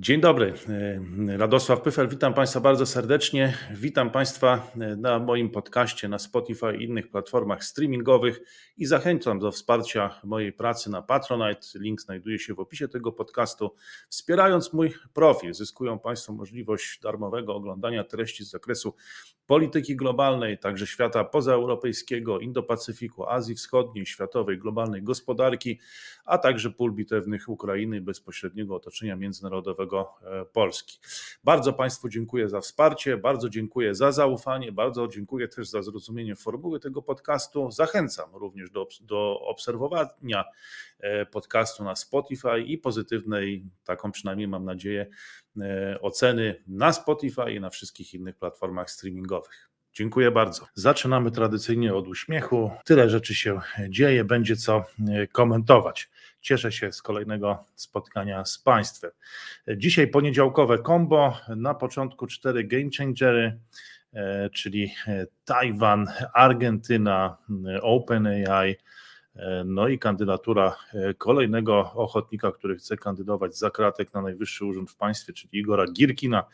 Dzień dobry, Radosław Pyfel, witam Państwa bardzo serdecznie. Witam Państwa na moim podcaście na Spotify i innych platformach streamingowych i zachęcam do wsparcia mojej pracy na Patronite. Link znajduje się w opisie tego podcastu. Wspierając mój profil, zyskują Państwo możliwość darmowego oglądania treści z zakresu polityki globalnej, także świata pozaeuropejskiego, Indo-Pacyfiku, Azji Wschodniej, światowej, globalnej gospodarki, a także pól bitewnych Ukrainy bezpośredniego otoczenia międzynarodowego e, Polski. Bardzo Państwu dziękuję za wsparcie, bardzo dziękuję za zaufanie, bardzo dziękuję też za zrozumienie formuły tego podcastu. Zachęcam również do, do obserwowania e, podcastu na Spotify i pozytywnej, taką przynajmniej mam nadzieję, e, oceny na Spotify i na wszystkich innych platformach streamingowych. Dziękuję bardzo. Zaczynamy tradycyjnie od uśmiechu. Tyle rzeczy się dzieje, będzie co komentować. Cieszę się z kolejnego spotkania z Państwem. Dzisiaj poniedziałkowe combo, na początku cztery game changery, e, czyli Tajwan, Argentyna, OpenAI, no i kandydatura e, kolejnego ochotnika, który chce kandydować za kratek na najwyższy urząd w państwie, czyli Igora Girkina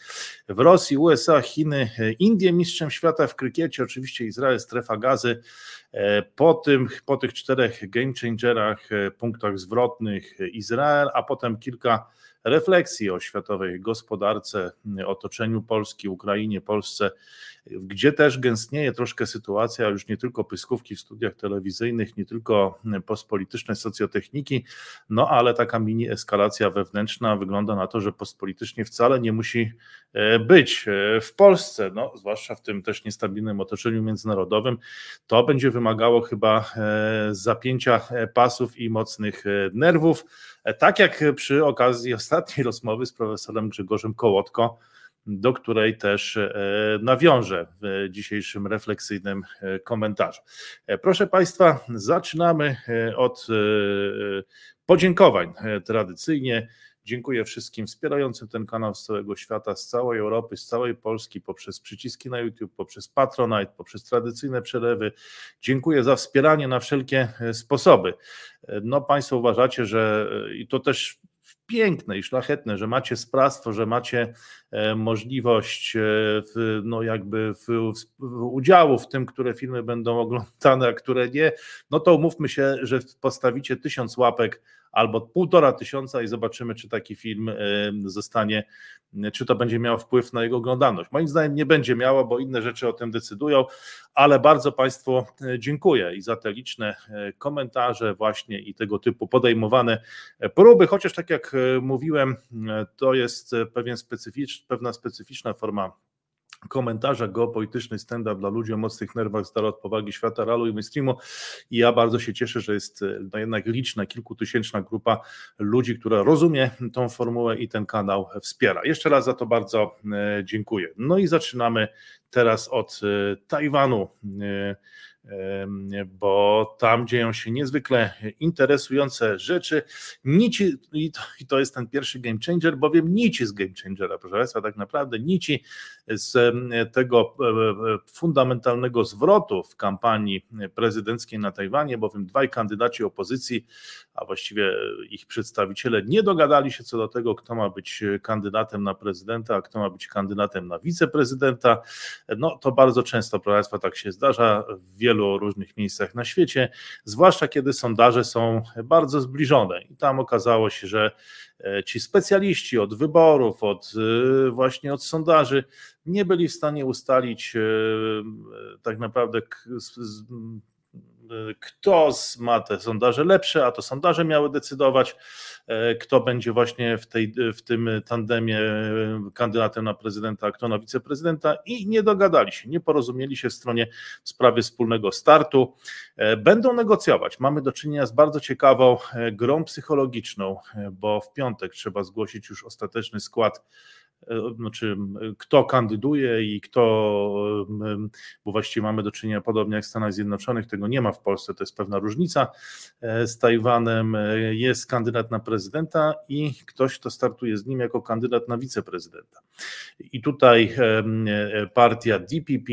w Rosji, USA, Chiny, e, Indie mistrzem świata w krykiecie, oczywiście Izrael, strefa gazy. E, po, tym, po tych czterech game changerach, punktach zwrotnych Izrael, a potem kilka refleksji o światowej gospodarce, otoczeniu Polski, Ukrainie, Polsce, gdzie też gęstnieje troszkę sytuacja już nie tylko pyskówki w studiach telewizyjnych, nie tylko postpolityczne socjotechniki, no ale taka mini eskalacja wewnętrzna wygląda na to, że postpolitycznie wcale nie musi e, być e, w Polsce, no, zwłaszcza w tym też niestabilnym otoczeniu międzynarodowym. To będzie wymagało chyba e, zapięcia pasów i mocnych nerwów, tak jak przy okazji ostatniej rozmowy z profesorem Grzegorzem Kołotko, do której też e, nawiążę w dzisiejszym refleksyjnym e, komentarzu. E, proszę Państwa, zaczynamy od podziękowań tradycyjnie. Dziękuję wszystkim wspierającym ten kanał z całego świata, z całej Europy, z całej Polski, poprzez przyciski na YouTube, poprzez Patronite, poprzez tradycyjne przelewy. Dziękuję za wspieranie na wszelkie sposoby. No, Państwo uważacie, że i to też piękne i szlachetne, że macie sprawstwo, że macie e, możliwość e, w, no jakby w, w udziału w tym, które filmy będą oglądane, a które nie, no to umówmy się, że postawicie tysiąc łapek albo półtora tysiąca i zobaczymy, czy taki film e, zostanie, czy to będzie miało wpływ na jego oglądalność. Moim zdaniem nie będzie miało, bo inne rzeczy o tym decydują, ale bardzo Państwu e, dziękuję i za te liczne e, komentarze właśnie i tego typu podejmowane próby, chociaż tak jak mówiłem, to jest pewien specyficz, pewna specyficzna forma komentarza geopolityczny stand-up dla ludzi o mocnych nerwach z od powagi świata realu i mainstreamu i ja bardzo się cieszę, że jest no jednak liczna, kilkutysięczna grupa ludzi, która rozumie tą formułę i ten kanał wspiera. Jeszcze raz za to bardzo e, dziękuję. No i zaczynamy teraz od e, Tajwanu bo tam dzieją się niezwykle interesujące rzeczy. Nici, i to, i to jest ten pierwszy game changer, bowiem nici z game changera, proszę Państwa, tak naprawdę nici z tego e, e, fundamentalnego zwrotu w kampanii prezydenckiej na Tajwanie, bowiem dwaj kandydaci opozycji, a właściwie ich przedstawiciele nie dogadali się co do tego, kto ma być kandydatem na prezydenta, a kto ma być kandydatem na wiceprezydenta. No to bardzo często, proszę Państwa, tak się zdarza w wielu różnych miejscach na świecie, zwłaszcza kiedy sondaże są bardzo zbliżone. I tam okazało się, że e, ci specjaliści od wyborów, od e, właśnie od sondaży nie byli w stanie ustalić e, tak naprawdę kto ma te sondaże lepsze, a to sondaże miały decydować, e, kto będzie właśnie w, tej, w tym tandemie e, kandydatem na prezydenta, a kto na wiceprezydenta i nie dogadali się, nie porozumieli się w stronie w sprawie wspólnego startu. Będą negocjować. Mamy do czynienia z bardzo ciekawą grą psychologiczną, bo w piątek trzeba zgłosić już ostateczny skład znaczy kto kandyduje i kto, bo właściwie mamy do czynienia podobnie jak w Stanach Zjednoczonych, tego nie ma w Polsce, to jest pewna różnica e, z Tajwanem, e, jest kandydat na prezydenta i ktoś, kto startuje z nim jako kandydat na wiceprezydenta. I tutaj partia DPP,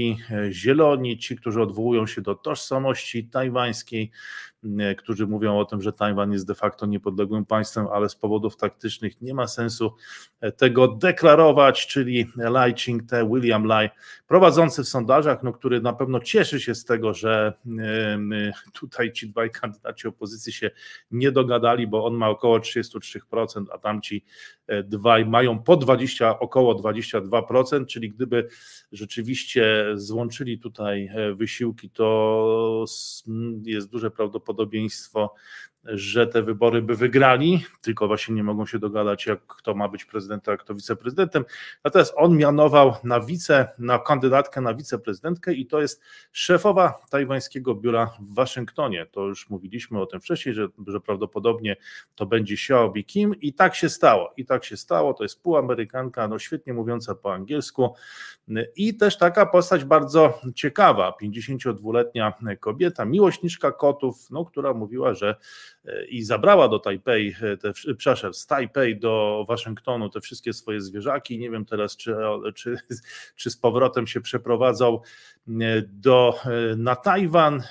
Zieloni, ci, którzy odwołują się do tożsamości tajwańskiej, którzy mówią o tym, że Tajwan jest de facto niepodległym państwem, ale z powodów taktycznych nie ma sensu tego deklarować, czyli Lai Ching-te, William Lai, prowadzący w sondażach, no, który na pewno cieszy się z tego, że tutaj ci dwaj kandydaci opozycji się nie dogadali, bo on ma około 33%, a tamci dwaj mają po 20, około 22%, czyli gdyby rzeczywiście złączyli tutaj wysiłki, to jest duże prawdopodobieństwo, podobieństwo że te wybory by wygrali, tylko właśnie nie mogą się dogadać, jak kto ma być prezydentem, a kto wiceprezydentem. Natomiast on mianował na wice, na kandydatkę na wiceprezydentkę i to jest szefowa tajwańskiego biura w Waszyngtonie. To już mówiliśmy o tym wcześniej, że, że prawdopodobnie to będzie Xiaobi Kim i tak się stało. I tak się stało. To jest półamerykanka, no świetnie mówiąca po angielsku i też taka postać bardzo ciekawa, 52-letnia kobieta, miłośniczka kotów, no, która mówiła, że i zabrała do Tajpej, te, przepraszam, z Tajpej do Waszyngtonu te wszystkie swoje zwierzaki. Nie wiem teraz, czy, czy, czy z powrotem się przeprowadzał do, na Tajwan.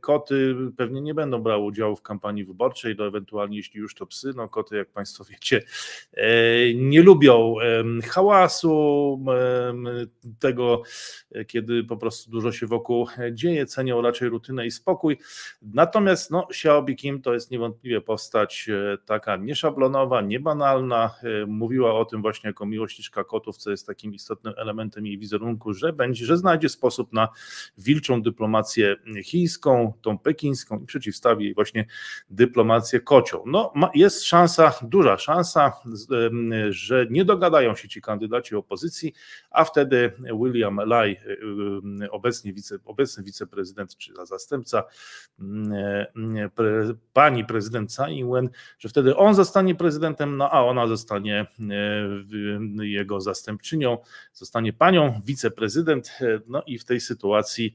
Koty pewnie nie będą brały udziału w kampanii wyborczej, no ewentualnie jeśli już to psy, no koty jak Państwo wiecie nie lubią hałasu, tego kiedy po prostu dużo się wokół dzieje, cenią raczej rutynę i spokój. Natomiast no, Xiaobi Kim to jest niewątpliwie postać e, taka nieszablonowa, niebanalna, e, mówiła o tym właśnie jako miłośniczka kotów, co jest takim istotnym elementem jej wizerunku, że będzie, że znajdzie sposób na wilczą dyplomację chińską, tą pekińską i przeciwstawi jej właśnie dyplomację kocią. No, jest szansa, duża szansa, że nie dogadają się ci kandydaci opozycji, a wtedy William Lai, obecnie wice, obecny wiceprezydent czy zastępca pani prezydent Tsai Ing-wen, że wtedy on zostanie prezydentem, no a ona zostanie jego zastępczynią, zostanie panią wiceprezydent, no i w tej sytuacji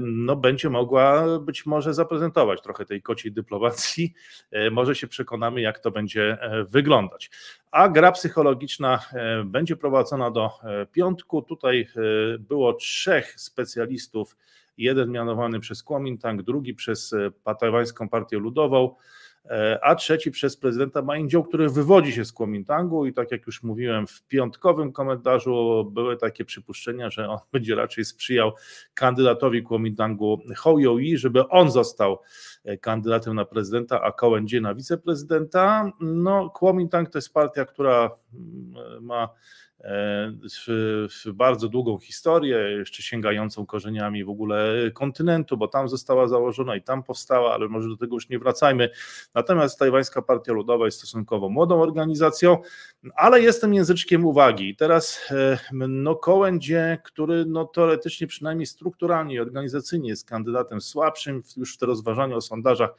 no, będzie mogła być może zaprezentować trochę tej kociej dyplomacji. Może się przekonamy, jak to będzie wyglądać. A gra psychologiczna będzie prowadzona do piątku. Tutaj było trzech specjalistów jeden mianowany przez Kuomintang, drugi przez e, Tajwańską Partię Ludową, e, a trzeci przez prezydenta Ma który wywodzi się z Kuomintangu i tak jak już mówiłem w piątkowym komentarzu były takie przypuszczenia, że on będzie raczej sprzyjał kandydatowi Kuomintangu Hou Youyi, żeby on został kandydatem na prezydenta, a Kołędzie na wiceprezydenta. No Kuomintang to jest partia, która mm, ma E, bardzo długą historię, jeszcze sięgającą korzeniami w ogóle kontynentu, bo tam została założona i tam powstała, ale może do tego już nie wracajmy. Natomiast Tajwańska Partia Ludowa jest stosunkowo młodą organizacją, ale jestem języczkiem uwagi. Teraz no Kołędzie, który no teoretycznie przynajmniej strukturalnie i organizacyjnie jest kandydatem słabszym, już w te rozważania o sondażach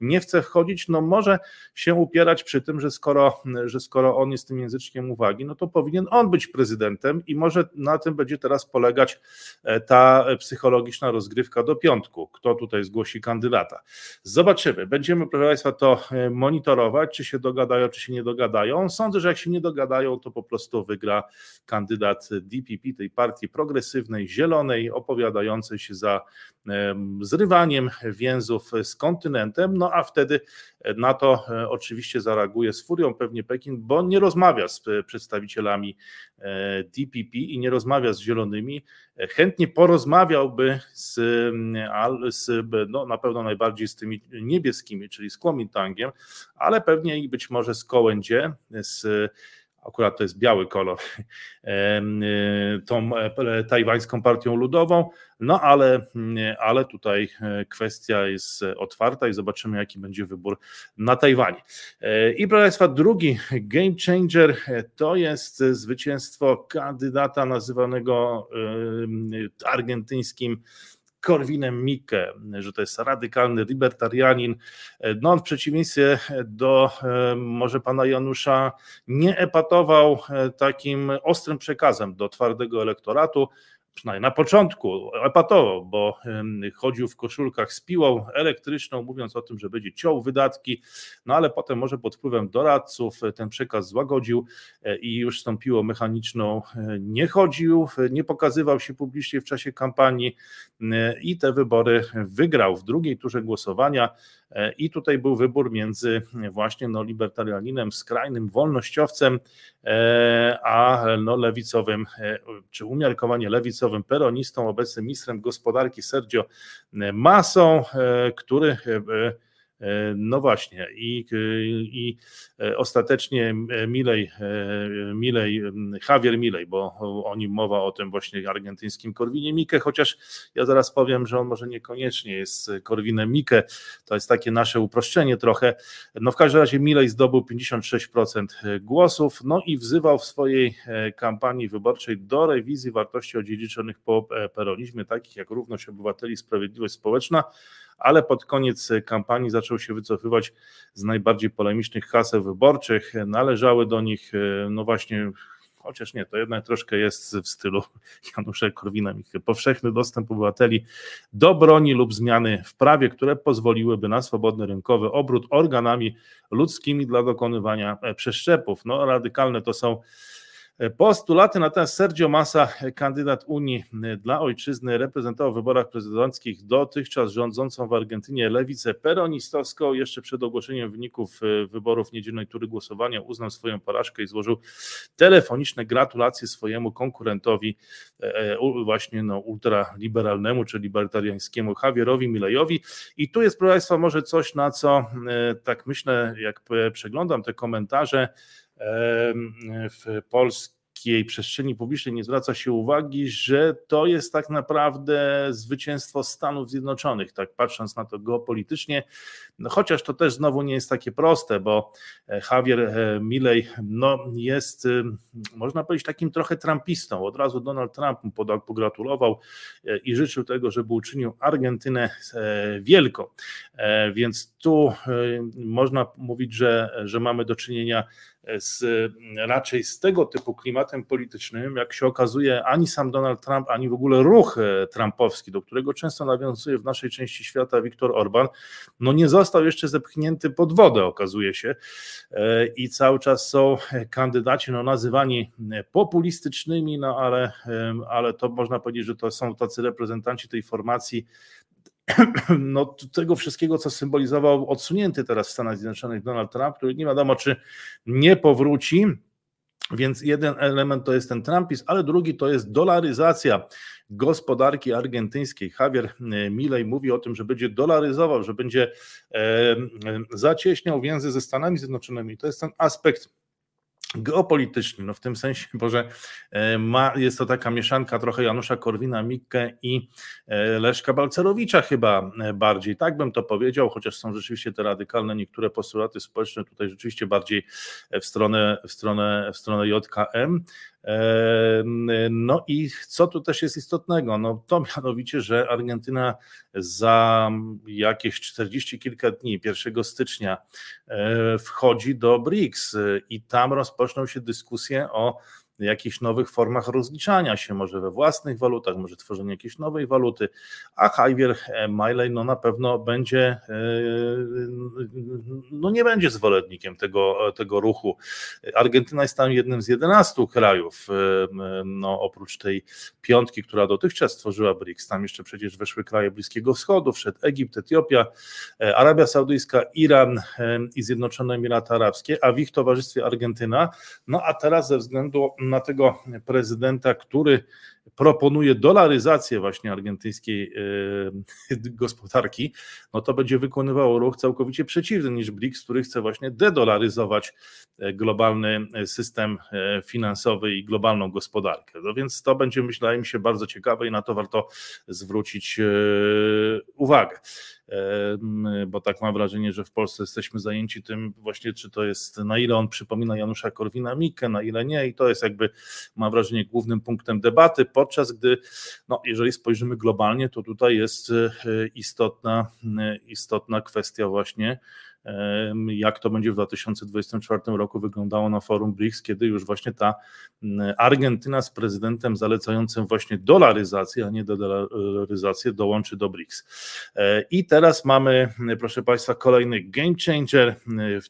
nie chce wchodzić, no może się upierać przy tym, że skoro, że skoro on jest tym języczkiem uwagi, no to powinien on być prezydentem i może na tym będzie teraz polegać e, ta psychologiczna rozgrywka do piątku, kto tutaj zgłosi kandydata. Zobaczymy, będziemy proszę Państwa to e, monitorować, czy się dogadają, czy się nie dogadają. Sądzę, że jak się nie dogadają, to po prostu wygra kandydat DPP, tej partii progresywnej, zielonej, opowiadającej się za zrywaniem więzów z kontynentem, no a wtedy na to e, oczywiście zareaguje z furią pewnie Pekin, bo nie rozmawia z przedstawicielami e, DPP i nie rozmawia z zielonymi. E, chętnie porozmawiałby z, z no, na pewno najbardziej z tymi niebieskimi, czyli z Kuomintangiem, ale pewnie i być może z Kołędzie, z akurat to jest biały kolor, y, tą e, tajwańską partią ludową, no ale, mm, ale tutaj e, kwestia jest otwarta i zobaczymy, jaki będzie wybór na Tajwanie. E, I proszę Państwa, drugi game changer to jest zwycięstwo kandydata nazywanego argentyńskim Korwinem Mikke, że to jest radykalny libertarianin. No w przeciwieństwie do e, może pana Janusza nie epatował e, takim ostrym przekazem do twardego elektoratu, przynajmniej na początku, epatował, bo chodził w koszulkach z piłą elektryczną, mówiąc o tym, że będzie ciął wydatki, no ale potem może pod wpływem doradców ten przekaz złagodził e, i już z tą piłą mechaniczną e, nie chodził, nie pokazywał się publicznie w czasie kampanii e, i te wybory wygrał w drugiej turze głosowania. I tutaj był wybór między właśnie no, libertarianinem, skrajnym wolnościowcem, a no, lewicowym, czy umiarkowanie lewicowym peronistą, obecnym ministrem gospodarki Sergio Masą, który E, no właśnie, i, i e, ostatecznie Milej, e, Milej, Javier Milej, bo o nim mowa o tym właśnie argentyńskim Korwinie Mike, chociaż ja zaraz powiem, że on może niekoniecznie jest Korwinem Mike, to jest takie nasze uproszczenie trochę. No w każdym razie Milej zdobył 56% głosów, no i wzywał w swojej kampanii wyborczej do rewizji wartości odziedziczonych po peronizmie, takich jak równość obywateli, sprawiedliwość społeczna, ale pod koniec kampanii zaczął się wycofywać z najbardziej polemicznych haseł wyborczych. Należały do nich, e, no właśnie, chociaż nie, to jednak troszkę jest w stylu Janusza Korwina-Mikke. Powszechny dostęp obywateli do broni lub zmiany w prawie, które pozwoliłyby na swobodny rynkowy obrót organami ludzkimi dla dokonywania e, przeszczepów. No, radykalne to są Postulaty natomiast Sergio Massa, kandydat Unii dla Ojczyzny, reprezentował w wyborach prezydenckich dotychczas rządzącą w Argentynie lewicę peronistowską. Jeszcze przed ogłoszeniem wyników e, wyborów niedzielnej tury głosowania uznał swoją porażkę i złożył telefoniczne gratulacje swojemu konkurentowi, e, e, właśnie no, ultraliberalnemu czy libertariańskiemu Javierowi Milejowi. I tu jest, proszę Państwa, może coś, na co tak myślę, jak przeglądam te komentarze, w polskiej przestrzeni publicznej nie zwraca się uwagi, że to jest tak naprawdę zwycięstwo Stanów Zjednoczonych, tak patrząc na to geopolitycznie, no chociaż to też znowu nie jest takie proste, bo e, Javier e, Milley no, jest, y, można powiedzieć, takim trochę trumpistą. Od razu Donald Trump mu pogratulował e, i życzył tego, żeby uczynił Argentynę wielką. Więc tu można mówić, że, że mamy do czynienia z, raczej z tego typu klimatem politycznym, jak się okazuje, ani sam Donald Trump, ani w ogóle ruch e, trumpowski, do którego często nawiązuje w naszej części świata Viktor Orban, no nie został jeszcze zepchnięty pod wodę, okazuje się. E, I cały czas są kandydaci no, nazywani populistycznymi, no ale, ale to można powiedzieć, że to są tacy reprezentanci tej formacji no, tego wszystkiego, co symbolizował odsunięty teraz w Stanach Zjednoczonych Donald Trump, który nie wiadomo, czy nie powróci. Więc jeden element to jest ten Trumpizm, ale drugi to jest dolaryzacja gospodarki argentyńskiej. Javier e, Milei mówi o tym, że będzie dolaryzował, że będzie e, e, zacieśniał więzy ze Stanami Zjednoczonymi. To jest ten aspekt geopolityczny, no w tym sensie, bo że e, ma, jest to taka mieszanka trochę Janusza Korwina-Mikke i e, Leszka Balcerowicza chyba e, bardziej, tak bym to powiedział, chociaż są rzeczywiście te radykalne niektóre postulaty społeczne tutaj rzeczywiście bardziej w stronę, w stronę, w stronę JKM, no i co tu też jest istotnego? No to mianowicie, że Argentyna za jakieś 40 kilka dni, 1 stycznia, e, wchodzi do BRICS i tam rozpoczną się dyskusje o jakichś nowych formach rozliczania się, może we własnych walutach, może tworzenie jakiejś nowej waluty, a Javier Miley no na pewno będzie, e, no nie będzie zwolennikiem tego, tego ruchu. Argentyna jest tam jednym z 11 krajów, e, no oprócz tej piątki, która dotychczas stworzyła BRICS, tam jeszcze przecież weszły kraje Bliskiego Wschodu, wszedł Egipt, Etiopia, e, Arabia Saudyjska, Iran i Zjednoczone Emiraty Arabskie, a w ich towarzystwie Argentyna, no a teraz ze względu na tego prezydenta, który proponuje dolaryzację właśnie argentyńskiej e, gospodarki, no to będzie wykonywało ruch całkowicie przeciwny niż BRICS, który chce właśnie dedolaryzować e, globalny system e, finansowy i globalną gospodarkę. No więc to będzie, myślałem się, bardzo ciekawe i na to warto zwrócić uwagę bo tak mam wrażenie, że w Polsce jesteśmy zajęci tym właśnie, czy to jest, na ile on przypomina Janusza Korwina-Mikke, na ile nie. I to jest jakby, mam wrażenie, głównym punktem debaty, podczas gdy, no jeżeli spojrzymy globalnie, to tutaj jest e, istotna, e, istotna kwestia właśnie jak to będzie w 2024 roku wyglądało na forum BRICS, kiedy już właśnie ta Argentyna z prezydentem zalecającym właśnie dolaryzację, a nie dolaryzację dołączy do BRICS. I teraz mamy, proszę Państwa, kolejny game changer.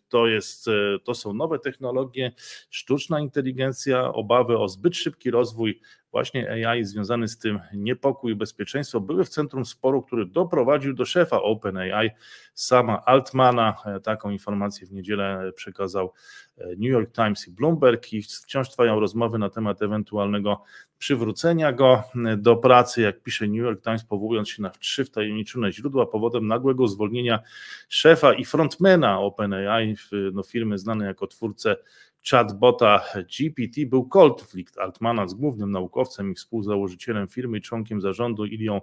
To, jest, to są nowe technologie, sztuczna inteligencja, obawy o zbyt szybki rozwój właśnie AI związany z tym niepokój i bezpieczeństwo były w centrum sporu, który doprowadził do szefa OpenAI, sama Altmana. Taką informację w niedzielę przekazał New York Times i Bloomberg i wciąż trwają rozmowy na temat ewentualnego przywrócenia go do pracy, jak pisze New York Times, powołując się na trzy wtajemniczone źródła, powodem nagłego zwolnienia szefa i frontmana OpenAI, no, firmy znanej jako twórcę chatbota GPT był konflikt Altmana z głównym naukowcem i współzałożycielem firmy i członkiem zarządu Ilią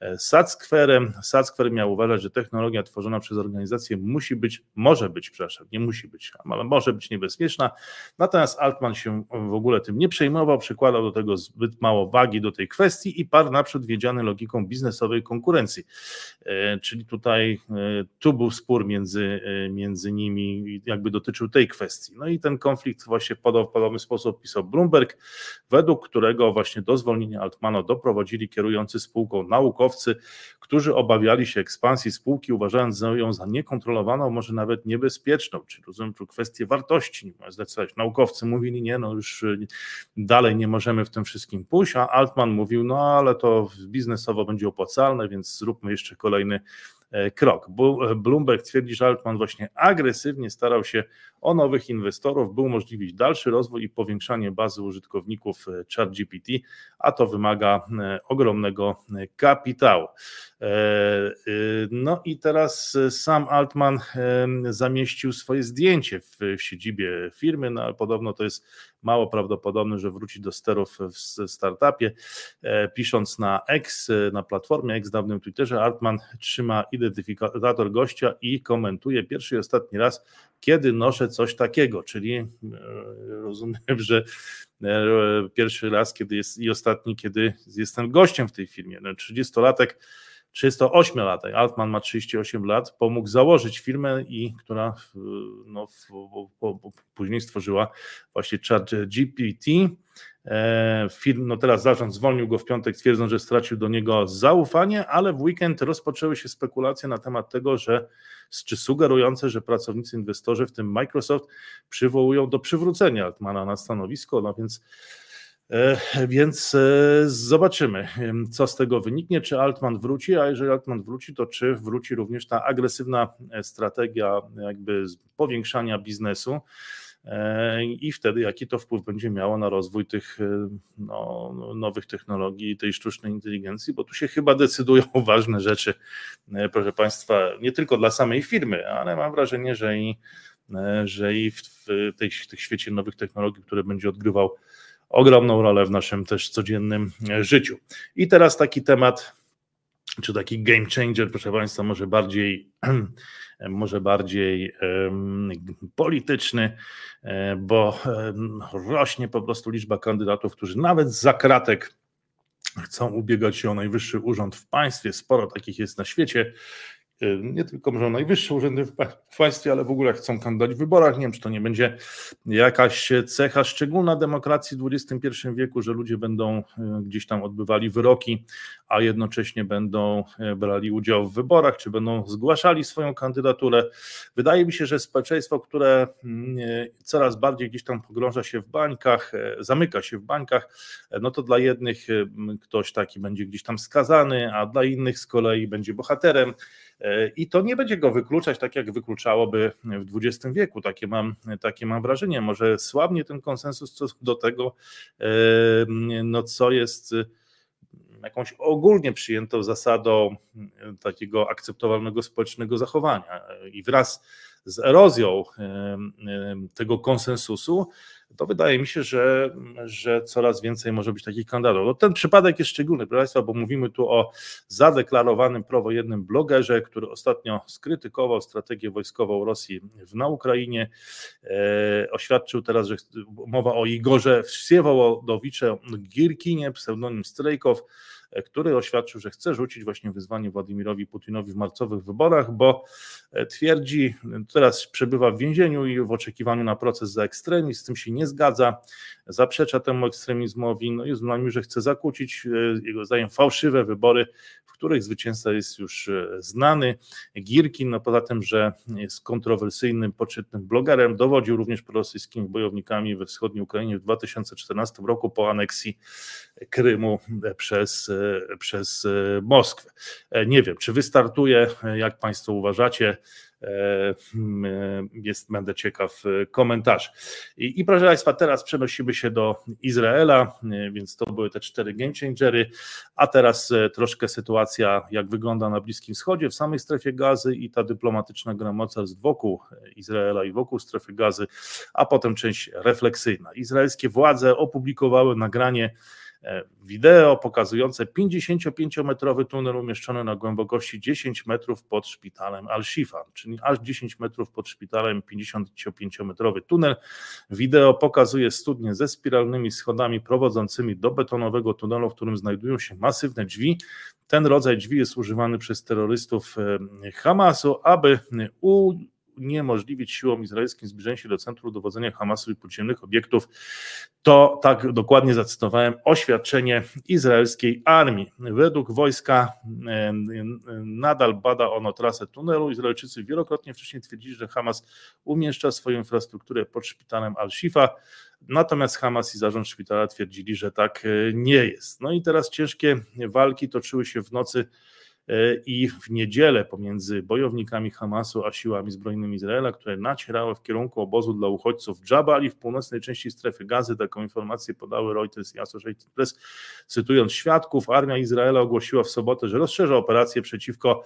e, Sackwerem. Sackwer miał uważać, że technologia tworzona przez organizację musi być, może być, przepraszam, nie musi być, ale może być niebezpieczna. Natomiast Altman się w ogóle tym nie przejmował, przykładał do tego zbyt mało wagi do tej kwestii i parł naprzód wiedziany logiką biznesowej konkurencji. E, czyli tutaj e, tu był spór między, między nimi, jakby dotyczył tej kwestii. No i ten konflikt konflikt właśnie w podobny sposób pisał Bloomberg, według którego właśnie do zwolnienia Altmana doprowadzili kierujący spółką naukowcy, którzy obawiali się ekspansji spółki, uważając ją za niekontrolowaną, może nawet niebezpieczną, czyli rozumiem tu kwestię wartości, nie można zdecydować. Naukowcy mówili, nie, no już y, dalej nie możemy w tym wszystkim pójść, a Altman mówił, no ale to biznesowo będzie opłacalne, więc zróbmy jeszcze kolejny krok. Bloomberg twierdzi, że Altman właśnie agresywnie starał się o nowych inwestorów, by umożliwić dalszy rozwój i powiększanie bazy użytkowników e, ChatGPT, a to wymaga e, ogromnego kapitału. No i teraz sam Altman zamieścił swoje zdjęcie w siedzibie firmy, no ale podobno to jest mało prawdopodobne, że wróci do sterów w startupie. Pisząc na X, na platformie X, dawnym Twitterze, Altman trzyma identyfikator gościa i komentuje pierwszy i ostatni raz, kiedy noszę coś takiego, czyli e, rozumiem, że e, pierwszy raz, kiedy jest i ostatni, kiedy jestem gościem w tej firmie. 30-latek 38-latek, Altman ma 38 lat, pomógł założyć firmę, i która no, później stworzyła właśnie chat GPT. E, no teraz zarząd zwolnił go w piątek, twierdząc, że stracił do niego zaufanie, ale w weekend rozpoczęły się spekulacje na temat tego, że czy sugerujące, że pracownicy inwestorzy, w tym Microsoft, przywołują do przywrócenia Altmana na stanowisko, no więc więc e, zobaczymy, co z tego wyniknie, czy Altman wróci, a jeżeli Altman wróci, to czy wróci również ta agresywna e, strategia jakby powiększania biznesu i wtedy jaki to wpływ będzie miało na rozwój tych no, nowych technologii, tej sztucznej inteligencji, bo tu się chyba decydują ważne rzeczy, proszę Państwa, nie tylko dla samej firmy, ale mam wrażenie, że i, że i w, tej, w tych świecie nowych technologii, które będzie odgrywał ogromną rolę w naszym też codziennym e, życiu. I teraz taki temat, czy taki game changer, proszę Państwa, może bardziej, może bardziej polityczny, e, bo rośnie po prostu liczba kandydatów, którzy nawet za kratek chcą ubiegać się o najwyższy urząd w państwie. Sporo takich jest na świecie. Y, nie tylko może najwyższe urzędy w państwie, ale w ogóle chcą kandydować w wyborach. Nie wiem, czy to nie będzie jakaś cecha szczególna demokracji w XXI wieku, że ludzie będą y, gdzieś tam odbywali wyroki, a jednocześnie będą y, brali udział w wyborach, czy będą zgłaszali swoją kandydaturę. Wydaje mi się, że społeczeństwo, które mm, coraz bardziej gdzieś tam pogrąża się w bańkach, zamyka się w bańkach, no to dla jednych ktoś taki będzie gdzieś tam skazany, a dla innych z kolei będzie bohaterem. E, I to nie będzie go wykluczać tak, jak wykluczałoby w XX wieku. Takie mam, takie mam wrażenie. Może słabnie ten konsensus co do tego, e, no co jest e, jakąś ogólnie przyjętą zasadą takiego akceptowalnego społecznego zachowania. I wraz z erozją tego konsensusu, to wydaje mi się, że, że coraz więcej może być takich kandydatów. No ten przypadek jest szczególny, proszę Państwa, bo mówimy tu o zadeklarowanym prowojennym blogerze, który ostatnio skrytykował strategię wojskową Rosji na Ukrainie. E, oświadczył teraz, że mowa o Igorze Wsiewołodowicze Girkinie, pseudonim Strejkow, który oświadczył, że chce rzucić właśnie wyzwanie Władimirowi Putinowi w marcowych wyborach, bo twierdzi, teraz przebywa w więzieniu i w oczekiwaniu na proces za ekstremizm, z tym się nie zgadza, zaprzecza temu ekstremizmowi, no i uznał, że chce zakłócić jego zdaniem fałszywe wybory, w których zwycięzca jest już znany. Girkin, no poza tym, że jest kontrowersyjnym, poczytnym blogerem, dowodził również prorosyjskimi bojownikami we wschodniej Ukrainie w 2014 roku po aneksji Krymu przez, przez Moskwę. Nie wiem, czy wystartuje, jak Państwo uważacie, E, hmm, jest, będę ciekaw e, komentarzy. I, I proszę Państwa, teraz przenosimy się do Izraela, e, więc to były te cztery game changery, a teraz troszkę sytuacja, jak wygląda na Bliskim Wschodzie, w samej strefie gazy i ta dyplomatyczna gra mocarstw wokół Izraela i wokół strefy gazy, a potem część refleksyjna. Izraelskie władze opublikowały nagranie E, wideo pokazujące 55-metrowy tunel umieszczony na głębokości 10 metrów pod szpitalem Al-Shifa, czyli aż 10 metrów pod szpitalem 55-metrowy tunel. Wideo pokazuje studnię ze spiralnymi schodami prowadzącymi do betonowego tunelu, w którym znajdują się masywne drzwi. Ten rodzaj drzwi jest używany przez terrorystów e, Hamasu, aby u uniemożliwić siłom izraelskim zbliżenie się do centrum dowodzenia Hamasu i podziemnych obiektów. To tak dokładnie zacytowałem oświadczenie izraelskiej armii. Według wojska nadal bada ono trasę tunelu. Izraelczycy wielokrotnie wcześniej twierdzili, że Hamas umieszcza swoją infrastrukturę pod szpitalem Al-Shifa. Natomiast Hamas i zarząd szpitala twierdzili, że tak e, nie jest. No i teraz ciężkie walki toczyły się w nocy E, i w niedzielę pomiędzy bojownikami Hamasu a siłami zbrojnymi Izraela, które nacierały w kierunku obozu dla uchodźców Jabali w północnej części strefy gazy. Taką informację podały Reuters i Associated Press. Cytując świadków, armia Izraela ogłosiła w sobotę, że rozszerza operację przeciwko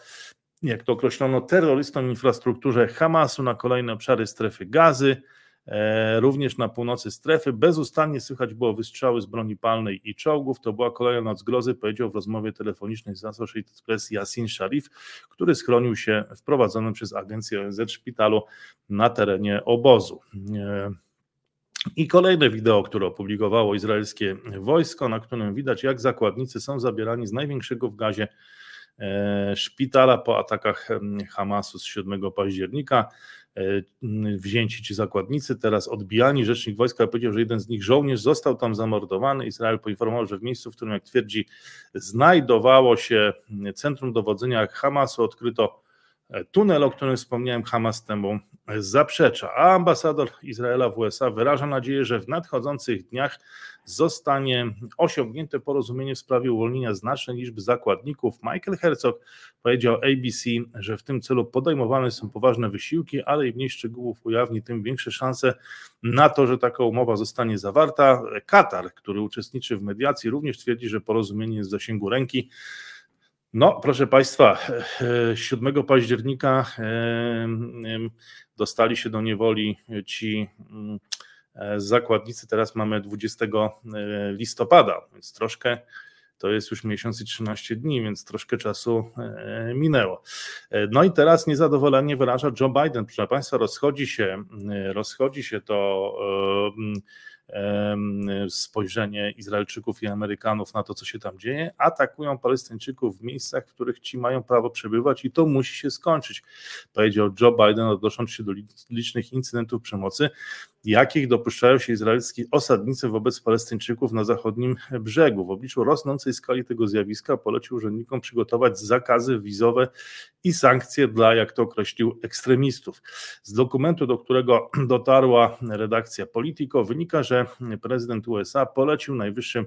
jak to określono, terrorystom infrastrukturze Hamasu na kolejne obszary strefy gazy. E, również na północy strefy. Bezustannie słychać było wystrzały z broni palnej i czołgów. To była kolejna noc grozy, powiedział w rozmowie telefonicznej z Associated Press Yassin Sharif, który schronił się w prowadzonym przez agencję ONZ szpitalu na terenie obozu. E, I kolejne wideo, które opublikowało izraelskie wojsko, na którym widać, jak zakładnicy są zabierani z największego w gazie e, szpitala po atakach Hamasu z 7 października. E, wzięci ci zakładnicy, teraz odbijani. Rzecznik wojska powiedział, że jeden z nich żołnierz został tam zamordowany. Izrael poinformował, że w miejscu, w którym, jak twierdzi, znajdowało się centrum dowodzenia Hamasu, odkryto tunel, o którym wspomniałem, Hamas temu zaprzecza. A ambasador Izraela w USA wyraża nadzieję, że w nadchodzących dniach zostanie osiągnięte porozumienie w sprawie uwolnienia znacznej liczby zakładników. Michael Herzog powiedział ABC, że w tym celu podejmowane są poważne wysiłki, ale im mniej szczegółów ujawni, tym większe szanse na to, że taka umowa zostanie zawarta. Katar, który uczestniczy w mediacji, również twierdzi, że porozumienie jest w zasięgu ręki. No, proszę Państwa, 7 października dostali się do niewoli ci mm, E, zakładnicy. Teraz mamy 20 e, listopada, więc troszkę to jest już miesiąc i 13 dni, więc troszkę czasu e, minęło. No i teraz niezadowolenie wyraża Joe Biden. Proszę Państwa, rozchodzi się, rozchodzi się to spojrzenie Izraelczyków i Amerykanów na to, co się tam dzieje, atakują Palestyńczyków w miejscach, w których ci mają prawo przebywać i to musi się skończyć, powiedział Joe Biden, odnosząc się do licznych incydentów przemocy, jakich dopuszczają się izraelscy osadnicy wobec Palestyńczyków na zachodnim brzegu. W obliczu rosnącej skali tego zjawiska polecił urzędnikom przygotować zakazy wizowe i sankcje dla, jak to określił, ekstremistów. Z dokumentu, do którego dotarła redakcja Politico, wynika, że prezydent USA polecił najwyższym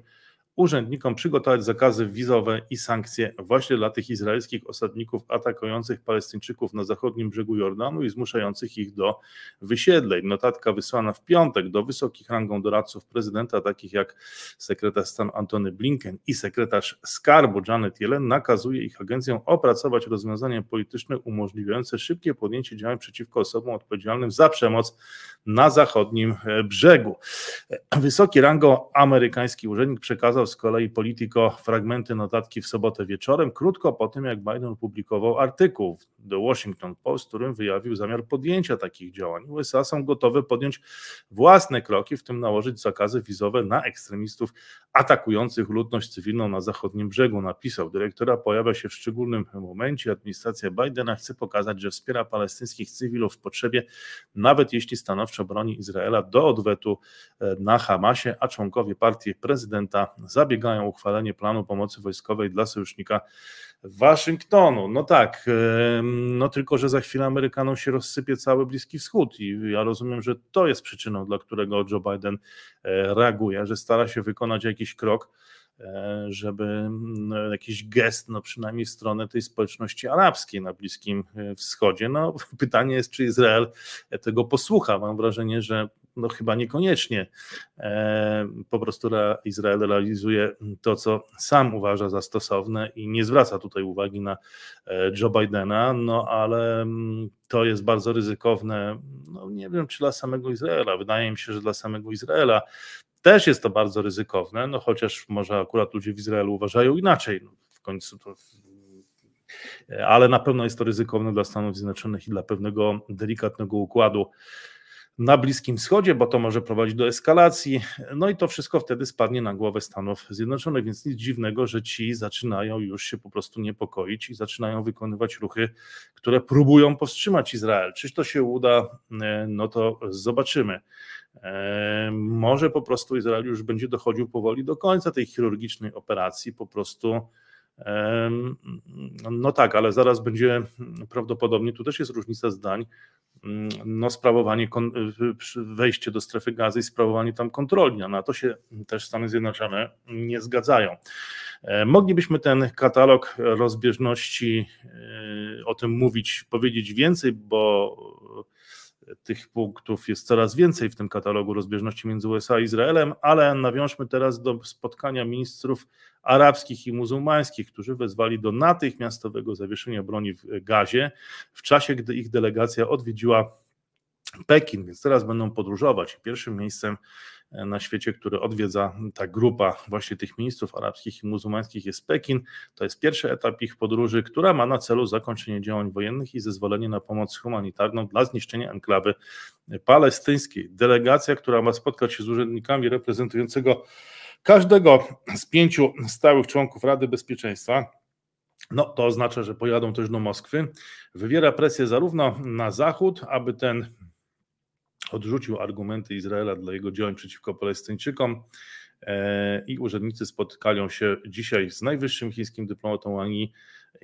urzędnikom przygotować zakazy wizowe i sankcje właśnie dla tych izraelskich osadników atakujących Palestyńczyków na zachodnim brzegu Jordanu i zmuszających ich do wysiedleń. Notatka wysłana w piątek do wysokich rangą doradców prezydenta, takich jak sekretarz stanu Antony Blinken i sekretarz skarbu Janet Yellen, nakazuje ich agencjom opracować rozwiązania polityczne umożliwiające szybkie podjęcie działań przeciwko osobom odpowiedzialnym za przemoc na zachodnim brzegu. Wysoki rango amerykański urzędnik przekazał z kolei Politico fragmenty notatki w sobotę wieczorem, krótko po tym, jak Biden opublikował artykuł The Washington Post, w którym wyjawił zamiar podjęcia takich działań. USA są gotowe podjąć własne kroki, w tym nałożyć zakazy wizowe na ekstremistów atakujących ludność cywilną na zachodnim brzegu, napisał. Dyrektora pojawia się w szczególnym momencie. Administracja Bidena chce pokazać, że wspiera palestyńskich cywilów w potrzebie, nawet jeśli stanowczo broni Izraela do odwetu e, na Hamasie, a członkowie partii prezydenta zabiegają o uchwalenie planu pomocy wojskowej dla sojusznika Waszyngtonu. No tak, no tylko, że za chwilę Amerykanom się rozsypie cały Bliski Wschód i ja rozumiem, że to jest przyczyną, dla którego Joe Biden e, reaguje, że stara się wykonać jakiś krok, e, żeby no, jakiś gest, no przynajmniej w stronę tej społeczności arabskiej na Bliskim e, Wschodzie. No pytanie jest, czy Izrael tego posłucha. Mam wrażenie, że no chyba niekoniecznie. E, po prostu Izrael realizuje to, co sam uważa za stosowne i nie zwraca tutaj uwagi na e, Joe Bidena, no ale mm, to jest bardzo ryzykowne. No nie wiem, czy dla samego Izraela. Wydaje mi się, że dla samego Izraela też jest to bardzo ryzykowne, no chociaż może akurat ludzie w Izraelu uważają inaczej. No, w końcu to ale na pewno jest to ryzykowne dla Stanów Zjednoczonych i dla pewnego delikatnego układu na Bliskim Wschodzie, bo to może prowadzić do eskalacji. No i to wszystko wtedy spadnie na głowę Stanów Zjednoczonych, więc nic dziwnego, że ci zaczynają już się po prostu niepokoić i zaczynają wykonywać ruchy, które próbują powstrzymać Izrael. Czyż to się uda? E, no to zobaczymy. E, może po prostu Izrael już będzie dochodził powoli do końca tej chirurgicznej operacji, po prostu. No tak, ale zaraz będzie prawdopodobnie, tu też jest różnica zdań, no, sprawowanie, wejście do strefy gazy i sprawowanie tam kontroli, a na to się też Stany Zjednoczone nie zgadzają. E, moglibyśmy ten katalog rozbieżności e, o tym mówić, powiedzieć więcej, bo tych punktów jest coraz więcej w tym katalogu rozbieżności między USA i Izraelem, ale nawiążmy teraz do spotkania ministrów arabskich i muzułmańskich, którzy wezwali do natychmiastowego zawieszenia broni w gazie w czasie, gdy ich delegacja odwiedziła Pekin, więc teraz będą podróżować. Pierwszym miejscem na świecie, który odwiedza ta grupa właśnie tych ministrów arabskich i muzułmańskich jest Pekin. To jest pierwszy etap ich podróży, która ma na celu zakończenie działań wojennych i zezwolenie na pomoc humanitarną dla zniszczenia enklawy palestyńskiej. Delegacja, która ma spotkać się z urzędnikami reprezentującego każdego z pięciu stałych członków Rady Bezpieczeństwa, no, to oznacza, że pojadą też do Moskwy. Wywiera presję zarówno na Zachód, aby ten odrzucił argumenty Izraela dla jego działań przeciwko Palestyńczykom e, i urzędnicy spotkają się dzisiaj z najwyższym chińskim dyplomatą Ani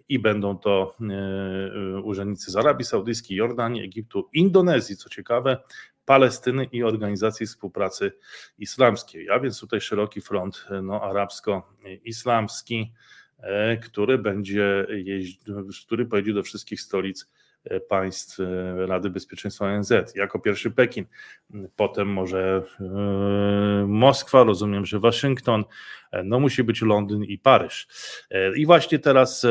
i będą to e, urzędnicy z Arabii Saudyjskiej, Jordanii, Egiptu, Indonezji, co ciekawe, Palestyny i Organizacji Współpracy Islamskiej. A więc tutaj szeroki front no, arabsko-islamski, e, który będzie jeździ, który pojedzie do wszystkich stolic E, państw e, Rady Bezpieczeństwa ONZ. Jako pierwszy Pekin, potem może e, Moskwa, rozumiem, że Waszyngton, no musi być Londyn i Paryż. I właśnie teraz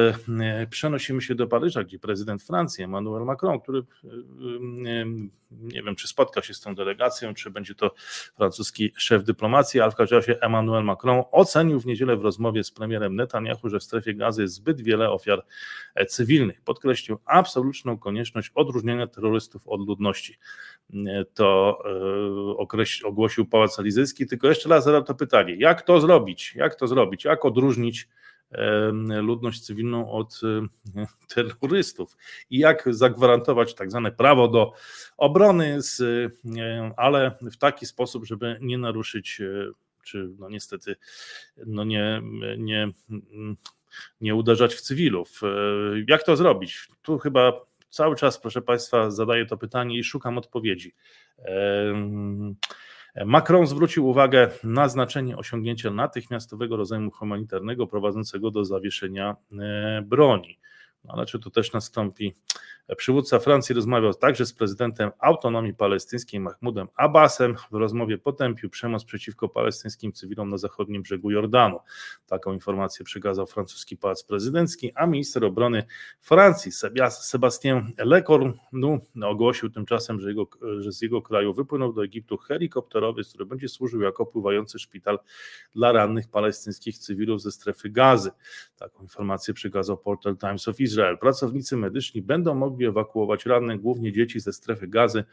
przenosimy się do Paryża, gdzie prezydent Francji Emmanuel Macron, który nie wiem, czy spotka się z tą delegacją, czy będzie to francuski szef dyplomacji, ale w każdym razie Emmanuel Macron ocenił w niedzielę w rozmowie z premierem Netanyahu, że w strefie gazy jest zbyt wiele ofiar cywilnych. Podkreślił absolutną konieczność odróżnienia terrorystów od ludności. To e, ogłosił Pałac Elizyjski, tylko jeszcze raz zadam to pytanie, jak to zrobić? Jak to zrobić? Jak odróżnić ludność cywilną od terrorystów i jak zagwarantować tak zwane prawo do obrony, ale w taki sposób, żeby nie naruszyć, e, czy no niestety no nie, nie, nie uderzać w cywilów. E, jak to zrobić? Tu chyba cały czas, proszę Państwa, zadaję to pytanie i szukam odpowiedzi. Macron zwrócił uwagę na znaczenie osiągnięcia natychmiastowego rozejmu humanitarnego prowadzącego do zawieszenia e, broni. No, ale czy to też nastąpi? Przywódca Francji rozmawiał także z prezydentem autonomii palestyńskiej Mahmudem Abbasem. W rozmowie potępił przemoc przeciwko palestyńskim cywilom na zachodnim brzegu Jordanu. Taką informację przekazał francuski pałac prezydencki, a minister obrony Francji Sebastien Lecornu ogłosił tymczasem, że, jego, że z jego kraju wypłynął do Egiptu helikopterowiec, który będzie służył jako pływający szpital dla rannych palestyńskich cywilów ze strefy gazy. Taką informację przekazał portal Times of Israel. Pracownicy medyczni będą mogli ewakuować rannych, głównie dzieci ze strefy gazy,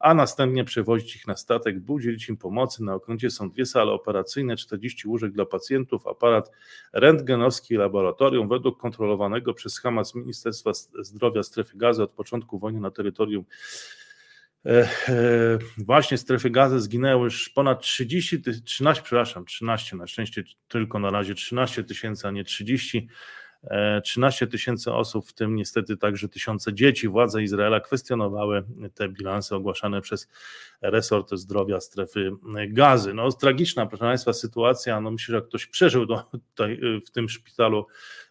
a następnie przewozić ich na statek, by udzielić im pomocy. Na okręcie są dwie sale operacyjne, 40 łóżek dla pacjentów, aparat rentgenowski i laboratorium. Według kontrolowanego przez Hamas Ministerstwa Zdrowia strefy gazy od początku wojny na terytorium e, e, właśnie strefy gazy zginęły już ponad 30, 13, przepraszam, 13, na szczęście tylko na razie 13 tysięcy, a nie 30 13 tysięcy osób, w tym niestety także tysiące dzieci. Władze Izraela kwestionowały te bilanse ogłaszane przez resort zdrowia strefy gazy. No, tragiczna, proszę Państwa, sytuacja. No, myślę, że jak ktoś przeżył do, tutaj, w tym szpitalu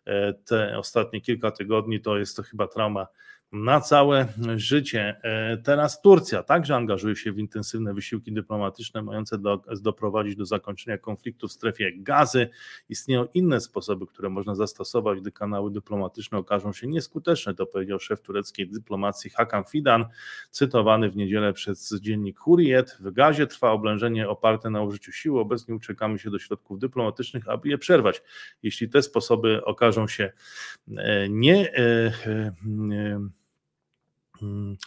e, te ostatnie kilka tygodni, to jest to chyba trauma na całe życie. E, teraz Turcja także angażuje się w intensywne wysiłki dyplomatyczne mające do, doprowadzić do zakończenia konfliktu w strefie gazy. Istnieją inne sposoby, które można zastosować, gdy kanały dyplomatyczne okażą się nieskuteczne, to powiedział szef tureckiej dyplomacji Hakan Fidan, cytowany w niedzielę przez dziennik Hurriyet. W gazie trwa oblężenie oparte na użyciu siły. Obecnie uciekamy się do środków dyplomatycznych, aby je przerwać. Jeśli te sposoby okażą się e, nie, Hmm. E,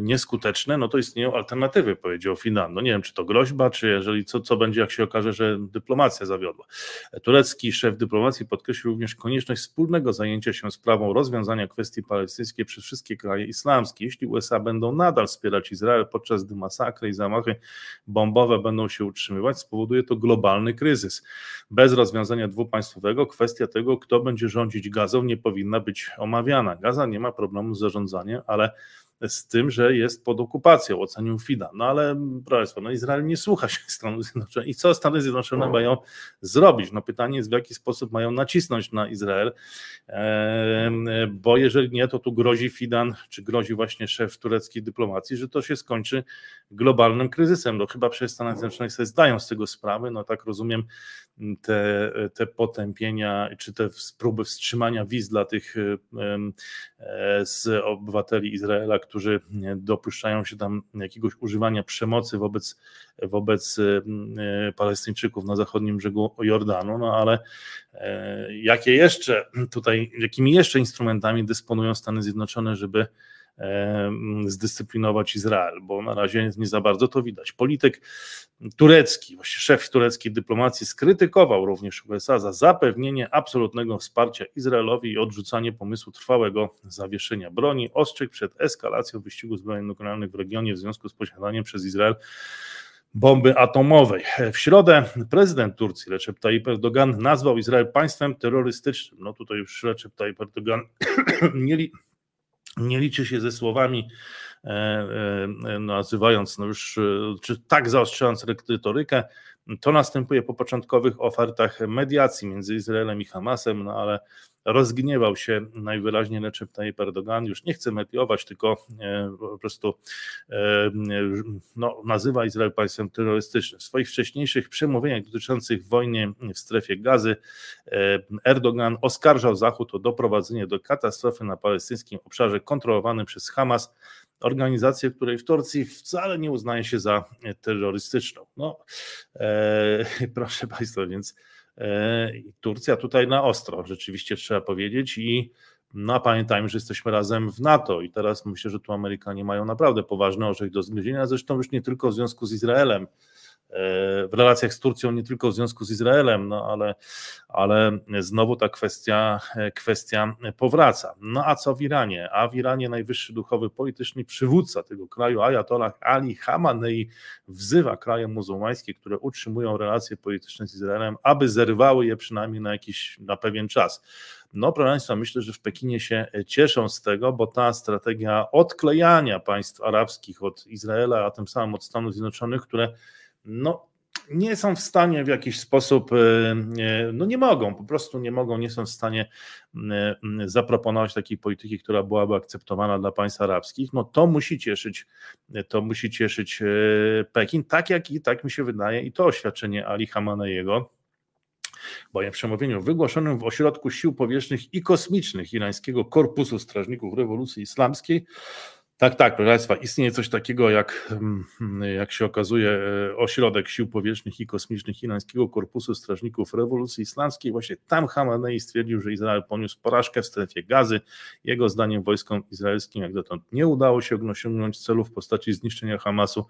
nieskuteczne, no to istnieją alternatywy, powiedział Finan. No nie wiem, czy to groźba, czy jeżeli co, co będzie, jak się okaże, że dyplomacja zawiodła. Turecki szef dyplomacji podkreślił również konieczność wspólnego zajęcia się sprawą rozwiązania kwestii palestyńskiej przez wszystkie kraje islamskie. Jeśli USA będą nadal wspierać Izrael, podczas gdy masakry i zamachy bombowe będą się utrzymywać, spowoduje to globalny kryzys. Bez rozwiązania dwupaństwowego kwestia tego, kto będzie rządzić Gazą, nie powinna być omawiana. Gaza nie ma problemu z zarządzaniem, ale z tym, że jest pod okupacją, ocenił FIDA. No ale proszę Państwa, no Izrael nie słucha się Stanów Zjednoczonych. I co Stany Zjednoczone no. mają zrobić? No pytanie jest, w jaki sposób mają nacisnąć na Izrael, bo jeżeli nie, to tu grozi Fidan, czy grozi właśnie szef tureckiej dyplomacji, że to się skończy globalnym kryzysem. No chyba przez Stany Zjednoczone sobie zdają z tego sprawę, no tak rozumiem, te, te potępienia, czy te próby wstrzymania wiz dla tych e, z obywateli Izraela, którzy dopuszczają się tam jakiegoś używania przemocy wobec, wobec e, Palestyńczyków na zachodnim brzegu Jordanu, no ale e, jakie jeszcze tutaj, jakimi jeszcze instrumentami dysponują Stany Zjednoczone, żeby zdyscyplinować Izrael, bo na razie nie za bardzo to widać. Polityk turecki, właściwie szef tureckiej dyplomacji skrytykował również USA za zapewnienie absolutnego wsparcia Izraelowi i odrzucanie pomysłu trwałego zawieszenia broni, ostrzegł przed eskalacją wyścigu zbrojeń nuklearnych w regionie w związku z posiadaniem przez Izrael bomby atomowej. W środę prezydent Turcji Recep Tayyip Erdogan nazwał Izrael państwem terrorystycznym. No tutaj już Recep Tayyip Erdogan nie, nie liczy się ze słowami, e, e, nazywając no już, e, czy tak zaostrzając retorykę, to następuje po początkowych ofertach mediacji między Izraelem i Hamasem, no ale rozgniewał się najwyraźniej Recep Tayyip Erdogan, już nie chce mediować, tylko e, po prostu e, no, nazywa Izrael państwem terrorystycznym. W swoich wcześniejszych przemówieniach dotyczących wojny w strefie gazy e, Erdogan oskarżał Zachód o doprowadzenie do katastrofy na palestyńskim obszarze kontrolowanym przez Hamas, organizację, której w Turcji wcale nie uznaje się za terrorystyczną. No, e, proszę Państwa, więc Turcja tutaj na ostro, rzeczywiście trzeba powiedzieć. I no pamiętajmy, że jesteśmy razem w NATO. I teraz myślę, że tu Amerykanie mają naprawdę poważny orzech do zgryzienia, zresztą już nie tylko w związku z Izraelem, w relacjach z Turcją, nie tylko w związku z Izraelem, no ale, ale znowu ta kwestia, kwestia powraca. No a co w Iranie? A w Iranie najwyższy duchowy polityczny przywódca tego kraju, Ayatollah Ali Khamenei, wzywa kraje muzułmańskie, które utrzymują relacje polityczne z Izraelem, aby zerwały je przynajmniej na jakiś, na pewien czas. No, proszę Państwa, myślę, że w Pekinie się cieszą z tego, bo ta strategia odklejania państw arabskich od Izraela, a tym samym od Stanów Zjednoczonych, które no, nie są w stanie w jakiś sposób, no nie mogą, po prostu nie mogą, nie są w stanie zaproponować takiej polityki, która byłaby akceptowana dla państw arabskich, no to musi cieszyć, to musi cieszyć Pekin, tak jak i tak mi się wydaje i to oświadczenie Ali Hamanejego, bowiem w przemówieniu wygłoszonym w Ośrodku Sił Powietrznych i Kosmicznych Irańskiego Korpusu Strażników Rewolucji Islamskiej tak, tak, proszę Państwa, istnieje coś takiego jak, mm, jak się okazuje, e, Ośrodek Sił Powietrznych i Kosmicznych Irańskiego Korpusu Strażników Rewolucji Islamskiej. Właśnie tam Hamanei stwierdził, że Izrael poniósł porażkę w strefie gazy. Jego zdaniem wojskom izraelskim jak dotąd nie udało się osiągnąć celu w postaci zniszczenia Hamasu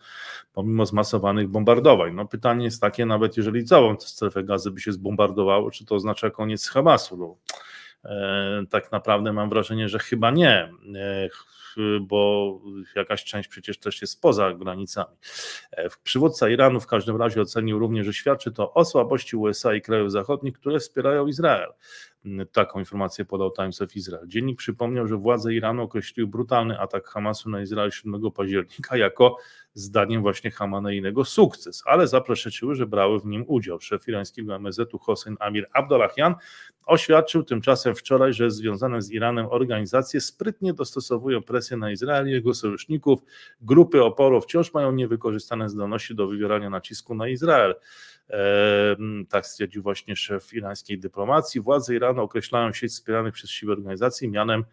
pomimo zmasowanych bombardowań. No pytanie jest takie, nawet jeżeli całą strefę gazy by się zbombardowało, czy to oznacza koniec Hamasu? No, tak naprawdę mam wrażenie, że chyba nie. E, bo jakaś część przecież też jest poza granicami. E, przywódca Iranu w każdym razie ocenił również, że świadczy to o słabości USA i krajów zachodnich, które wspierają Izrael. Taką informację podał Times of Israel. Dziennik przypomniał, że władze Iranu określiły brutalny atak Hamasu na Izrael 7 października jako zdaniem właśnie Hamaneinego sukces, ale zaprzeczyły, że brały w nim udział. Szef irańskiego MSZ-u Hossein Amir Abdullahian oświadczył tymczasem wczoraj, że związane z Iranem organizacje sprytnie dostosowują presję na Izrael i jego sojuszników. Grupy oporu wciąż mają niewykorzystane zdolności do wywierania nacisku na Izrael. Tak stwierdził właśnie szef irańskiej dyplomacji. Władze Iranu określają sieć wspieranych przez siły organizacji mianem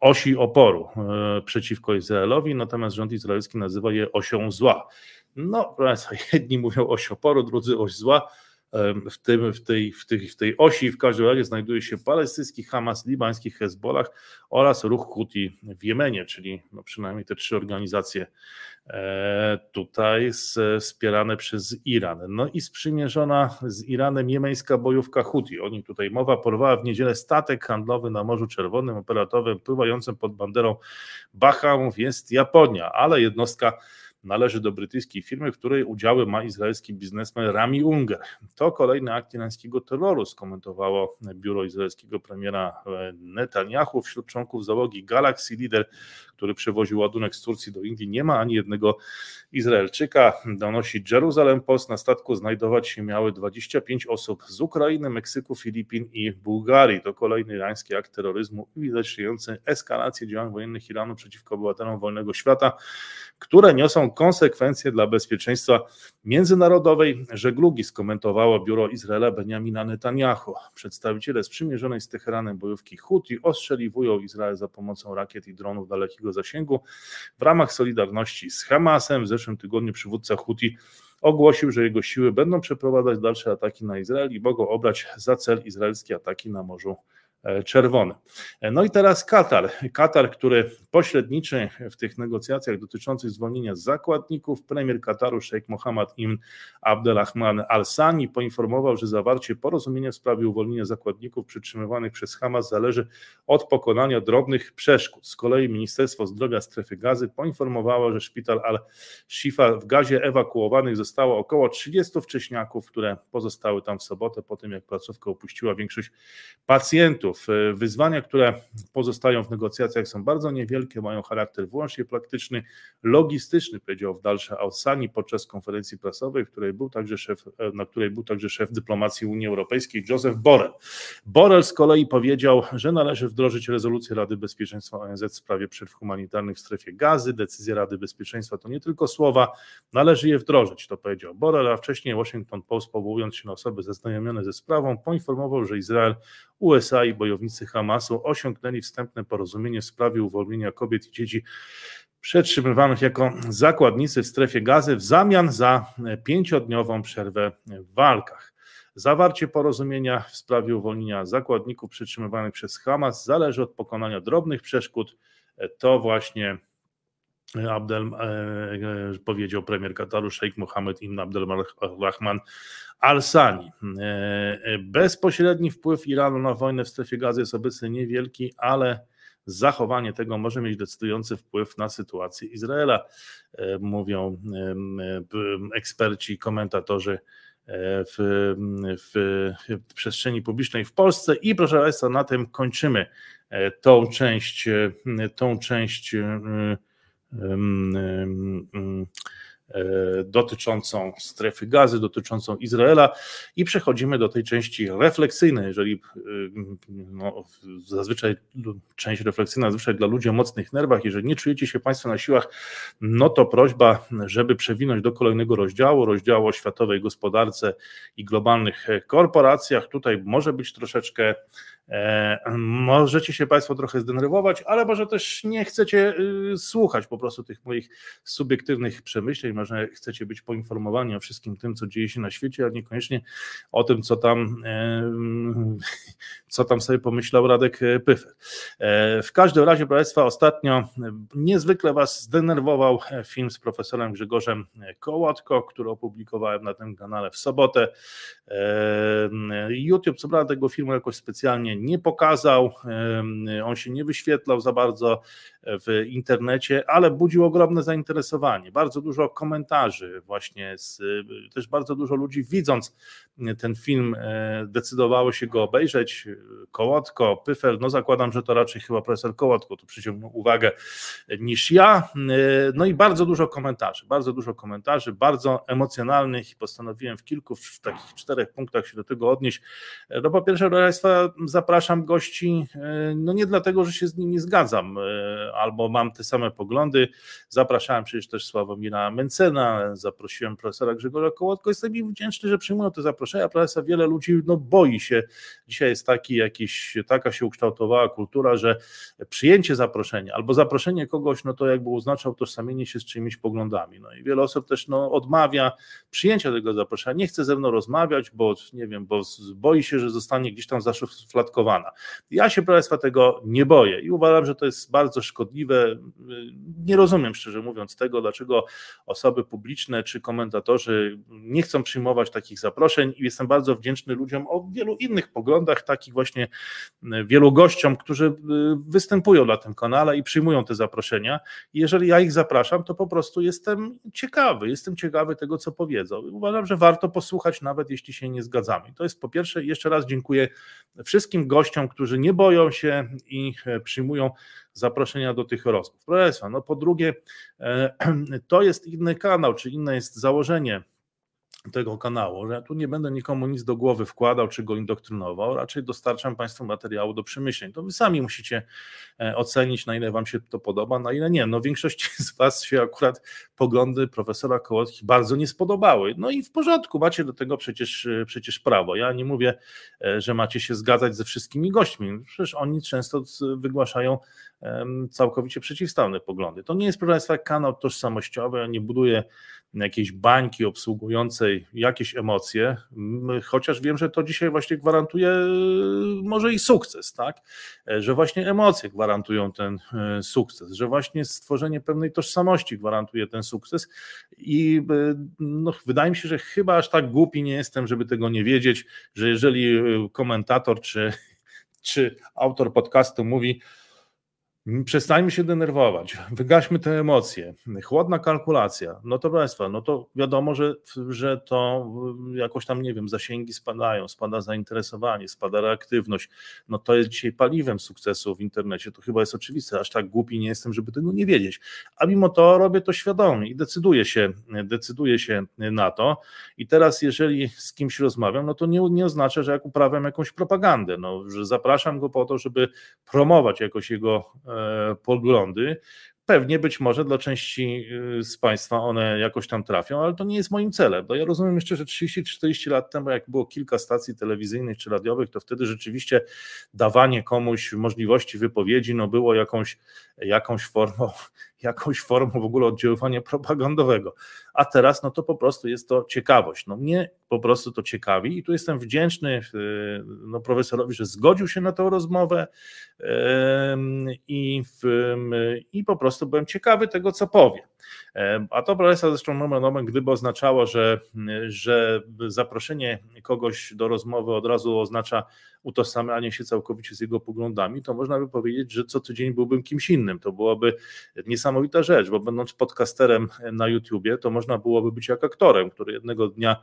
osi oporu e, przeciwko Izraelowi, natomiast rząd izraelski nazywa je osią zła. No, jedni mówią oś oporu, drudzy oś zła. W, tym, w, tej, w, tej, w tej osi w każdym razie znajduje się palestyński Hamas, libański Hezbollah oraz ruch Houthi w Jemenie, czyli no przynajmniej te trzy organizacje e, tutaj wspierane przez Iran. No i sprzymierzona z Iranem jemeńska bojówka Houthi. O nim tutaj mowa porwała w niedzielę statek handlowy na Morzu Czerwonym, operatowym pływającym pod banderą Bahamów jest Japonia, ale jednostka należy do brytyjskiej firmy, w której udziały ma izraelski biznesmen Rami Unger. To kolejny akt irańskiego terroru, skomentowało biuro izraelskiego premiera Netanyahu. Wśród członków załogi Galaxy Leader, który przewoził ładunek z Turcji do Indii, nie ma ani jednego Izraelczyka. Donosi Jerusalem Post. Na statku znajdować się miały 25 osób z Ukrainy, Meksyku, Filipin i Bułgarii. To kolejny irański akt terroryzmu uwidaczniający eskalację działań wojennych Iranu przeciwko obywatelom wolnego świata, które niosą konsekwencje dla bezpieczeństwa międzynarodowej żeglugi, skomentowało biuro Izraela Benjamina Netanyahu. Przedstawiciele sprzymierzonej z Teheranem bojówki Houthi ostrzeliwują Izrael za pomocą rakiet i dronów dalekiego zasięgu w ramach solidarności z Hamasem. W zeszłym tygodniu przywódca Houthi ogłosił, że jego siły będą przeprowadzać dalsze ataki na Izrael i mogą obrać za cel izraelskie ataki na Morzu E, czerwony. E, no i teraz Katar. Katar, który pośredniczy w tych negocjacjach dotyczących zwolnienia zakładników, premier Kataru Sheikh Mohammed Ibn Abdelrahman Al-Sani poinformował, że zawarcie porozumienia w sprawie uwolnienia zakładników przytrzymywanych przez Hamas zależy od pokonania drobnych przeszkód. Z kolei Ministerstwo Zdrowia Strefy Gazy poinformowało, że szpital Al-Shifa w Gazie ewakuowanych zostało około 30 wcześniaków, które pozostały tam w sobotę po tym, jak placówkę opuściła większość pacjentów. E, wyzwania, które pozostają w negocjacjach są bardzo niewielkie, mają charakter wyłącznie praktyczny, logistyczny, powiedział w dalsze Alsani podczas konferencji prasowej, w której był także szef, e, na której był także szef dyplomacji Unii Europejskiej Joseph Borrell. Borrell z kolei powiedział, że należy wdrożyć rezolucję Rady Bezpieczeństwa ONZ w sprawie przerw humanitarnych w strefie gazy. Decyzja Rady Bezpieczeństwa to nie tylko słowa, należy je wdrożyć, to powiedział Borrell, a wcześniej Washington Post powołując się na osoby zaznajomione ze sprawą poinformował, że Izrael, USA i bojownicy Hamasu osiągnęli wstępne porozumienie w sprawie uwolnienia kobiet i dzieci przetrzymywanych jako zakładnicy w strefie gazy w zamian za pięciodniową przerwę w walkach. Zawarcie porozumienia w sprawie uwolnienia zakładników przetrzymywanych przez Hamas zależy od pokonania drobnych przeszkód. To właśnie Abdel, e, e, powiedział premier Kataru Sheikh Mohammed ibn Abdelrahman Al-Sani. E, bezpośredni wpływ Iranu na wojnę w strefie gazy jest obecnie niewielki, ale zachowanie tego może mieć decydujący wpływ na sytuację Izraela, mówią eksperci, komentatorzy w, w, w przestrzeni publicznej w Polsce. I proszę Państwa, na tym kończymy tą część, tą część dotyczącą strefy gazy, dotyczącą Izraela i przechodzimy do tej części refleksyjnej, jeżeli no, zazwyczaj część refleksyjna zazwyczaj dla ludzi o mocnych nerwach, jeżeli nie czujecie się Państwo na siłach, no to prośba, żeby przewinąć do kolejnego rozdziału, rozdziału o światowej gospodarce i globalnych korporacjach. Tutaj może być troszeczkę E, możecie się Państwo trochę zdenerwować, ale może też nie chcecie y, słuchać po prostu tych moich subiektywnych przemyśleń, może chcecie być poinformowani o wszystkim tym, co dzieje się na świecie, a niekoniecznie o tym, co tam, e, co tam sobie pomyślał Radek. E, w każdym razie, proszę Państwa, ostatnio niezwykle Was zdenerwował film z profesorem Grzegorzem Kołotko, który opublikowałem na tym kanale w sobotę. YouTube, co prawda tego filmu jakoś specjalnie nie pokazał, on się nie wyświetlał za bardzo w internecie, ale budził ogromne zainteresowanie. Bardzo dużo komentarzy, właśnie z, też bardzo dużo ludzi widząc ten film e, decydowało się go obejrzeć. Kołotko, Pyfel, no zakładam, że to raczej chyba profesor Kołotko tu przyciągnął uwagę niż ja. E, no i bardzo dużo komentarzy, bardzo dużo komentarzy, bardzo emocjonalnych i postanowiłem w kilku, w takich czterech punktach się do tego odnieść. E, no po pierwsze, proszę Państwa, zapraszam gości, no nie dlatego, że się z nimi zgadzam, albo mam te same poglądy. Zapraszałem przecież też Sławomira Mencena, zaprosiłem profesora Grzegorza Kołotko. Jestem im wdzięczny, że przyjmują te zaproszenia. Profesor wiele ludzi no, boi się. Dzisiaj jest taki jakiś, taka się ukształtowała kultura, że przyjęcie zaproszenia albo zaproszenie kogoś, no to jakby oznacza utożsamienie się z czyimiś poglądami. No i wiele osób też no, odmawia przyjęcia tego zaproszenia. Nie chce ze mną rozmawiać, bo nie wiem, bo boi się, że zostanie gdzieś tam zaszufladkowana. Ja się, Państwa, tego nie boję i uważam, że to jest bardzo szkodliwe. Nie rozumiem, szczerze mówiąc, tego, dlaczego osoby publiczne czy komentatorzy nie chcą przyjmować takich zaproszeń i jestem bardzo wdzięczny ludziom o wielu innych poglądach, takich właśnie wielu gościom, którzy występują na tym kanale i przyjmują te zaproszenia. Jeżeli ja ich zapraszam, to po prostu jestem ciekawy, jestem ciekawy tego, co powiedzą. Uważam, że warto posłuchać, nawet jeśli się nie zgadzamy. To jest po pierwsze, jeszcze raz dziękuję wszystkim gościom, którzy nie boją się i przyjmują zaproszenia do tych rozmów. Proszę Państwa, no po drugie, e, to jest inny kanał, czy inne jest założenie tego kanału, że ja tu nie będę nikomu nic do głowy wkładał czy go indoktrynował, raczej dostarczam Państwu materiału do przemyśleń. To Wy sami musicie e, ocenić, na ile Wam się to podoba, na ile nie. No większości z Was się akurat poglądy profesora Kołotki bardzo nie spodobały. No i w porządku, macie do tego przecież, e, przecież prawo. Ja nie mówię, e, że macie się zgadzać ze wszystkimi gośćmi. Przecież oni często wygłaszają całkowicie przeciwstawne poglądy. To nie jest, proszę Państwa, kanał tożsamościowy, ja nie buduję jakiejś bańki obsługującej jakieś emocje, chociaż wiem, że to dzisiaj właśnie gwarantuje e, może i sukces, tak? E, że właśnie emocje gwarantują ten e, sukces, że właśnie stworzenie pewnej tożsamości gwarantuje ten sukces i no, wydaje mi się, że chyba aż tak głupi nie jestem, żeby tego nie wiedzieć, że jeżeli komentator czy, czy autor podcastu mówi, Przestańmy się denerwować, wygaśmy te emocje, chłodna kalkulacja. No to Państwa, no to wiadomo, że, że to jakoś tam, nie wiem, zasięgi spadają, spada zainteresowanie, spada reaktywność. No to jest dzisiaj paliwem sukcesu w internecie, to chyba jest oczywiste, aż tak głupi nie jestem, żeby tego nie wiedzieć. A mimo to robię to świadomie i decyduję się, decyduję się na to. I teraz, jeżeli z kimś rozmawiam, no to nie, nie oznacza, że jak uprawiam jakąś propagandę, no, że zapraszam go po to, żeby promować jakoś jego E, poglądy. Pewnie być może dla części y, z Państwa one jakoś tam trafią, ale to nie jest moim celem. Bo ja rozumiem jeszcze, że 30-40 lat temu, jak było kilka stacji telewizyjnych czy radiowych, to wtedy rzeczywiście dawanie komuś możliwości wypowiedzi no było jakąś, jakąś formą jakąś formą w ogóle oddziaływania propagandowego. A teraz no to po prostu jest to ciekawość. No mnie po prostu to ciekawi i tu jestem wdzięczny no, profesorowi, że zgodził się na tę rozmowę i, i po prostu byłem ciekawy tego, co powie. A to profesor zresztą nomen omen, gdyby oznaczało, że, że zaproszenie kogoś do rozmowy od razu oznacza utożsamianie się całkowicie z jego poglądami, to można by powiedzieć, że co tydzień byłbym kimś innym. To byłoby niesamowita rzecz, bo będąc podcasterem na YouTubie, to można byłoby być jak aktorem, który jednego dnia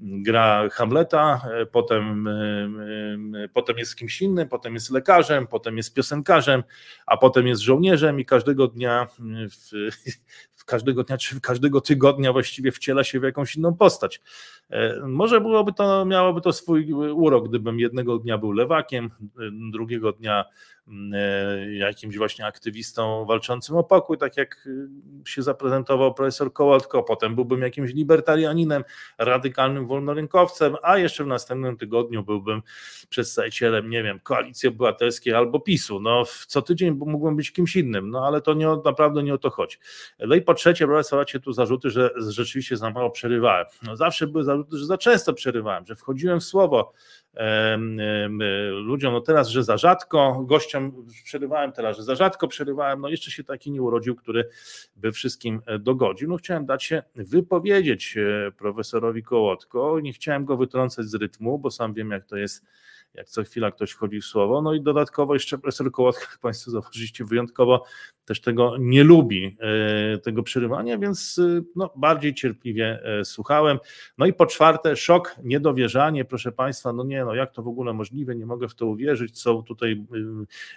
gra Hamleta, potem, potem jest kimś innym, potem jest lekarzem, potem jest piosenkarzem, a potem jest żołnierzem i każdego dnia w, każdego dnia czy każdego tygodnia właściwie wciela się w jakąś inną postać. E, może byłoby to, miałoby to swój urok, gdybym jednego dnia był lewakiem, drugiego dnia e, jakimś właśnie aktywistą walczącym o pokój, tak jak y, się zaprezentował profesor Kołotko, potem byłbym jakimś libertarianinem, radykalnym wolnorynkowcem, a jeszcze w następnym tygodniu byłbym przedstawicielem, nie wiem, koalicji obywatelskiej albo PiSu. No, co tydzień mógłbym być kimś innym, no ale to nie, naprawdę nie o to chodzi. No i po trzecie, proszę tu zarzuty, że rzeczywiście za mało przerywałem. No, zawsze były zarzuty, że za często przerywałem, że wchodziłem w słowo ludziom, no teraz, że za rzadko, gościom przerywałem teraz, że za rzadko przerywałem, no jeszcze się taki nie urodził, który by wszystkim e, dogodził. No chciałem dać się wypowiedzieć e, profesorowi Kołotko, nie chciałem go wytrącać z rytmu, bo sam wiem jak to jest jak co chwila ktoś wchodzi w słowo. No i dodatkowo jeszcze profesor Kołotka, jak Państwo zauważyliście, wyjątkowo też tego nie lubi, e, tego przerywania, więc e, no, bardziej cierpliwie e, słuchałem. No i po czwarte, szok, niedowierzanie, proszę Państwa, no nie, no jak to w ogóle możliwe, nie mogę w to uwierzyć, co tutaj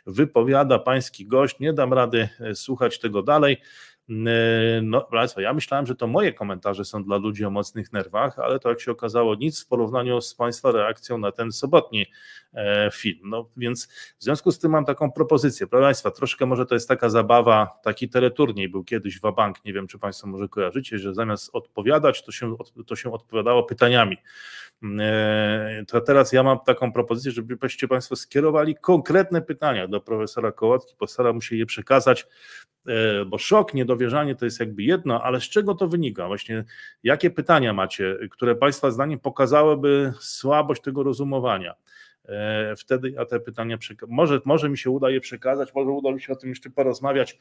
wypowiada pański gość, nie dam rady słuchać tego dalej. No, Państwa, ja myślałem, że to moje komentarze są dla ludzi o mocnych nerwach, ale to jak się okazało nic w porównaniu z Państwa reakcją na ten sobotni e, film. No więc w związku z tym mam taką propozycję. Proszę Państwa, troszkę może to jest taka zabawa, taki teleturniej był kiedyś w bank, nie wiem czy Państwo może kojarzycie, że zamiast odpowiadać, to się, to się odpowiadało pytaniami. E, to teraz ja mam taką propozycję, żebyście Państwo skierowali konkretne pytania do profesora Kołotki, postaram się je przekazać, e, bo szok, niedowierzanie to jest jakby jedno, ale z czego to wynika? Właśnie jakie pytania macie, które Państwa zdaniem pokazałyby słabość tego rozumowania? E, wtedy ja te pytania, może, może mi się uda je przekazać, może uda mi się o tym jeszcze porozmawiać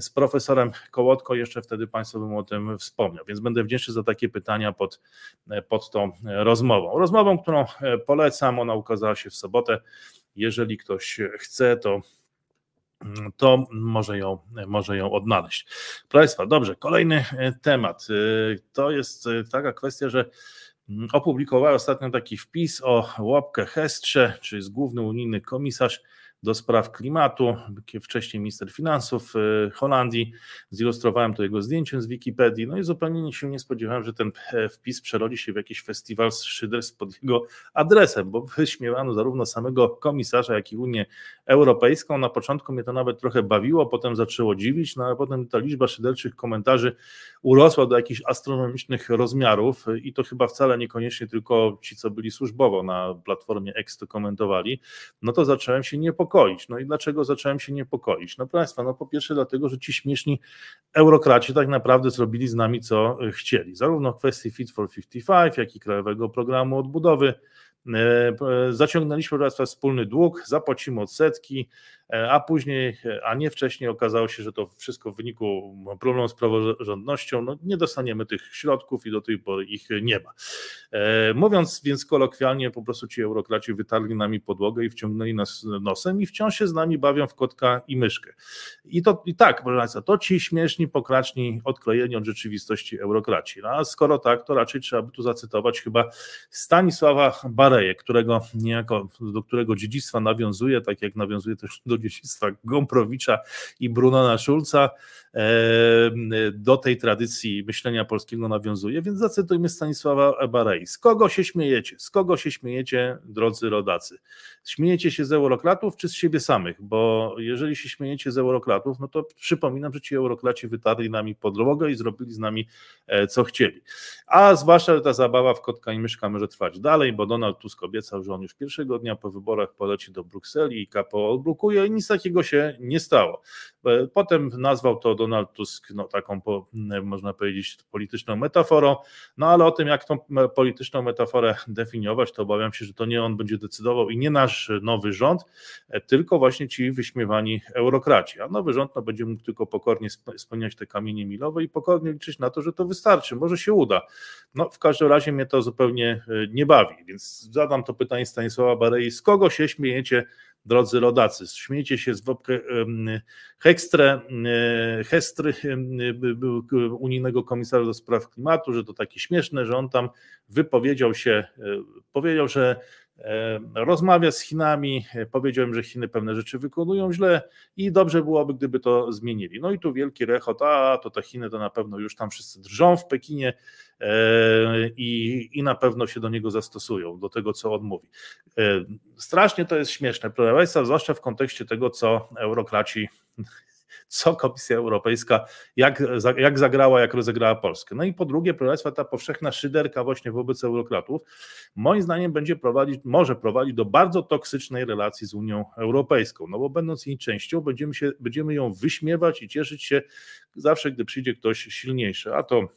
z profesorem Kołotko, jeszcze wtedy Państwu bym o tym wspomniał, więc będę wdzięczny za takie pytania pod, pod tą rozmową. Rozmową, którą polecam, ona ukazała się w sobotę, jeżeli ktoś chce, to to może ją, może ją odnaleźć. Proszę Państwa, dobrze, kolejny temat. To jest taka kwestia, że Mm, opublikowała ostatnio taki wpis o Łapkę Hestrze, czyli jest główny unijny komisarz do spraw klimatu, wcześniej minister finansów y, Holandii. Zilustrowałem to jego zdjęciem z Wikipedii. No i zupełnie się nie spodziewałem, że ten e, wpis przerodzi się w jakiś festiwal z szyderstw pod jego adresem, bo wyśmiewano zarówno samego komisarza, jak i Unię Europejską. Na początku mnie to nawet trochę bawiło, potem zaczęło dziwić, no ale potem ta liczba szyderczych komentarzy urosła do jakichś astronomicznych rozmiarów i to chyba wcale niekoniecznie tylko ci, co byli służbowo na platformie X to komentowali, no to zacząłem się niepokoić. No i dlaczego zacząłem się niepokoić? No Państwa, no po pierwsze dlatego, że ci śmieszni eurokraci tak naprawdę zrobili z nami co chcieli. Zarówno w kwestii Fit for 55, jak i Krajowego Programu Odbudowy, E, zaciągnęliśmy raz wspólny dług, zapłacimy odsetki, e, a później, a nie wcześniej okazało się, że to wszystko w wyniku problemu z praworządnością, no nie dostaniemy tych środków i do tej pory ich nie ma. E, mówiąc więc kolokwialnie, po prostu ci eurokraci wytarli nami podłogę i wciągnęli nas nosem i wciąż się z nami bawią w kotka i myszkę. I to i tak, proszę Państwa, to ci śmieszni, pokraczni, odklejeni od rzeczywistości eurokraci. No, a skoro tak, to raczej trzeba by tu zacytować chyba Stanisława Barę, którego niejako, do którego dziedzictwa nawiązuje, tak jak nawiązuje też do dziedzictwa Gomprowicza i Brunona Schulza, do tej tradycji myślenia polskiego nawiązuje, więc zacytujmy Stanisława Barei. Z kogo się śmiejecie? Z kogo się śmiejecie, drodzy rodacy? Śmiejecie się z eurokratów czy z siebie samych? Bo jeżeli się śmiejecie z eurokratów, no to przypominam, że ci eurokraci wytarli nami podłogę i zrobili z nami e, co chcieli. A zwłaszcza ta zabawa w kotka i myszka może trwać dalej, bo Donald Tusk obiecał, że on już pierwszego dnia po wyborach poleci do Brukseli i KPO odblokuje i nic takiego się nie stało. E, potem nazwał to Donald Tusk no, taką, po, można powiedzieć, polityczną metaforą, no ale o tym, jak tą polityczną metaforę definiować, to obawiam się, że to nie on będzie decydował i nie nasz nowy rząd, e, tylko właśnie ci wyśmiewani eurokraci. A nowy rząd no, będzie mógł tylko pokornie spełniać te kamienie milowe i pokornie liczyć na to, że to wystarczy. Może się uda. No, w każdym razie mnie to zupełnie e, nie bawi, więc zadam to pytanie Stanisława Barei, z kogo się śmiejecie drodzy rodacy. Śmiejcie się z Wopke Hekstre, Hestry, unijnego komisarza do spraw klimatu, że to takie śmieszne, że on tam wypowiedział się, powiedział, że E, rozmawia z Chinami, e, powiedziałem, że Chiny pewne rzeczy wykonują źle i dobrze byłoby, gdyby to zmienili. No i tu wielki rechot, a to te Chiny to na pewno już tam wszyscy drżą w Pekinie e, i, i na pewno się do niego zastosują, do tego, co on mówi. Strasznie to jest śmieszne, proszę Państwa, zwłaszcza w kontekście tego, co eurokraci co Komisja Europejska, jak, jak zagrała, jak rozegrała Polskę. No i po drugie, proszę ta powszechna szyderka właśnie wobec eurokratów, moim zdaniem będzie prowadzić, może prowadzić do bardzo toksycznej relacji z Unią Europejską, no bo będąc jej częścią, będziemy, się, będziemy ją wyśmiewać i cieszyć się zawsze, gdy przyjdzie ktoś silniejszy, a to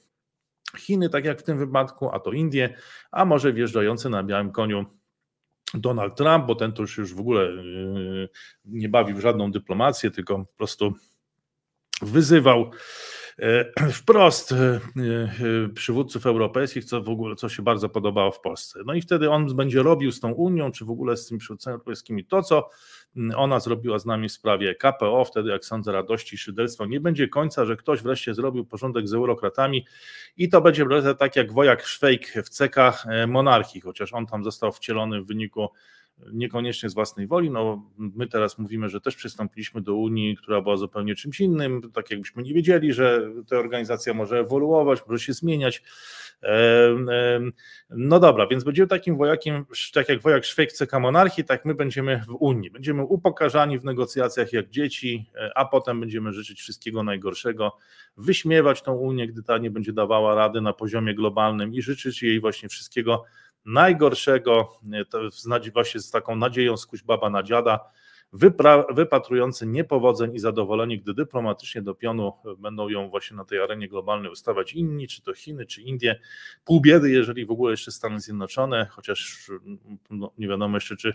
Chiny, tak jak w tym wypadku, a to Indie, a może wjeżdżający na białym koniu Donald Trump, bo ten to już, już w ogóle yy, nie bawi w żadną dyplomację, tylko po prostu wyzywał e, wprost e, e, przywódców europejskich, co w ogóle co się bardzo podobało w Polsce. No i wtedy on będzie robił z tą Unią, czy w ogóle z tymi przywódcami europejskimi to, co ona zrobiła z nami w sprawie KPO, wtedy jak sądzę radości i szyderstwa nie będzie końca, że ktoś wreszcie zrobił porządek z eurokratami i to będzie tak jak wojak Szwejk w cekach monarchii, chociaż on tam został wcielony w wyniku niekoniecznie z własnej woli. No, my teraz mówimy, że też przystąpiliśmy do Unii, która była zupełnie czymś innym, tak jakbyśmy nie wiedzieli, że ta organizacja może ewoluować, może się zmieniać. No dobra, więc będziemy takim wojakiem, tak jak wojak szwajcka monarchii, tak my będziemy w Unii. Będziemy upokarzani w negocjacjach jak dzieci, e, a potem będziemy życzyć wszystkiego najgorszego, wyśmiewać tą Unię, gdy ta nie będzie dawała rady na poziomie globalnym i życzyć jej właśnie wszystkiego najgorszego, właśnie z taką nadzieją skuś baba na dziada, wypra- wypatrujący niepowodzeń i zadowoleni, gdy dyplomatycznie do pionu będą ją właśnie na tej arenie globalnej ustawać inni, czy to Chiny, czy Indie. Pół biedy, jeżeli w ogóle jeszcze Stany Zjednoczone, chociaż no, nie wiadomo jeszcze, czy,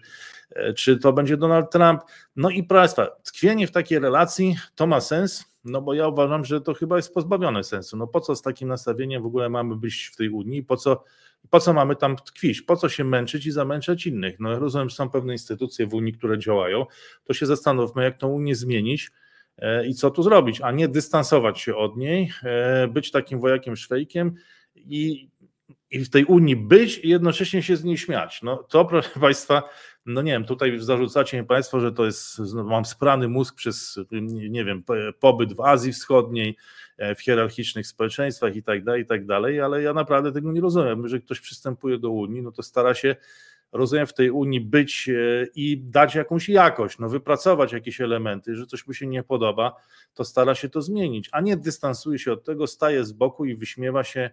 czy to będzie Donald Trump. No i Państwa, tkwienie w takiej relacji to ma sens, no bo ja uważam, że to chyba jest pozbawione sensu. No po co z takim nastawieniem w ogóle mamy być w tej Unii, po co po co mamy tam tkwić? Po co się męczyć i zamęczać innych? No rozumiem, że są pewne instytucje w Unii, które działają, to się zastanówmy, jak tą Unię zmienić e, i co tu zrobić, a nie dystansować się od niej, e, być takim wojakiem szwejkiem i, i w tej Unii być i jednocześnie się z niej śmiać. No to, proszę Państwa, no nie wiem, tutaj zarzucacie mi Państwo, że to jest, mam sprany mózg przez, nie wiem, pobyt w Azji Wschodniej, w hierarchicznych społeczeństwach i tak dalej, i tak dalej, ale ja naprawdę tego nie rozumiem. Jeżeli ktoś przystępuje do Unii, no to stara się rozumiem, w tej Unii być e, i dać jakąś jakość, no wypracować jakieś elementy, że coś mu się nie podoba, to stara się to zmienić, a nie dystansuje się od tego, staje z boku i wyśmiewa się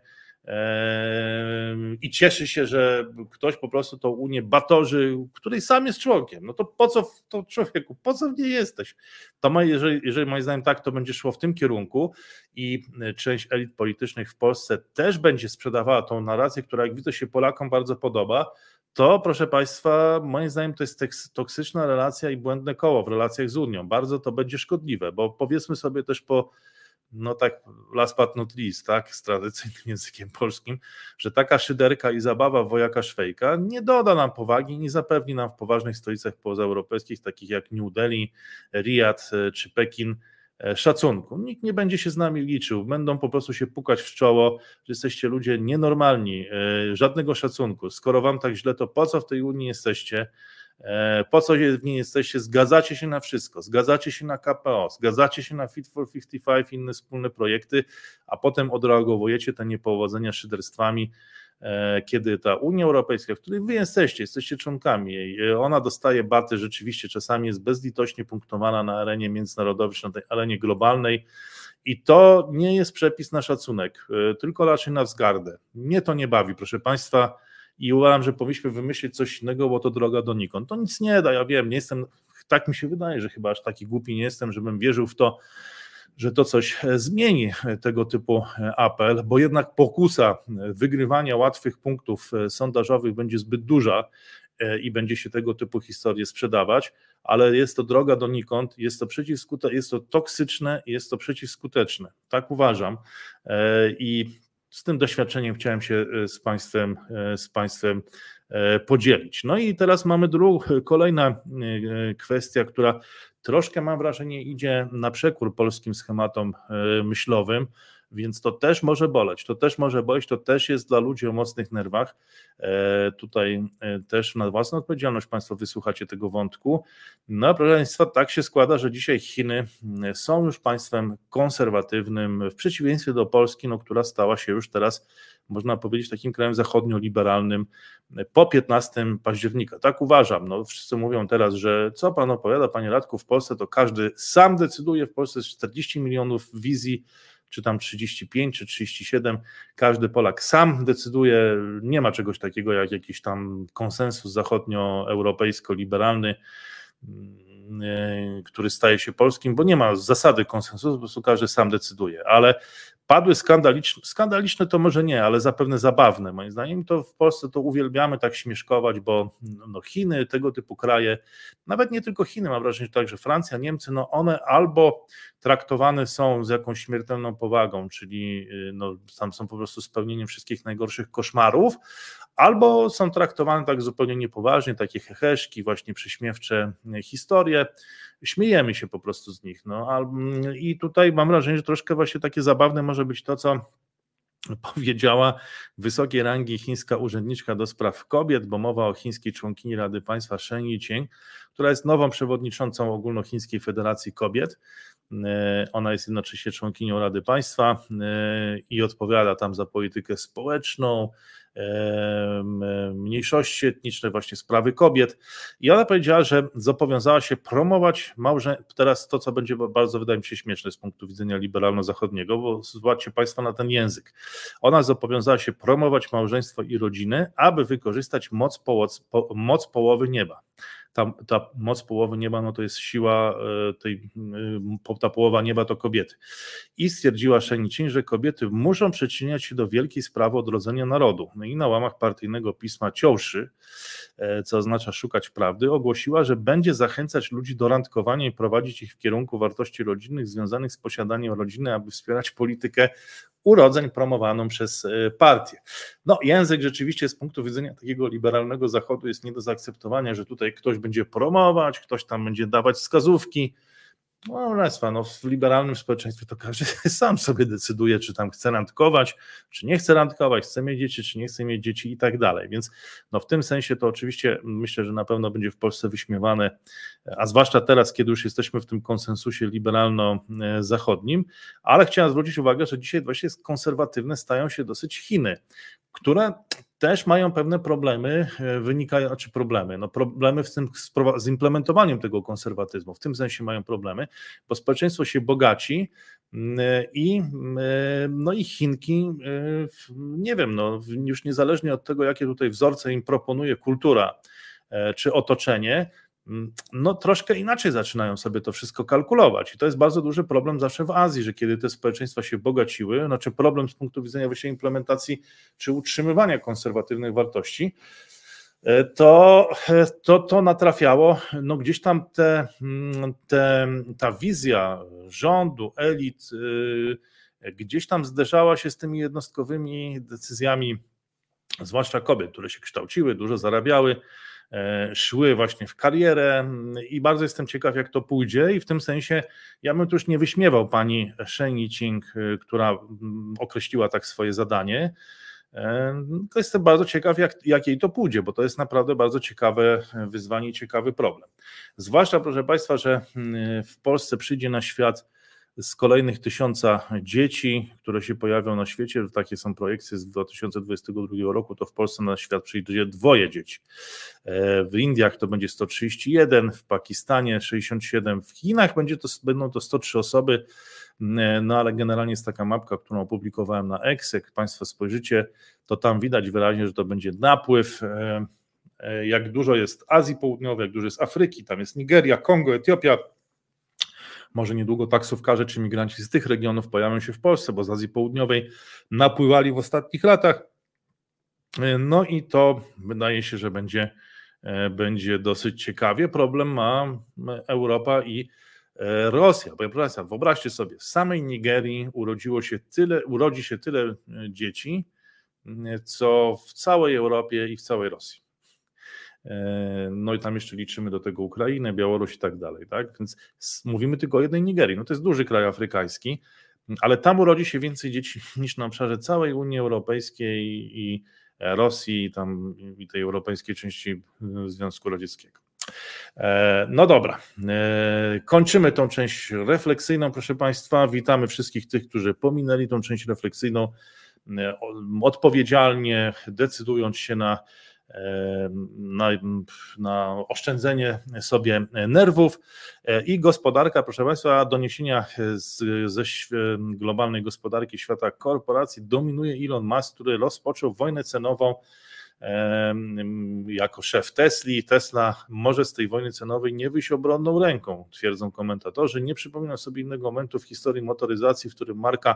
i cieszy się, że ktoś po prostu tą Unię batorzy, której sam jest członkiem. No to po co w to człowieku, po co w niej jesteś? To ma, jeżeli, jeżeli moim zdaniem tak, to będzie szło w tym kierunku i część elit politycznych w Polsce też będzie sprzedawała tą narrację, która jak widzę się Polakom bardzo podoba, to proszę Państwa, moim zdaniem to jest toksyczna relacja i błędne koło w relacjach z Unią. Bardzo to będzie szkodliwe, bo powiedzmy sobie też po no tak last but not least, tak, z tradycyjnym językiem polskim, że taka szyderka i zabawa wojaka szwejka nie doda nam powagi, nie zapewni nam w poważnych stolicach pozaeuropejskich, takich jak New Delhi, Riyadh e, czy Pekin, e, szacunku. Nikt nie będzie się z nami liczył, będą po prostu się pukać w czoło, że jesteście ludzie nienormalni, e, żadnego szacunku. Skoro wam tak źle, to po co w tej Unii jesteście? E, po co w niej jesteście? Zgadzacie się na wszystko, zgadzacie się na KPO, zgadzacie się na Fit for 55, inne wspólne projekty, a potem odreagowujecie te niepowodzenia szyderstwami, e, kiedy ta Unia Europejska, w której wy jesteście, jesteście członkami jej, e, ona dostaje baty, rzeczywiście czasami jest bezlitośnie punktowana na arenie międzynarodowej, czy na tej arenie globalnej i to nie jest przepis na szacunek, tylko raczej na wzgardę. Mnie to nie bawi, proszę Państwa, i uważam, że powinniśmy wymyślić coś innego, bo to droga donikąd. To nic nie da, ja wiem, nie jestem, tak mi się wydaje, że chyba aż taki głupi nie jestem, żebym wierzył w to, że to coś zmieni tego typu apel, bo jednak pokusa wygrywania łatwych punktów sondażowych będzie zbyt duża i będzie się tego typu historie sprzedawać, ale jest to droga donikąd, jest to jest to toksyczne, jest to przeciwskuteczne. Tak uważam. I z tym doświadczeniem chciałem się e, z Państwem, e, z państwem podzielić. No i teraz mamy drugą, kolejna kwestia, która troszkę mam wrażenie idzie na przekór polskim schematom myślowym, więc to też może boleć, to też może boleć, to też jest dla ludzi o mocnych nerwach. E, tutaj e, też na własną odpowiedzialność Państwo wysłuchacie tego wątku. No, proszę Państwa, tak się składa, że dzisiaj Chiny mm, są już państwem konserwatywnym, w przeciwieństwie do Polski, no, która stała się już teraz, można powiedzieć, takim krajem zachodnio-liberalnym po 15 października. Tak uważam. No, wszyscy mówią teraz, że co Pan opowiada, Panie Radku, w Polsce to każdy sam decyduje, w Polsce jest 40 milionów wizji czy tam 35, czy 37, każdy Polak sam decyduje, nie ma czegoś takiego jak jakiś tam konsensus zachodnioeuropejsko-liberalny, mm, e, który staje się polskim, bo nie ma zasady konsensusu, po prostu każdy sam decyduje, ale padły skandaliczne, skandaliczne to może nie, ale zapewne zabawne. Moim zdaniem, to w Polsce to uwielbiamy tak śmieszkować, bo no Chiny, tego typu kraje, nawet nie tylko Chiny, mam wrażenie, że także Francja, Niemcy, no one albo traktowane są z jakąś śmiertelną powagą, czyli y, no, tam są po prostu spełnieniem wszystkich najgorszych koszmarów, albo są traktowane tak zupełnie niepoważnie, takie heheszki, właśnie prześmiewcze historie, śmiejemy się po prostu z nich. No. I tutaj mam wrażenie, że troszkę właśnie takie zabawne może być to, co powiedziała wysokiej rangi chińska urzędniczka do spraw kobiet, bo mowa o chińskiej członkini Rady Państwa Shen Yiqing, która jest nową przewodniczącą Ogólnochińskiej Federacji Kobiet. E, ona jest jednocześnie członkinią Rady Państwa e, i odpowiada tam za politykę społeczną, mniejszości etniczne, właśnie sprawy kobiet. I ona powiedziała, że zobowiązała się promować małżeństwo, teraz to, co będzie bardzo, wydaje mi się, śmieszne z punktu widzenia liberalno-zachodniego, bo zobaczcie Państwo na ten język. Ona zobowiązała się promować małżeństwo i rodziny, aby wykorzystać moc, moc połowy nieba ta, ta moc połowy nieba, no to jest siła e, tej, e, ta połowa nieba to kobiety. I stwierdziła Szenicin, że kobiety muszą przyczyniać się do wielkiej sprawy odrodzenia narodu. No i na łamach partyjnego pisma Ciołszy, e, co oznacza szukać prawdy, ogłosiła, że będzie zachęcać ludzi do randkowania i prowadzić ich w kierunku wartości rodzinnych związanych z posiadaniem rodziny, aby wspierać politykę urodzeń promowaną przez e, partię. No, język rzeczywiście z punktu widzenia takiego liberalnego Zachodu jest nie do zaakceptowania, że tutaj ktoś będzie promować, ktoś tam będzie dawać wskazówki. No, Państwa, no w liberalnym społeczeństwie to każdy sam sobie decyduje, czy tam chce randkować, czy nie chce randkować, chce mieć dzieci, czy nie chce mieć dzieci i tak dalej. Więc no w tym sensie to oczywiście myślę, że na pewno będzie w Polsce wyśmiewane, a zwłaszcza teraz, kiedy już jesteśmy w tym konsensusie liberalno-zachodnim, ale chciałem zwrócić uwagę, że dzisiaj właśnie konserwatywne stają się dosyć Chiny, które też mają pewne problemy, e, wynikają, czy znaczy problemy, no problemy w tym, z implementowaniem tego konserwatyzmu, w tym sensie mają problemy, bo społeczeństwo się bogaci mm, e, i, mm, e, no i Chinki, nie wiem, no, już niezależnie od tego, jakie tutaj wzorce im proponuje kultura czy otoczenie, no troszkę inaczej zaczynają sobie to wszystko kalkulować. I to jest bardzo duży problem zawsze w Azji, że kiedy te społeczeństwa się bogaciły, znaczy problem z punktu widzenia właśnie implementacji czy utrzymywania konserwatywnych wartości, e, to, e, to, to natrafiało, no gdzieś tam te, mm, te, ta wizja rządu, elit, e, gdzieś tam zderzała się z tymi jednostkowymi decyzjami, zwłaszcza kobiet, które się kształciły, dużo zarabiały, szły właśnie w karierę i bardzo jestem ciekaw, jak to pójdzie. I w tym sensie ja bym tu już nie wyśmiewał pani Shen Yiqing, e, która określiła tak swoje zadanie. E, to jestem bardzo ciekaw, jak, jak jej to pójdzie, bo to jest naprawdę bardzo ciekawe wyzwanie i ciekawy problem. Zwłaszcza, proszę Państwa, że w Polsce przyjdzie na świat z kolejnych tysiąca dzieci, które się pojawią na świecie, takie są projekcje z 2022 roku, to w Polsce na świat przyjdzie dwoje dzieci. E, w Indiach to będzie 131, w Pakistanie 67, w Chinach będzie to, będą to 103 osoby, e, no ale generalnie jest taka mapka, którą opublikowałem na X, jak Państwo spojrzycie, to tam widać wyraźnie, że to będzie napływ, e, jak dużo jest Azji Południowej, jak dużo jest Afryki, tam jest Nigeria, Kongo, Etiopia, może niedługo taksówkarze czy migranci z tych regionów pojawią się w Polsce, bo z Azji Południowej napływali w ostatnich latach. No i to wydaje się, że będzie, e, będzie dosyć ciekawie. Problem ma Europa i e, Rosja. Bo proszę wyobraźcie sobie, w samej Nigerii urodziło się tyle, urodzi się tyle e, dzieci, co w całej Europie i w całej Rosji. No i tam jeszcze liczymy do tego Ukrainę, Białoruś i tak dalej, tak? Więc mówimy tylko o jednej Nigerii. No to jest duży kraj afrykański, ale tam urodzi się więcej dzieci niż na obszarze całej Unii Europejskiej i Rosji, tam i tej europejskiej części Związku Radzieckiego. E, no dobra, e, kończymy tą część refleksyjną, proszę Państwa. Witamy wszystkich tych, którzy pominęli tą część refleksyjną, e, odpowiedzialnie decydując się na na, na oszczędzenie sobie nerwów. I gospodarka, proszę Państwa, doniesienia z, ze globalnej gospodarki świata korporacji dominuje Elon Musk, który rozpoczął wojnę cenową jako szef Tesli. Tesla może z tej wojny cenowej nie wyjść obronną ręką, twierdzą komentatorzy. Nie przypominam sobie innego momentu w historii motoryzacji, w którym marka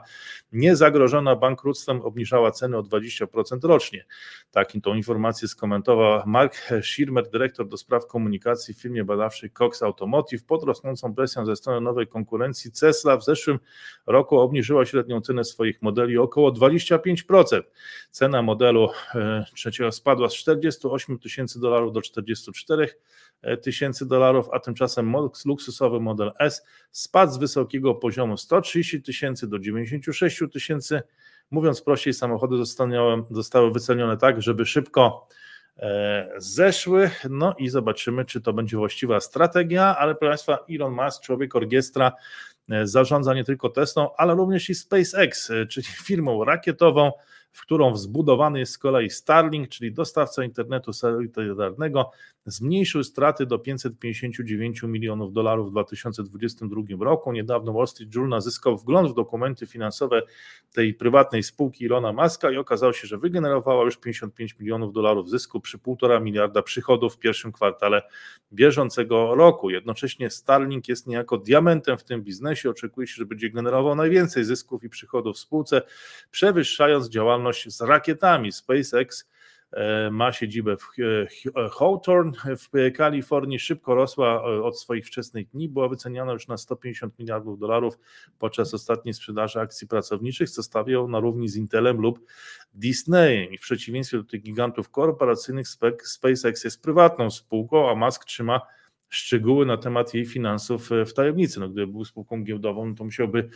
niezagrożona bankructwem obniżała ceny o 20% rocznie. Taką tą informację skomentował Mark Schirmer, dyrektor do spraw komunikacji w firmie badawczej Cox Automotive. Pod rosnącą presją ze strony nowej konkurencji Tesla w zeszłym roku obniżyła średnią cenę swoich modeli o około 25%. Cena modelu e, trzeciego spadła z 48 tysięcy dolarów do 44 e, tysięcy dolarów, a tymczasem luksusowy model S spadł z wysokiego poziomu 130 tysięcy do 96 tysięcy. Mówiąc prościej, samochody zostały, wycenione tak, żeby szybko e, zeszły. No i zobaczymy, czy to będzie właściwa strategia, ale proszę Państwa, Elon Musk, człowiek orkiestra, e, zarządza nie tylko Teslą, ale również i SpaceX, czyli firmą rakietową, w którą wzbudowany jest z kolei Starlink, czyli dostawca internetu satelitarnego, zmniejszył straty do 559 milionów dolarów w 2022 roku. Niedawno Wall Street Journal zyskał wgląd w dokumenty finansowe tej prywatnej spółki Ilona Maska i okazało się, że wygenerowała już 55 milionów dolarów zysku przy 1,5 miliarda przychodów w pierwszym kwartale bieżącego roku. Jednocześnie Starlink jest niejako diamentem w tym biznesie. Oczekuje się, że będzie generował najwięcej zysków i przychodów w spółce, przewyższając działalność z rakietami. SpaceX ma siedzibę w e, Hawthorne w Kalifornii, szybko rosła e, od swoich wczesnych dni, była wyceniana już na 150 miliardów dolarów podczas ostatniej sprzedaży akcji pracowniczych, co stawia ją na równi z Intelem lub Disneyem. I w przeciwieństwie do tych gigantów korporacyjnych, SpaceX jest prywatną spółką, a Musk trzyma szczegóły na temat jej finansów w tajemnicy. No, gdyby był spółką giełdową, to musiałby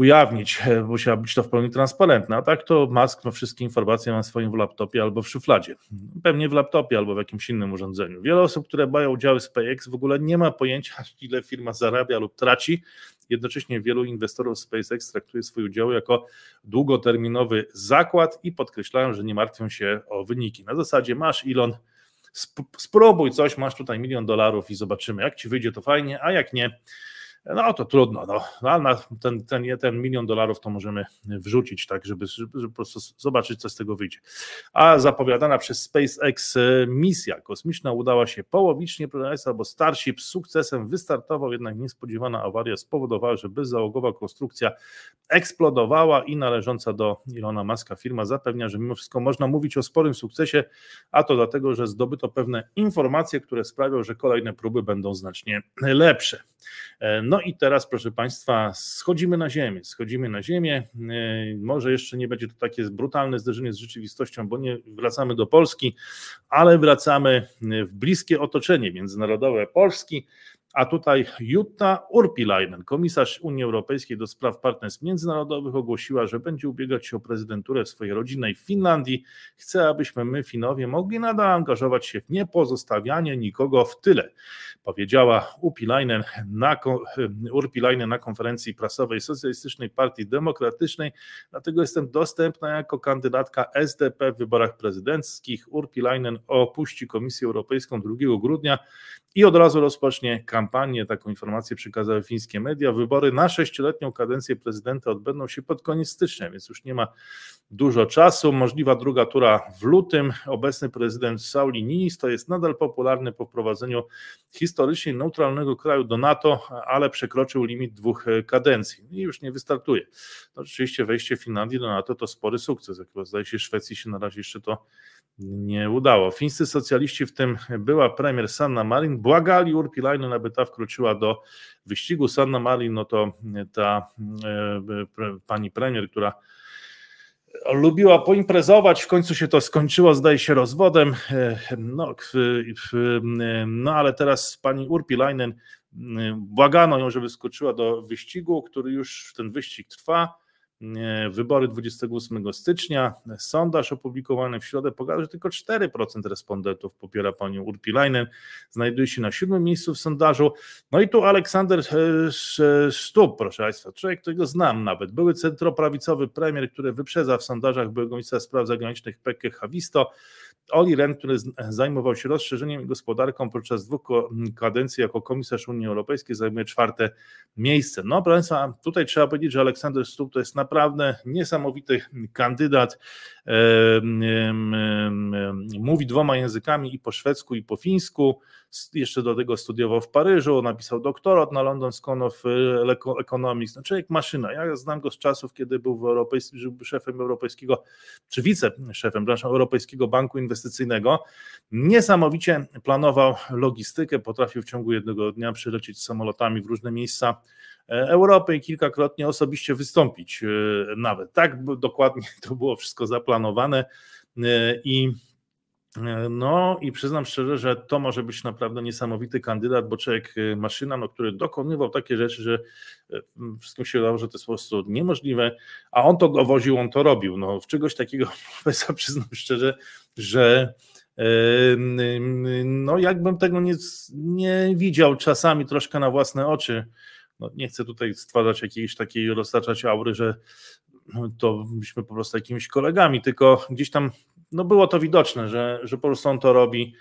ujawnić, e, musiała być to w pełni transparentne, a tak to Musk no, wszystkie informacje ma w swoim laptopie albo w szufladzie, pewnie w laptopie albo w jakimś innym urządzeniu. Wiele osób, które mają udziały SpaceX w ogóle nie ma pojęcia, ile firma zarabia lub traci, jednocześnie wielu inwestorów SpaceX traktuje swój udział jako długoterminowy zakład i podkreślają, że nie martwią się o wyniki. Na zasadzie masz Elon, spróbuj coś, masz tutaj milion dolarów i zobaczymy, jak ci wyjdzie to fajnie, a jak nie, no to trudno, no, no na ten, ten, ten milion dolarów to możemy wrzucić, tak, żeby, żeby po prostu zobaczyć, co z tego wyjdzie. A zapowiadana przez SpaceX e, misja kosmiczna udała się połowicznie, proszę bo Starship z sukcesem wystartował, jednak niespodziewana awaria spowodowała, że bezzałogowa konstrukcja eksplodowała i należąca do Ilona Maska firma zapewnia, że mimo wszystko można mówić o sporym sukcesie, a to dlatego, że zdobyto pewne informacje, które sprawią, że kolejne próby będą znacznie lepsze. No i teraz, proszę Państwa, schodzimy na ziemię, schodzimy na ziemię. E, może jeszcze nie będzie to takie brutalne zderzenie z rzeczywistością, bo nie wracamy do Polski, ale wracamy w bliskie otoczenie międzynarodowe Polski. A tutaj Jutta Urpilainen, komisarz Unii Europejskiej do spraw partnerstw międzynarodowych, ogłosiła, że będzie ubiegać się o prezydenturę swojej rodzinnej Finlandii. Chce, abyśmy my, Finowie, mogli nadal angażować się w niepozostawianie nikogo w tyle, powiedziała Urpilainen na, Urpilainen na konferencji prasowej Socjalistycznej Partii Demokratycznej. Dlatego jestem dostępna jako kandydatka SDP w wyborach prezydenckich. Urpilainen opuści Komisję Europejską 2 grudnia i od razu rozpocznie kampanię. Taką informację przekazały fińskie media. Wybory na sześcioletnią kadencję prezydenta odbędą się pod koniec stycznia, więc już nie ma dużo czasu. Możliwa druga tura w lutym. Obecny prezydent Sauli Ninis jest nadal popularny po wprowadzeniu historycznie neutralnego kraju do NATO, ale przekroczył limit dwóch kadencji i już nie wystartuje. No, oczywiście wejście Finlandii do NATO to spory sukces. Jak zdaje się, Szwecji się na razie jeszcze to nie udało. Fińscy socjaliści, w tym była premier Sanna Marin, błagali Urpilainen, aby ta wkroczyła do wyścigu. Sanna Marin, no to ta e, pani premier, która lubiła poimprezować, w końcu się to skończyło, zdaje się, rozwodem. No, no ale teraz pani Urpilainen błagano ją, żeby skoczyła do wyścigu, który już ten wyścig trwa wybory 28 stycznia. Sondaż opublikowany w środę pokazał, że tylko 4% respondentów popiera panią Urpilainen. Znajduje się na siódmym miejscu w sondażu. No i tu Aleksander Sztub, proszę Państwa, człowiek, którego znam nawet. Były centroprawicowy premier, który wyprzedza w sondażach byłego ministra spraw zagranicznych Pekkę Hawisto. Oli Ren, który zajmował się rozszerzeniem i gospodarką podczas dwóch kadencji jako komisarz Unii Europejskiej, zajmuje czwarte miejsce. No, proszę Państwa, tutaj trzeba powiedzieć, że Aleksander Stubb to jest naprawdę niesamowity kandydat. Mówi dwoma językami i po szwedzku, i po fińsku. Jeszcze do tego studiował w Paryżu, napisał doktorat na London School of Economics. No, człowiek maszyna. Ja znam go z czasów, kiedy był w europejskim, szefem europejskiego, czy wiceszefem, przepraszam, Europejskiego Banku Inwestycyjnego. Niesamowicie planował logistykę, potrafił w ciągu jednego dnia przylecieć samolotami w różne miejsca E, Europy i kilkakrotnie osobiście wystąpić e, nawet. Tak dokładnie to było wszystko zaplanowane e, i no i przyznam szczerze, że to może być naprawdę niesamowity kandydat, bo człowiek maszyna, no, który dokonywał takie rzeczy, że wszystkim się wydawało, że to jest po prostu niemożliwe, a on to dowoził, on to robił. No, w czegoś takiego przyznam szczerze, że no jakbym tego nie, nie widział czasami troszkę na własne oczy, no nie chcę tutaj stwarzać jakiejś takiej, roztaczać aury, że to byliśmy po prostu jakimiś kolegami, tylko gdzieś tam no było to widoczne, że, że po prostu on to robi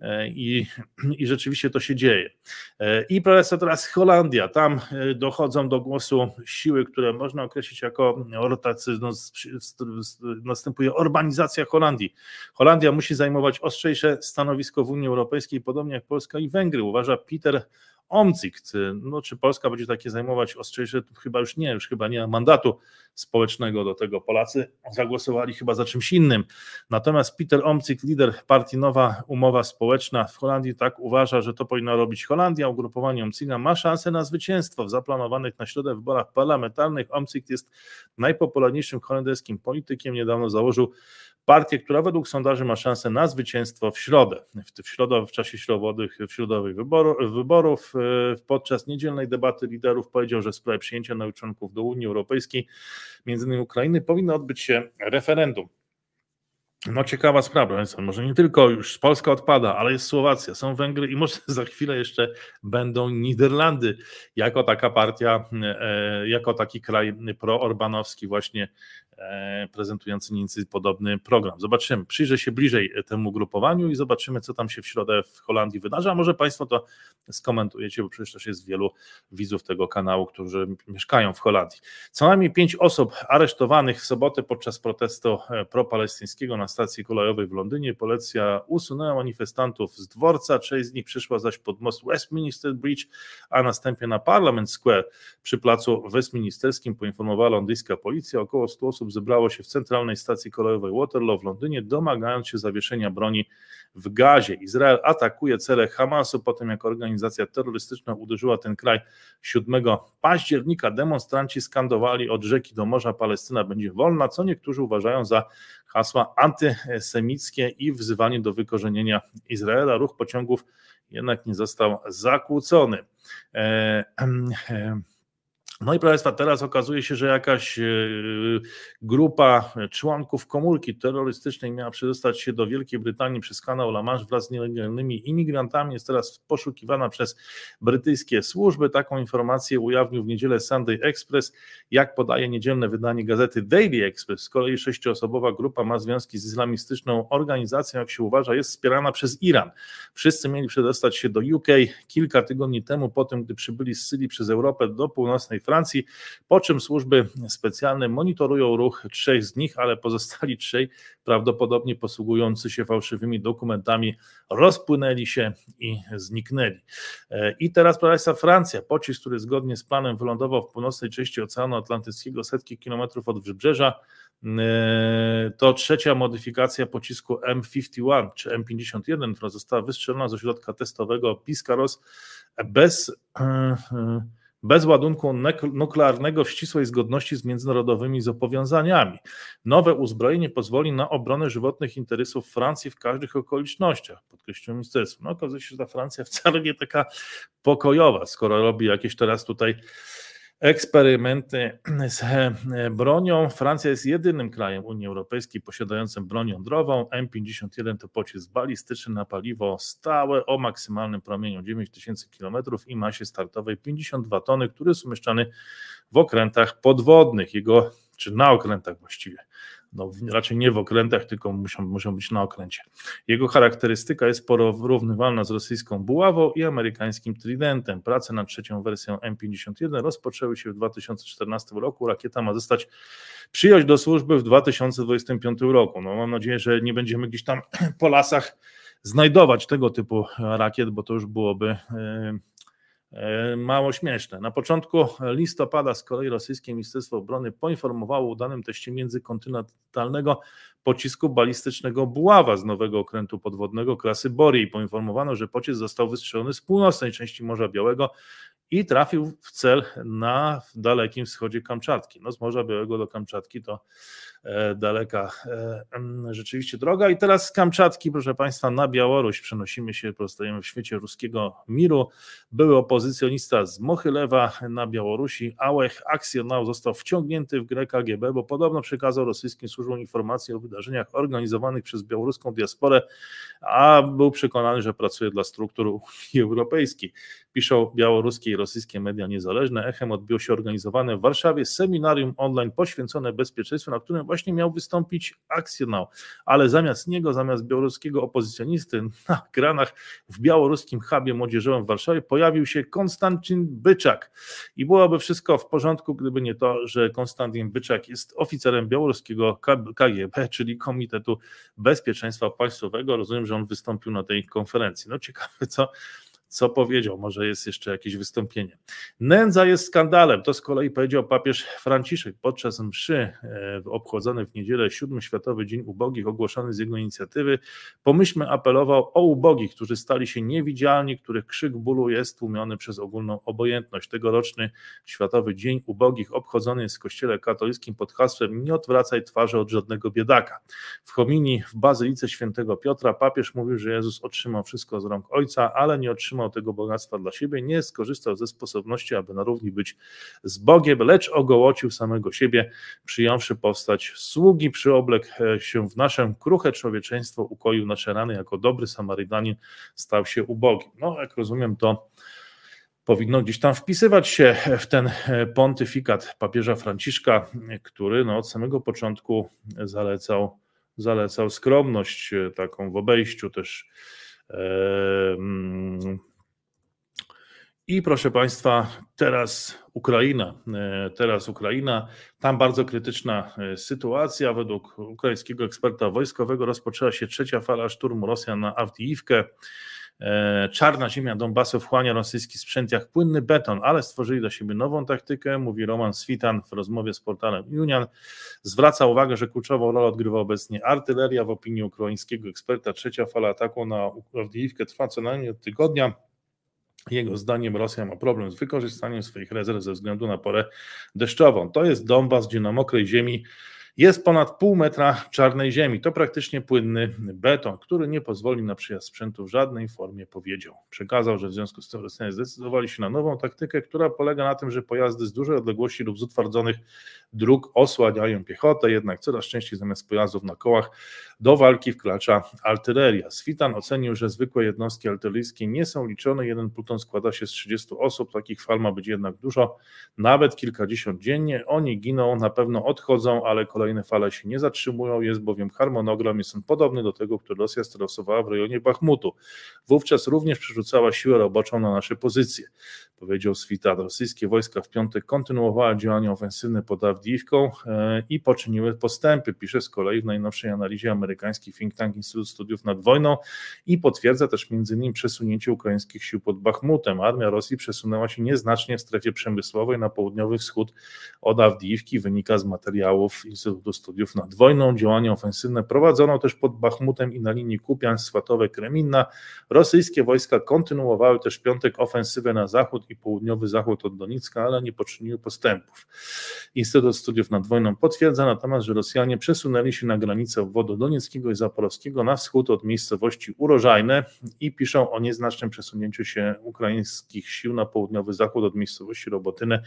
e, i, i rzeczywiście to się dzieje. E, I profesor teraz Holandia, tam e, dochodzą do głosu siły, które można określić jako tacy, no, następuje urbanizacja Holandii. Holandia musi zajmować ostrzejsze stanowisko w Unii Europejskiej, podobnie jak Polska i Węgry, uważa Peter OMCIKT. No, czy Polska będzie takie zajmować ostrzejsze? Chyba już nie, już chyba nie ma mandatu społecznego do tego. Polacy zagłosowali chyba za czymś innym. Natomiast Peter Omcik, lider partii Nowa Umowa Społeczna w Holandii, tak uważa, że to powinna robić Holandia. Ugrupowanie Omciga ma szansę na zwycięstwo w zaplanowanych na środę wyborach parlamentarnych. Omcik jest najpopularniejszym holenderskim politykiem. Niedawno założył partię, która według sondaży ma szansę na zwycięstwo w środę. W, w środę, w czasie środowych, w środowych wyboru, wyborów, e, podczas niedzielnej debaty liderów powiedział, że w sprawie przyjęcia nowych do Unii Europejskiej, między innymi Ukrainy, powinno odbyć się referendum. No ciekawa sprawa, może nie tylko już Polska odpada, ale jest Słowacja, są Węgry i może za chwilę jeszcze będą Niderlandy jako taka partia, e, jako taki kraj proorbanowski właśnie E, prezentujący mniej podobny program. Zobaczymy, przyjrzę się bliżej temu grupowaniu i zobaczymy, co tam się w środę w Holandii wydarzy, a może Państwo to skomentujecie, bo przecież też jest wielu widzów tego kanału, którzy mieszkają w Holandii. Co najmniej pięć osób aresztowanych w sobotę podczas protestu e, propalestyńskiego na stacji kolejowej w Londynie. Policja usunęła manifestantów z dworca, część z nich przyszła zaś pod most Westminster Bridge, a następnie na Parliament Square przy placu westminsterskim poinformowała londyńska policja. Około 100 osób osób zebrało się w centralnej stacji kolejowej Waterloo w Londynie, domagając się zawieszenia broni w gazie. Izrael atakuje cele Hamasu po tym, jak organizacja terrorystyczna uderzyła ten kraj 7 października. Demonstranci skandowali od rzeki do morza Palestyna będzie wolna, co niektórzy uważają za hasła antysemickie i wzywanie do wykorzenienia Izraela. Ruch pociągów jednak nie został zakłócony. E, e, no i proszę Państwa, teraz okazuje się, że jakaś e, grupa członków komórki terrorystycznej miała przedostać się do Wielkiej Brytanii przez kanał La Manche wraz z nielegalnymi imigrantami. Jest teraz poszukiwana przez brytyjskie służby. Taką informację ujawnił w niedzielę Sunday Express. Jak podaje niedzielne wydanie gazety Daily Express, z kolei sześcioosobowa grupa ma związki z islamistyczną organizacją, jak się uważa, jest wspierana przez Iran. Wszyscy mieli przedostać się do UK kilka tygodni temu, po tym, gdy przybyli z Syrii przez Europę do północnej Francji, po czym służby specjalne monitorują ruch trzech z nich, ale pozostali trzej, prawdopodobnie posługujący się fałszywymi dokumentami, rozpłynęli się i zniknęli. E, I teraz, proszę Państwa, Francja, pocisk, który zgodnie z planem wylądował w północnej części Oceanu Atlantyckiego, setki kilometrów od wybrzeża, e, to trzecia modyfikacja pocisku M51 czy M51, która została wystrzelona z ośrodka testowego Piscaros bez e, bez ładunku nuklearnego w ścisłej zgodności z międzynarodowymi zobowiązaniami. Nowe uzbrojenie pozwoli na obronę żywotnych interesów Francji w każdych okolicznościach, podkreślił ministerstwo. No okazuje się, że ta Francja wcale nie taka pokojowa, skoro robi jakieś teraz tutaj eksperymenty z bronią. Francja jest jedynym krajem Unii Europejskiej posiadającym broń jądrową. M51 to pocisk balistyczny na paliwo stałe o maksymalnym promieniu 9000 km i masie startowej 52 tony, który jest umieszczany w okrętach podwodnych, jego, czy na okrętach właściwie no, raczej nie w okrętach, tylko muszą, muszą być na okręcie. Jego charakterystyka jest porównywalna z rosyjską buławą i amerykańskim tridentem. Prace nad trzecią wersją M51 rozpoczęły się w 2014 roku. Rakieta ma zostać przyjąć do służby w 2025 roku. No, mam nadzieję, że nie będziemy gdzieś tam po lasach znajdować tego typu rakiet, bo to już byłoby yy, mało śmieszne. Na początku listopada z kolei rosyjskie Ministerstwo Obrony poinformowało o udanym teście międzykontynentalnego pocisku balistycznego Buława z nowego okrętu podwodnego klasy Borii poinformowano, że pocisk został wystrzelony z północnej części Morza Białego i trafił w cel na dalekim wschodzie Kamczatki. No z Morza Białego do Kamczatki to e, daleka e, rzeczywiście droga. I teraz z Kamczatki, proszę Państwa, na Białoruś przenosimy się, pozostajemy w świecie ruskiego miru. Były opozycjonista z Mochylewa na Białorusi, Ałech Akcjonał został wciągnięty w grę KGB, bo podobno przekazał rosyjskim służbom informacje o wydarzeniach organizowanych przez białoruską diasporę, a był przekonany, że pracuje dla struktur Unii Europejskiej. Piszą białoruskie rosyjskie media niezależne. Echem odbiło się organizowane w Warszawie seminarium online poświęcone bezpieczeństwu, na którym właśnie miał wystąpić Akcjonał, ale zamiast niego, zamiast białoruskiego opozycjonisty na ekranach w białoruskim hubie młodzieżowym w Warszawie pojawił się Konstantin Byczak. I byłoby wszystko w porządku, gdyby nie to, że Konstantin Byczak jest oficerem białoruskiego KGB, czyli Komitetu Bezpieczeństwa Państwowego. Rozumiem, że on wystąpił na tej konferencji. No ciekawe, co co powiedział, może jest jeszcze jakieś wystąpienie. Nędza jest skandalem, to z kolei powiedział papież Franciszek podczas mszy e, obchodzonej w niedzielę siódmy Światowy Dzień Ubogich, ogłoszony z jego inicjatywy. Pomyślmy apelował o ubogich, którzy stali się niewidzialni, których krzyk bólu jest tłumiony przez ogólną obojętność. Tegoroczny Światowy Dzień Ubogich obchodzony jest w Kościele katolickim pod hasłem nie odwracaj twarzy od żadnego biedaka. W homilii w Bazylice Świętego Piotra papież mówił, że Jezus otrzymał wszystko z rąk Ojca, ale nie otrzymał tego bogactwa dla siebie, nie skorzystał ze sposobności, aby na równi być z Bogiem, lecz ogołocił samego siebie, przyjąwszy powstać sługi, przyoblek się w nasze kruche człowieczeństwo, ukoił nasze rany, jako dobry Samarytanin stał się ubogim. No, jak rozumiem, to powinno gdzieś tam wpisywać się w ten pontyfikat papieża Franciszka, który no, od samego początku zalecał, zalecał skromność taką w obejściu też i proszę Państwa, teraz Ukraina. E, teraz Ukraina. Tam bardzo krytyczna e, sytuacja. Według ukraińskiego eksperta wojskowego rozpoczęła się trzecia fala szturmu Rosjan na Awdijiwkę. E, czarna ziemia Donbasu wchłania rosyjski sprzęt jak płynny beton, ale stworzyli dla siebie nową taktykę, mówi Roman Switan w rozmowie z portalem Union. Zwraca uwagę, że kluczową rolę odgrywa obecnie artyleria. W opinii ukraińskiego eksperta trzecia fala ataku na Awdijiwkę trwa co najmniej od tygodnia. Jego zdaniem Rosja ma problem z wykorzystaniem swoich rezerw ze względu na porę deszczową. To jest Donbas, gdzie na mokrej ziemi jest ponad pół metra czarnej ziemi. To praktycznie płynny beton, który nie pozwoli na przyjazd sprzętu w żadnej formie, powiedział. Przekazał, że w związku z tym Rosjanie zdecydowali się na nową taktykę, która polega na tym, że pojazdy z dużej odległości lub z utwardzonych dróg osłaniają piechotę, jednak coraz częściej zamiast pojazdów na kołach do walki wkracza artyleria. Switan ocenił, że zwykłe jednostki artyleryjskie nie są liczone. Jeden pluton składa się z 30 osób, takich fal ma być jednak dużo, nawet kilkadziesiąt dziennie. Oni giną, na pewno odchodzą, ale kolejne fale się nie zatrzymują. Jest bowiem harmonogram, jest on podobny do tego, który Rosja stosowała w rejonie Bachmutu. Wówczas również przerzucała siłę roboczą na nasze pozycje, powiedział Switan. Rosyjskie wojska w piątek kontynuowały działania ofensywne pod Awdijiwką e, i poczyniły postępy, pisze z kolei w najnowszej analizie amerykański think tank Instytut Studiów nad Wojną i potwierdza też m.in. przesunięcie ukraińskich sił pod Bachmutem. Armia Rosji przesunęła się nieznacznie w strefie przemysłowej na południowy wschód od Awdijiwki, wynika z materiałów Instytutu Studiów nad Wojną. Działania ofensywne prowadzono też pod Bachmutem i na linii Kupian-Swatowe-Kreminna. Rosyjskie wojska kontynuowały też piątek ofensywę na zachód i południowy zachód od Donicka, ale nie poczyniły postępów. Instytut Studiów nad Wojną potwierdza natomiast, że Rosjanie przesunęli się na granicę obwodu i zaporowskiego na wschód od miejscowości Urożajne i piszą o nieznacznym przesunięciu się ukraińskich sił na południowy zachód od miejscowości Robotynę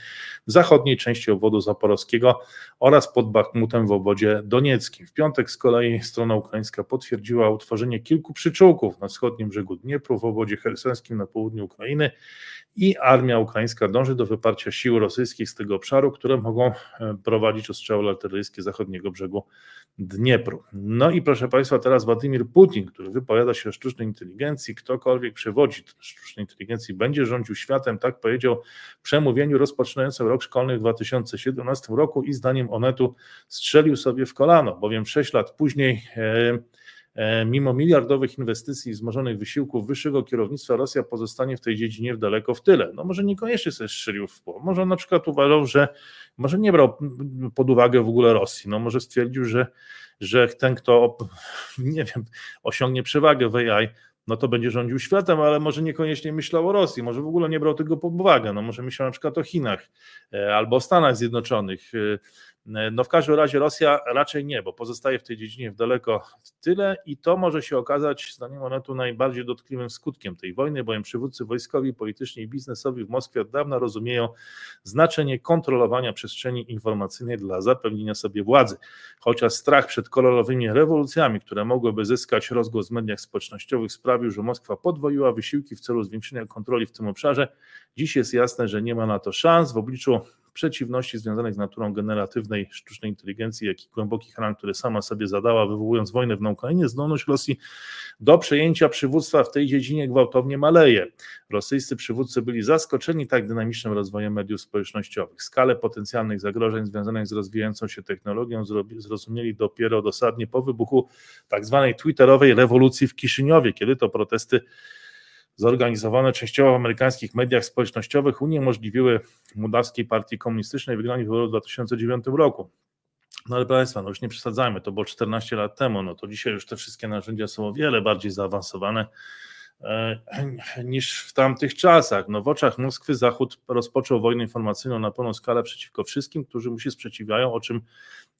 w zachodniej części obwodu zaporowskiego oraz pod Bachmutem w obwodzie donieckim. W piątek z kolei strona ukraińska potwierdziła utworzenie kilku przyczółków na wschodnim brzegu Dniepru w obwodzie hersońskim na południu Ukrainy i armia ukraińska dąży do wyparcia sił rosyjskich z tego obszaru, które mogą e, prowadzić ostrzały artyleryjskie zachodniego brzegu Dniepru. No i proszę Państwa, teraz Władimir Putin, który wypowiada się o sztucznej inteligencji, ktokolwiek przewodzi sztucznej inteligencji, będzie rządził światem, tak powiedział w przemówieniu rozpoczynającym rok szkolny w 2017 roku i zdaniem Onetu strzelił sobie w kolano, bowiem 6 lat później E, mimo miliardowych inwestycji i wzmożonych wysiłków wyższego kierownictwa, Rosja pozostanie w tej dziedzinie daleko w tyle. No może niekoniecznie sobie strzelił w pło. Może na przykład uważał, że może nie brał pod uwagę w ogóle Rosji. No może stwierdził, że, że ten, kto nie wiem, osiągnie przewagę w AI, no to będzie rządził światem, ale może niekoniecznie myślał o Rosji, może w ogóle nie brał tego pod uwagę, no może myślał na przykład o Chinach e, albo o Stanach Zjednoczonych. No w każdym razie Rosja raczej nie, bo pozostaje w tej dziedzinie w daleko tyle i to może się okazać, zdaniem Onetu, najbardziej dotkliwym skutkiem tej wojny, bowiem przywódcy wojskowi, polityczni i biznesowi w Moskwie od dawna rozumieją znaczenie kontrolowania przestrzeni informacyjnej dla zapewnienia sobie władzy. Chociaż strach przed kolorowymi rewolucjami, które mogłyby zyskać rozgłos w mediach społecznościowych, sprawił, że Moskwa podwoiła wysiłki w celu zwiększenia kontroli w tym obszarze. Dziś jest jasne, że nie ma na to szans w obliczu przeciwności związanych z naturą generatywnej sztucznej inteligencji, jak i głębokich ran, które sama sobie zadała, wywołując wojnę w Ukrainie, zdolność Rosji do przejęcia przywództwa w tej dziedzinie gwałtownie maleje. Rosyjscy przywódcy byli zaskoczeni tak dynamicznym rozwojem mediów społecznościowych. Skalę potencjalnych zagrożeń związanych z rozwijającą się technologią zrozumieli dopiero dosadnie po wybuchu tak zwanej twitterowej rewolucji w Kiszyniowie, kiedy to protesty zorganizowane częściowo w amerykańskich mediach społecznościowych uniemożliwiły Mołdawskiej Partii Komunistycznej wygranie wyborów w 2009 roku. No ale Państwa, no już nie przesadzajmy, to było 14 lat temu, no to dzisiaj już te wszystkie narzędzia są o wiele bardziej zaawansowane e, niż w tamtych czasach. No w oczach Moskwy Zachód rozpoczął wojnę informacyjną na pełną skalę przeciwko wszystkim, którzy mu się sprzeciwiają, o czym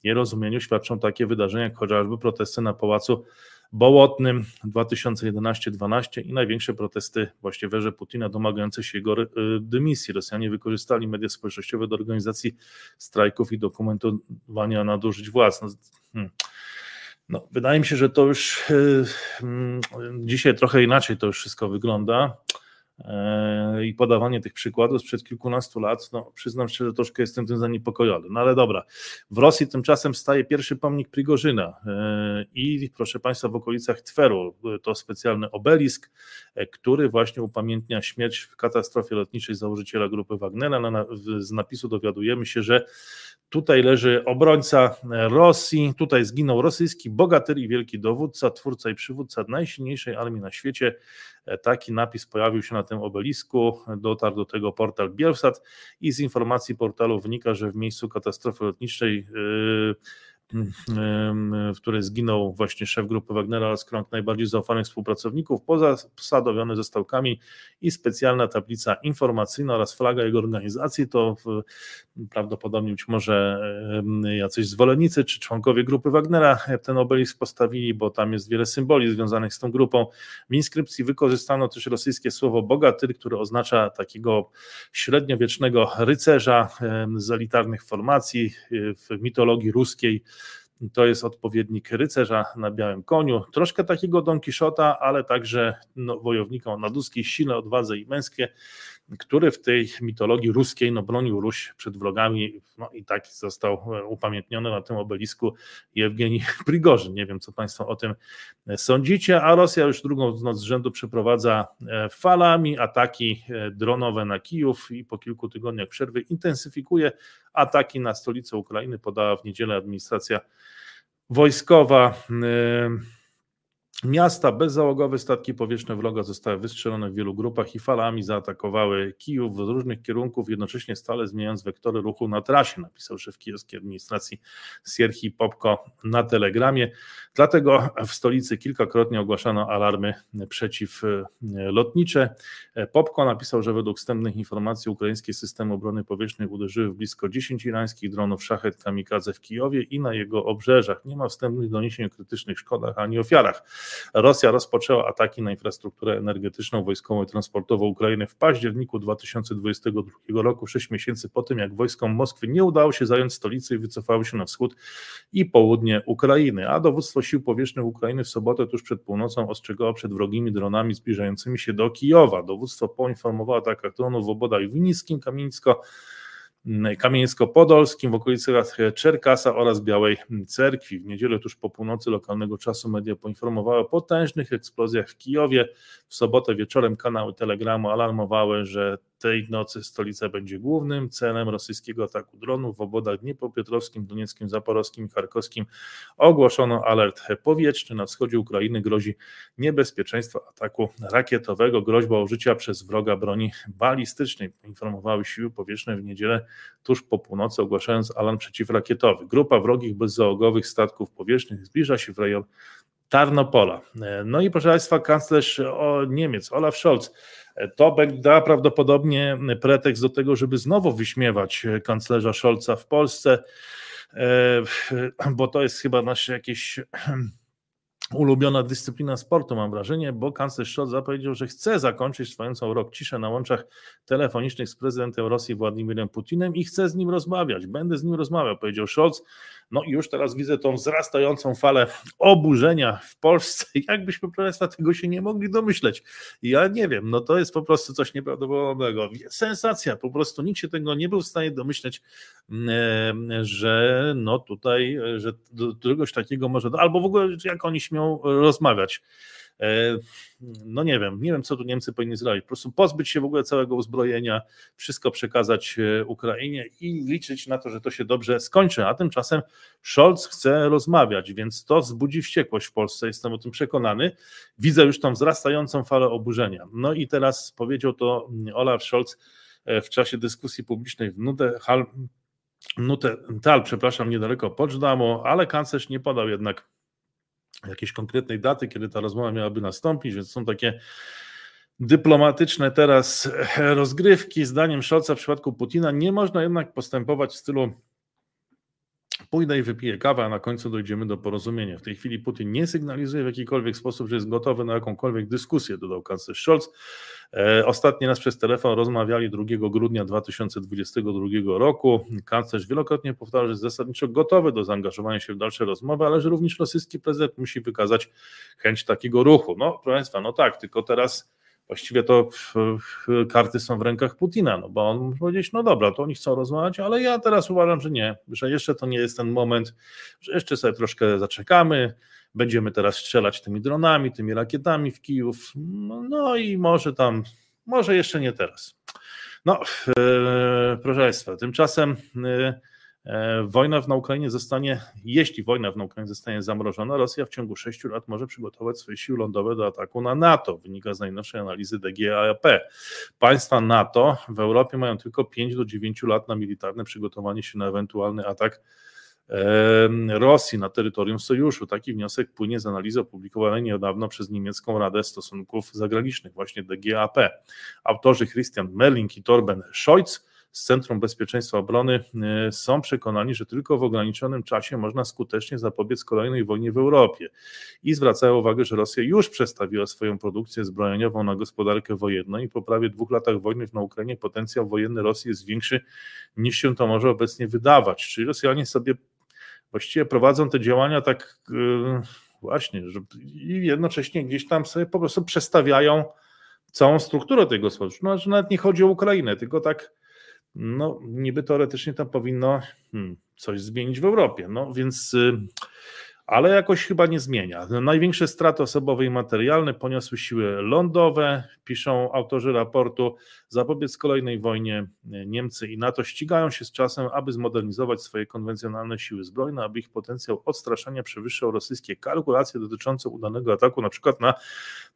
nierozumieniu świadczą takie wydarzenia jak chociażby protesty na Pałacu Bołotnym 2011-12 i największe protesty właśnie w erze Putina domagające się jego y, dymisji. Rosjanie wykorzystali media społecznościowe do organizacji strajków i dokumentowania nadużyć władz. No, hmm. no, wydaje mi się, że to już yy, dzisiaj trochę inaczej to już wszystko wygląda. E, i podawanie tych przykładów sprzed kilkunastu lat, no przyznam szczerze, troszkę jestem tym zaniepokojony. No ale dobra, w Rosji tymczasem staje pierwszy pomnik Prigorzyna e, i proszę Państwa w okolicach Tweru to specjalny obelisk, e, który właśnie upamiętnia śmierć w katastrofie lotniczej założyciela grupy Wagnera. Z napisu dowiadujemy się, że Tutaj leży obrońca Rosji, tutaj zginął rosyjski bogatyr i wielki dowódca, twórca i przywódca najsilniejszej armii na świecie. Taki napis pojawił się na tym obelisku, dotarł do tego portal Bielsat i z informacji portalu wynika, że w miejscu katastrofy lotniczej yy, w której zginął właśnie szef grupy Wagnera oraz krąg najbardziej zaufanych współpracowników, posadowiony ze stałkami i specjalna tablica informacyjna oraz flaga jego organizacji, to prawdopodobnie być może jacyś zwolennicy czy członkowie grupy Wagnera ten obelisk postawili, bo tam jest wiele symboli związanych z tą grupą. W inskrypcji wykorzystano też rosyjskie słowo bogatyr, które oznacza takiego średniowiecznego rycerza z elitarnych formacji w mitologii ruskiej to jest odpowiednik rycerza na białym koniu, troszkę takiego Don Quixota, ale także no, wojownika o naduskiej sile, odwadze i męskie który w tej mitologii ruskiej no, bronił Ruś przed wrogami no, i tak został e, upamiętniony na tym obelisku Jewgeni Prigorzyn. Nie wiem, co Państwo o tym e, sądzicie, a Rosja już drugą noc z rzędu przeprowadza e, falami ataki dronowe na Kijów i po kilku tygodniach przerwy intensyfikuje ataki na stolicę Ukrainy, podała w niedzielę administracja wojskowa. Miasta bezzałogowe statki powietrzne wroga zostały wystrzelone w wielu grupach i falami zaatakowały Kijów z różnych kierunków, jednocześnie stale zmieniając wektory ruchu na trasie, napisał szef kijowskiej administracji Sierhi Popko na telegramie. Dlatego w stolicy kilkakrotnie ogłaszano alarmy przeciwlotnicze. Popko napisał, że według wstępnych informacji ukraińskie systemy obrony powietrznej uderzyły w blisko 10 irańskich dronów szachet kamikadze w Kijowie i na jego obrzeżach. Nie ma wstępnych doniesień o krytycznych szkodach ani ofiarach. Rosja rozpoczęła ataki na infrastrukturę energetyczną, wojskową i transportową Ukrainy w październiku 2022 roku, sześć miesięcy po tym, jak wojskom Moskwy nie udało się zająć stolicy i wycofały się na wschód i południe Ukrainy, a dowództwo sił powietrznych Ukrainy w sobotę tuż przed północą ostrzegało przed wrogimi dronami zbliżającymi się do Kijowa. Dowództwo poinformowało o atakach dronów w obodach Winickim, Kamienicko, Kamieniecko-Podolskim w okolicach Czerkasa oraz Białej Cerkwi. W niedzielę tuż po północy lokalnego czasu media poinformowały o potężnych eksplozjach w Kijowie. W sobotę wieczorem kanały Telegramu alarmowały, że tej nocy stolica będzie głównym celem rosyjskiego ataku dronów w obwodach Dniepropietrowskim, Donieckim, Zaporowskim i Charkowskim. Ogłoszono alert powietrzny. Na wschodzie Ukrainy grozi niebezpieczeństwo ataku rakietowego, groźba użycia przez wroga broni balistycznej. Informowały siły powietrzne w niedzielę tuż po północy, ogłaszając alarm przeciwrakietowy. Grupa wrogich bezzałogowych statków powietrznych zbliża się w rejon Tarnopola. No i proszę Państwa, kanclerz Niemiec Olaf Scholz to da prawdopodobnie pretekst do tego, żeby znowu wyśmiewać kanclerza Scholza w Polsce, e, bo to jest chyba nasze jakieś ulubiona dyscyplina sportu, mam wrażenie, bo kanclerz Scholz zapowiedział, że chce zakończyć trwającą rok ciszę na łączach telefonicznych z prezydentem Rosji Władimirem Putinem i chce z nim rozmawiać. Będę z nim rozmawiał, powiedział Scholz. No i już teraz widzę tą wzrastającą falę oburzenia w Polsce. Jakbyśmy, proszę Państwa, tego się nie mogli domyśleć. Ja nie wiem, no to jest po prostu coś nieprawdopodobnego. Sensacja, po prostu nikt się tego nie był w stanie domyśleć, mm, że no tutaj, że do czegoś takiego może, albo w ogóle jak oni śmią rozmawiać. E, no nie wiem, nie wiem, co tu Niemcy powinni zrobić. Po prostu pozbyć się w ogóle całego uzbrojenia, wszystko przekazać e, Ukrainie i liczyć na to, że to się dobrze skończy. A tymczasem Scholz chce rozmawiać, więc to wzbudzi wściekłość w Polsce, jestem o tym przekonany. Widzę już tą wzrastającą falę oburzenia. No i teraz powiedział to Olaf Scholz e, w czasie dyskusji publicznej w Nute Tal, przepraszam, niedaleko Poczdamo, ale kanclerz nie podał jednak jakiejś konkretnej daty, kiedy ta rozmowa miałaby nastąpić, więc są takie dyplomatyczne teraz rozgrywki. Zdaniem Scholza w przypadku Putina nie można jednak postępować w stylu pójdę i wypiję kawę, a na końcu dojdziemy do porozumienia. W tej chwili Putin nie sygnalizuje w jakikolwiek sposób, że jest gotowy na jakąkolwiek dyskusję, dodał kanclerz Scholz. E, ostatni raz przez telefon rozmawiali 2 grudnia 2022 roku. Kanclerz wielokrotnie powtarzał, że jest zasadniczo gotowy do zaangażowania się w dalsze rozmowy, ale że również rosyjski prezydent musi wykazać chęć takiego ruchu. No, proszę Państwa, no tak, tylko teraz właściwie to karty są w rękach Putina, no bo on może powiedzieć, no dobra, to oni chcą rozmawiać, ale ja teraz uważam, że nie, że jeszcze to nie jest ten moment, że jeszcze sobie troszkę zaczekamy, będziemy teraz strzelać tymi dronami, tymi rakietami w Kijów, no, i może tam, może jeszcze nie teraz. No, e, proszę Państwa, tymczasem E, wojna na Ukrainie zostanie, jeśli wojna na Ukrainie zostanie zamrożona, Rosja w ciągu 6 lat może przygotować swoje siły lądowe do ataku na NATO, wynika z najnowszej analizy DGAP. Państwa NATO w Europie mają tylko 5 do 9 lat na militarne przygotowanie się na ewentualny atak Rosji na terytorium sojuszu. Taki wniosek płynie z analizy opublikowanej niedawno przez niemiecką Radę Stosunków Zagranicznych, właśnie DGAP. Autorzy Christian Merling i Torben Scholz z Centrum Bezpieczeństwa Obrony e, są przekonani, że tylko w ograniczonym czasie można skutecznie zapobiec kolejnej wojnie w Europie. I zwracają uwagę, że Rosja już przestawiła swoją produkcję zbrojeniową na gospodarkę wojenną i po prawie dwóch latach wojny na Ukrainie potencjał wojenny Rosji jest większy niż się to może obecnie wydawać. Czyli Rosjanie sobie właściwie prowadzą te działania tak yy, właśnie, że i jednocześnie gdzieś tam sobie po prostu przestawiają całą strukturę tego gospodarstwa. No, że nawet nie chodzi o Ukrainę, tylko tak no niby teoretycznie tam powinno hmm, coś zmienić w Europie. No więc, y, ale jakoś chyba nie zmienia. Największe straty osobowe i materialne poniosły siły lądowe, piszą autorzy raportu. Zapobiec kolejnej wojnie Niemcy i NATO ścigają się z czasem, aby zmodernizować swoje konwencjonalne siły zbrojne, aby ich potencjał odstraszania przewyższał rosyjskie kalkulacje dotyczące udanego ataku, na przykład na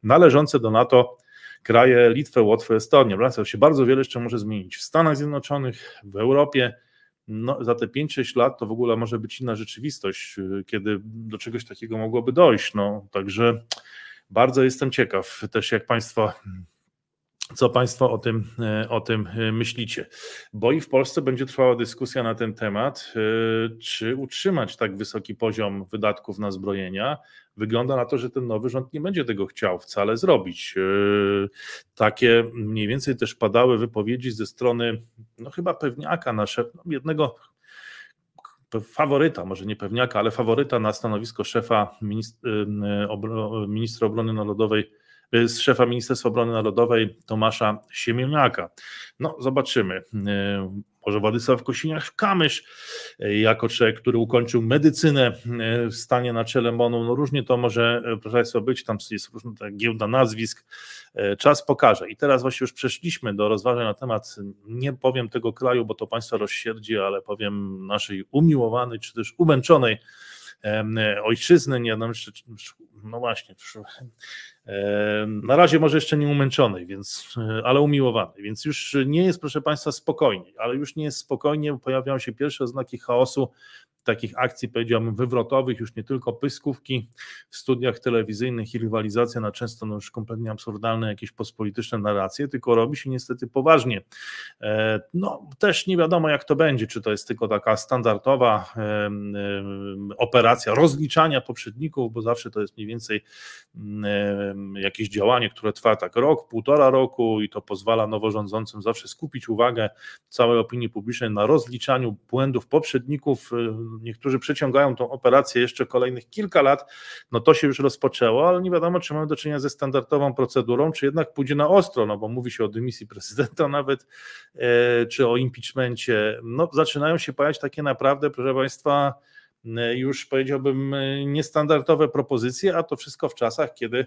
należące do NATO kraje Litwę, Łotwę, Estonię. Wraca się bardzo wiele jeszcze może zmienić w Stanach Zjednoczonych, w Europie no, za te 5-6 lat to w ogóle może być inna rzeczywistość, kiedy do czegoś takiego mogłoby dojść. No, także bardzo jestem ciekaw też, jak Państwo co Państwo o tym, e, o tym e, myślicie? Bo i w Polsce będzie trwała dyskusja na ten temat, e, czy utrzymać tak wysoki poziom wydatków na zbrojenia. Wygląda na to, że ten nowy rząd nie będzie tego chciał wcale zrobić. Takie mniej więcej też padały wypowiedzi ze strony, no chyba pewniaka, nasze, no jednego faworyta, może nie pewniaka, ale faworyta na stanowisko szefa ministra obrony narodowej z szefa Ministerstwa Obrony Narodowej Tomasza Siemieniaka. No, zobaczymy. Y, może Władysław Kosiniak-Kamysz, y, jako człowiek, który ukończył medycynę w stanie na czele MONU, no różnie to może, proszę Państwa, być, tam jest różna giełda nazwisk, czas pokaże. I teraz właśnie już przeszliśmy do rozważań na temat, nie powiem tego kraju, bo to Państwa rozsierdzi, ale powiem naszej umiłowanej, czy też umęczonej ojczyzny, nie, no, no właśnie, na razie może jeszcze nie umęczonej, więc, ale umiłowanej, więc już nie jest, proszę Państwa, spokojnie, ale już nie jest spokojnie, pojawiają się pierwsze oznaki chaosu takich akcji, powiedziałbym, wywrotowych, już nie tylko pyskówki w studiach telewizyjnych i rywalizacja na często no już kompletnie absurdalne jakieś pospolityczne narracje, tylko robi się niestety poważnie. E, no też nie wiadomo jak to będzie, czy to jest tylko taka standardowa operacja rozliczania poprzedników, bo zawsze to jest mniej więcej jakieś działanie, które trwa tak rok, półtora roku i to pozwala noworządzącym zawsze skupić uwagę całej opinii publicznej na rozliczaniu błędów poprzedników niektórzy przeciągają tą operację jeszcze kolejnych kilka lat, no to się już rozpoczęło, ale nie wiadomo, czy mamy do czynienia ze standardową procedurą, czy jednak pójdzie na ostro, no bo mówi się o dymisji prezydenta nawet, e, czy o impeachmencie. No zaczynają się pojawiać takie naprawdę, proszę Państwa, e, już powiedziałbym e, niestandardowe propozycje, a to wszystko w czasach, kiedy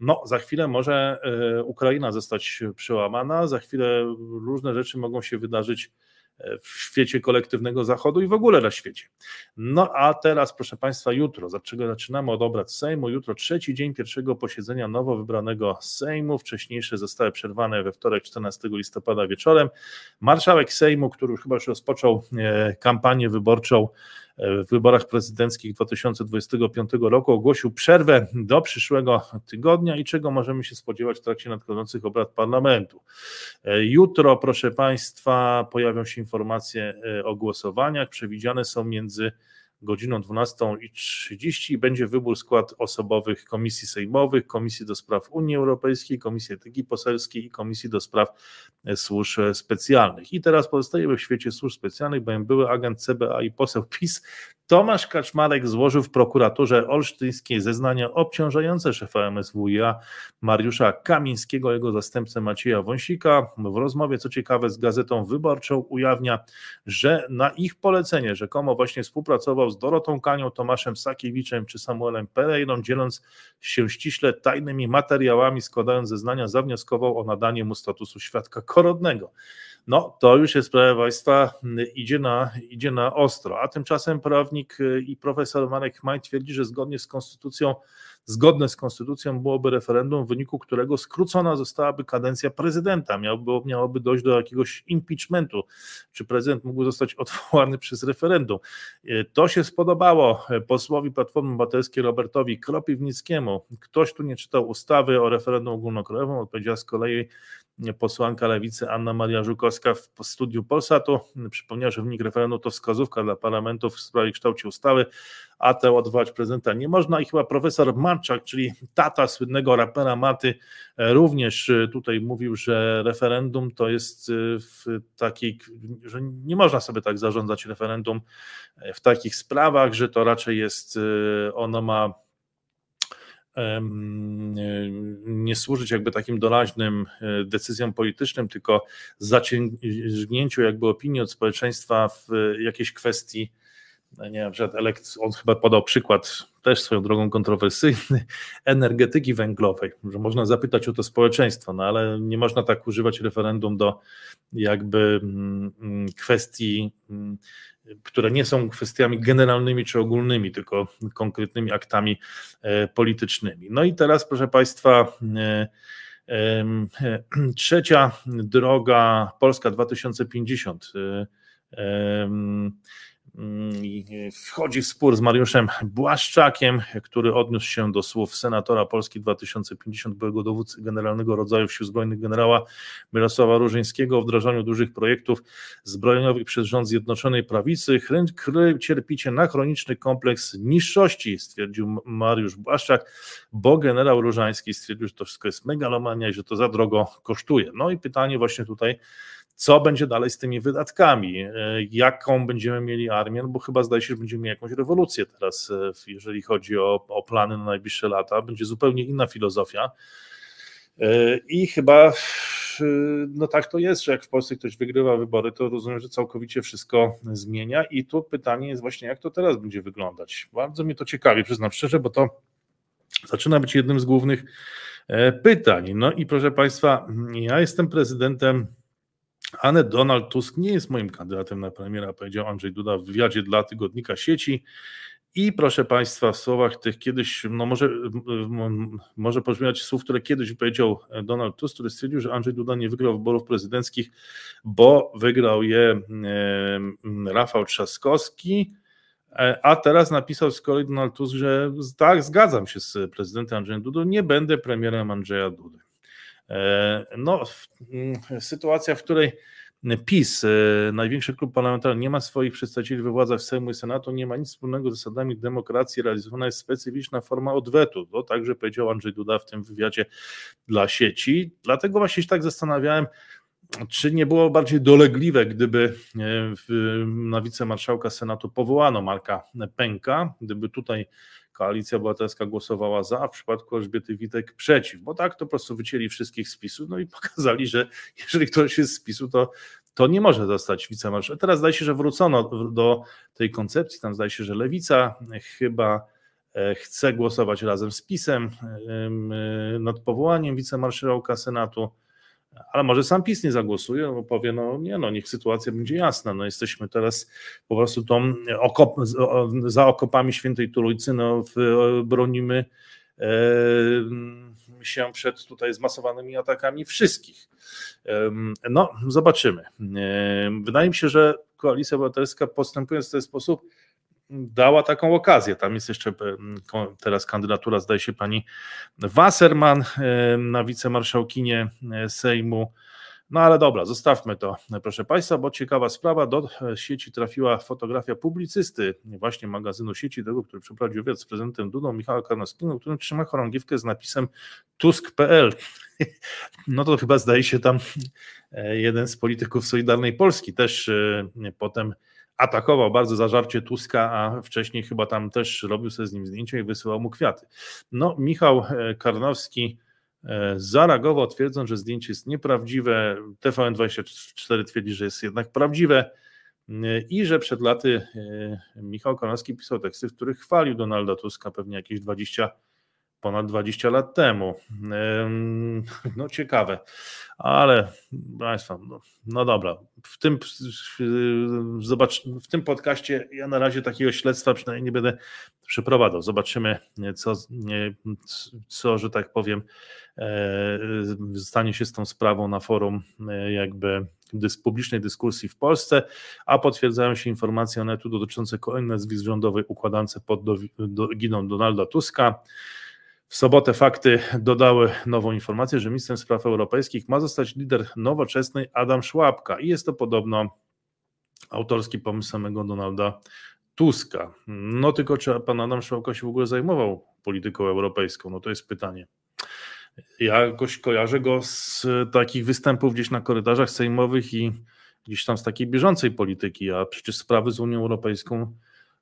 no, za chwilę może Ukraina zostać przełamana, za chwilę różne rzeczy mogą się wydarzyć w świecie kolektywnego Zachodu i w ogóle na świecie. No a teraz, proszę Państwa, jutro, dlaczego zaczynamy od obrad Sejmu? Jutro trzeci dzień pierwszego posiedzenia nowo wybranego Sejmu. Wcześniejsze zostały przerwane we wtorek 14 listopada wieczorem. Marszałek Sejmu, który już chyba już rozpoczął e, kampanię wyborczą, w wyborach prezydenckich 2025 roku ogłosił przerwę do przyszłego tygodnia i czego możemy się spodziewać w trakcie nadchodzących obrad parlamentu. Jutro, proszę Państwa, pojawią się informacje e, o głosowaniach. Przewidziane są między godziną 12.30 i będzie wybór skład osobowych komisji sejmowych, Komisji do Spraw Unii Europejskiej, Komisji Etyki Poselskiej i Komisji do Spraw e, Służb Specjalnych. I teraz pozostajemy w świecie służb specjalnych, bowiem były agent CBA i poseł PiS Tomasz Kaczmarek złożył w prokuraturze olsztyńskiej zeznania obciążające szefa MSWiA Mariusza Kamińskiego, jego zastępcę Macieja Wąsika. W rozmowie, co ciekawe, z Gazetą Wyborczą ujawnia, że na ich polecenie rzekomo właśnie współpracował z Dorotą Kanią, Tomaszem Sakiewiczem czy Samuelem Pereiną, dzieląc się ściśle tajnymi materiałami, składając zeznania, zawnioskował o nadanie mu statusu świadka korodnego no to już jest, proszę Państwa, idzie na, idzie na ostro. A tymczasem prawnik i profesor Marek Chmaj twierdzi, że zgodnie z konstytucją, zgodne z konstytucją byłoby referendum, w wyniku którego skrócona zostałaby kadencja prezydenta. Miałoby, miałoby dojść do jakiegoś impeachmentu, czy prezydent mógł zostać odwołany przez referendum. Y, to się spodobało posłowi Platformy Obywatelskiej Robertowi Kropiwnickiemu. Ktoś tu nie czytał ustawy o referendum ogólnokrajowym, odpowiedziała z kolei posłanka lewicy Anna Maria Żukowska w studiu Polsatu przypomniała, że wynik referendum to wskazówka dla parlamentów w sprawie kształcie ustawy, a te odwołać prezydenta nie można. I chyba profesor Marczak, czyli tata słynnego rapera Maty, również tutaj mówił, że referendum to jest w takiej, że nie można sobie tak zarządzać referendum w takich sprawach, że to raczej jest, ono ma nie służyć jakby takim doraźnym e, decyzjom politycznym, tylko zaciągnięciu jakby opinii od społeczeństwa w jakiejś kwestii nie wiem, elekt, on chyba podał przykład też swoją drogą kontrowersyjny energetyki węglowej, że można zapytać o to społeczeństwo, no ale nie można tak używać referendum do jakby mm, mm, kwestii, mm, które nie są kwestiami generalnymi czy ogólnymi, tylko konkretnymi aktami e, politycznymi. No i teraz, proszę Państwa, e, trzecia droga Polska 2050 wchodzi w spór z Mariuszem Błaszczakiem, który odniósł się do słów senatora Polski 2050, byłego dowódcy generalnego rodzaju sił zbrojnych generała Mirosława Różyńskiego o wdrażaniu dużych projektów zbrojeniowych przez rząd Zjednoczonej Prawicy. Cierpicie na chroniczny kompleks niższości, stwierdził Mariusz Błaszczak, bo generał Różański stwierdził, że to wszystko jest megalomania i że to za drogo kosztuje. No i pytanie właśnie tutaj, co będzie dalej z tymi wydatkami, e, jaką będziemy mieli armię, no bo chyba zdaje się, że będziemy mieli jakąś rewolucję teraz, e, jeżeli chodzi o, o plany na najbliższe lata, będzie zupełnie inna filozofia. E, I chyba no tak to jest, że jak w Polsce ktoś wygrywa wybory, to rozumiem, że całkowicie wszystko zmienia. I tu pytanie jest właśnie, jak to teraz będzie wyglądać. Bardzo mnie to ciekawi, przyznam szczerze, bo to zaczyna być jednym z głównych pytań. No i proszę Państwa, ja jestem prezydentem ale Donald Tusk nie jest moim kandydatem na premiera, powiedział Andrzej Duda w wywiadzie dla tygodnika sieci. I proszę Państwa, w słowach tych kiedyś, no może, może pobrzmiać słów, które kiedyś powiedział Donald Tusk, który stwierdził, że Andrzej Duda nie wygrał wyborów prezydenckich, bo wygrał je Rafał Trzaskowski, a teraz napisał z kolei Donald Tusk, że tak, zgadzam się z prezydentem Andrzejem Dudą, nie będę premierem Andrzeja Dudy. E, no, mm, sytuacja, w której PiS, e, największy klub parlamentarny, nie ma swoich przedstawicieli we władzach Sejmu i Senatu, nie ma nic wspólnego z zasadami demokracji, realizowana jest specyficzna forma odwetu. To także powiedział Andrzej Duda w tym wywiadzie dla sieci. Dlatego właśnie się tak zastanawiałem, czy nie było bardziej dolegliwe, gdyby e, na wicemarszałka Senatu powołano Marka Pęka, gdyby tutaj Koalicja Obywatelska głosowała za, a w przypadku Elżbiety Witek przeciw, bo tak to po prostu wycięli wszystkich z PiSu, no i pokazali, że jeżeli ktoś jest z PiSu, to, to nie może zostać wicemarszałkiem. Teraz zdaje się, że wrócono do tej koncepcji, tam zdaje się, że Lewica chyba e, chce głosować razem z PiSem e, nad powołaniem wicemarszałka Senatu ale może sam PiS nie zagłosuje, bo powie, no nie no, niech sytuacja będzie jasna, no jesteśmy teraz po prostu tą okop, za okopami Świętej Trójcy, no bronimy e, się przed tutaj zmasowanymi atakami wszystkich. E, no, zobaczymy. E, wydaje mi się, że Koalicja Obywatelska postępując w ten sposób dała taką okazję. Tam jest jeszcze teraz kandydatura, zdaje się, pani Wasserman na wicemarszałkinię e, Sejmu. No ale dobra, zostawmy to, proszę Państwa, bo ciekawa sprawa. Do e, sieci trafiła fotografia publicysty, właśnie magazynu sieci, tego, który przeprowadził wywiad z prezydentem Dudą, Michała Karnowskiego, który trzyma chorągiewkę z napisem tusk.pl. No to chyba zdaje się tam e, jeden z polityków Solidarnej Polski też potem atakował bardzo zażarcie Tuska, a wcześniej chyba tam też robił sobie z nim zdjęcia i wysyłał mu kwiaty. No, Michał e, Karnowski e, zareagował, twierdząc, że zdjęcie jest nieprawdziwe. TVN24 twierdzi, że jest jednak prawdziwe e, i że przed laty Michał Karnowski pisał teksty, w których chwalił Donalda Tuska pewnie jakieś 20 ponad 20 lat temu. No ciekawe, ale Państwa, no, no dobra, w tym, zobacz, w tym podcaście ja na razie takiego śledztwa przynajmniej nie będę przeprowadzał. Zobaczymy, co, co że tak powiem, e, stanie się z tą sprawą na forum e, jakby publicznej dyskusji w Polsce, a potwierdzają się informacje Onetu dotyczące kolejnej nazwisk rządowej układance pod do, do, giną Donalda Tuska. W sobotę fakty dodały nową informację, że ministrem spraw europejskich ma zostać lider nowoczesnej Adam Szłapka i jest to podobno autorski pomysł samego Donalda Tuska. No tylko czy pan Adam Szłapka się w ogóle zajmował polityką europejską? No to jest pytanie. Ja jakoś kojarzę go z takich występów gdzieś na korytarzach sejmowych i gdzieś tam z takiej bieżącej polityki, a przecież sprawy z Unią Europejską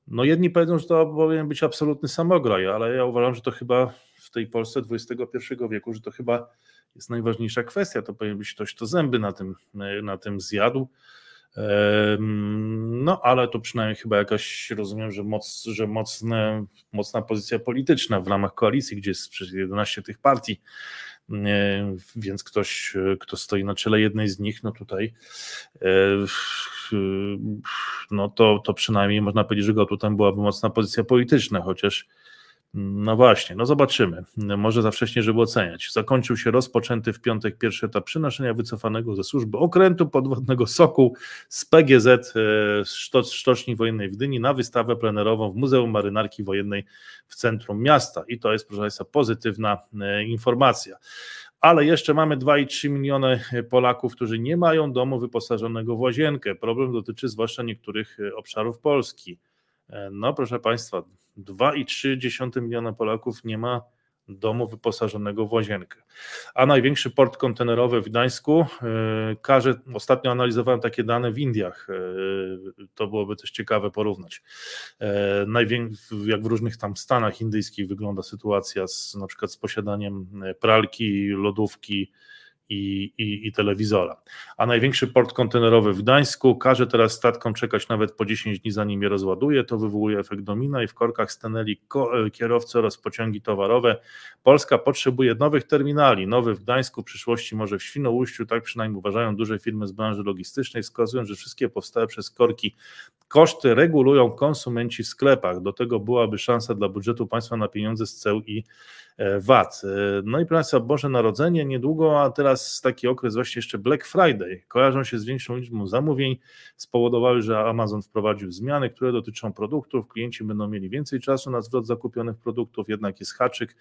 no jedni powiedzą, że to powinien być absolutny samograj, ale ja uważam, że to chyba tej Polsce XXI wieku, że to chyba jest najważniejsza kwestia. To powinien być ktoś, kto zęby na tym, na tym zjadł. No, ale to przynajmniej chyba jakaś, rozumiem, że, moc, że mocne, mocna pozycja polityczna w ramach koalicji, gdzie jest przecież 11 tych partii, więc ktoś, kto stoi na czele jednej z nich, no tutaj no to, to przynajmniej można powiedzieć, że go tutaj byłaby mocna pozycja polityczna, chociaż no właśnie, no zobaczymy. Może za wcześnie, żeby oceniać. Zakończył się rozpoczęty w piątek pierwszy etap przynoszenia wycofanego ze służby okrętu podwodnego Sokół z PGZ e, Sztoczni Wojennej w Gdyni na wystawę plenerową w Muzeum Marynarki Wojennej w centrum miasta. I to jest, proszę Państwa, pozytywna e, informacja. Ale jeszcze mamy 2,3 miliony Polaków, którzy nie mają domu wyposażonego w łazienkę. Problem dotyczy zwłaszcza niektórych e, obszarów Polski. No, proszę Państwa, 2,3 miliona Polaków nie ma domu wyposażonego w łazienkę. A największy port kontenerowy w Gdańsku yy, każe, ostatnio analizowałem takie dane w Indiach, yy, to byłoby też ciekawe porównać. Jak w różnych tam stanach indyjskich wygląda sytuacja z na przykład z posiadaniem pralki, lodówki, i, i, i, telewizora. A największy port kontenerowy w Gdańsku każe teraz statkom czekać nawet po 10 dni, zanim je rozładuje. To wywołuje efekt domina i w korkach stanęli e, kierowcy oraz pociągi towarowe. Polska potrzebuje nowych terminali. Nowy w Gdańsku, w przyszłości może w Świnoujściu, tak przynajmniej uważają duże firmy z branży logistycznej, wskazują, że wszystkie powstałe przez korki koszty regulują konsumenci w sklepach. Do tego byłaby szansa dla budżetu państwa na pieniądze z ceł i E, VAT. E, no i proszę Boże Narodzenie niedługo, a teraz taki okres właśnie jeszcze Black Friday. Kojarzą się z większą liczbą zamówień, spowodowały, że Amazon wprowadził zmiany, które dotyczą produktów. Klienci będą mieli więcej czasu na zwrot zakupionych produktów, jednak jest haczyk,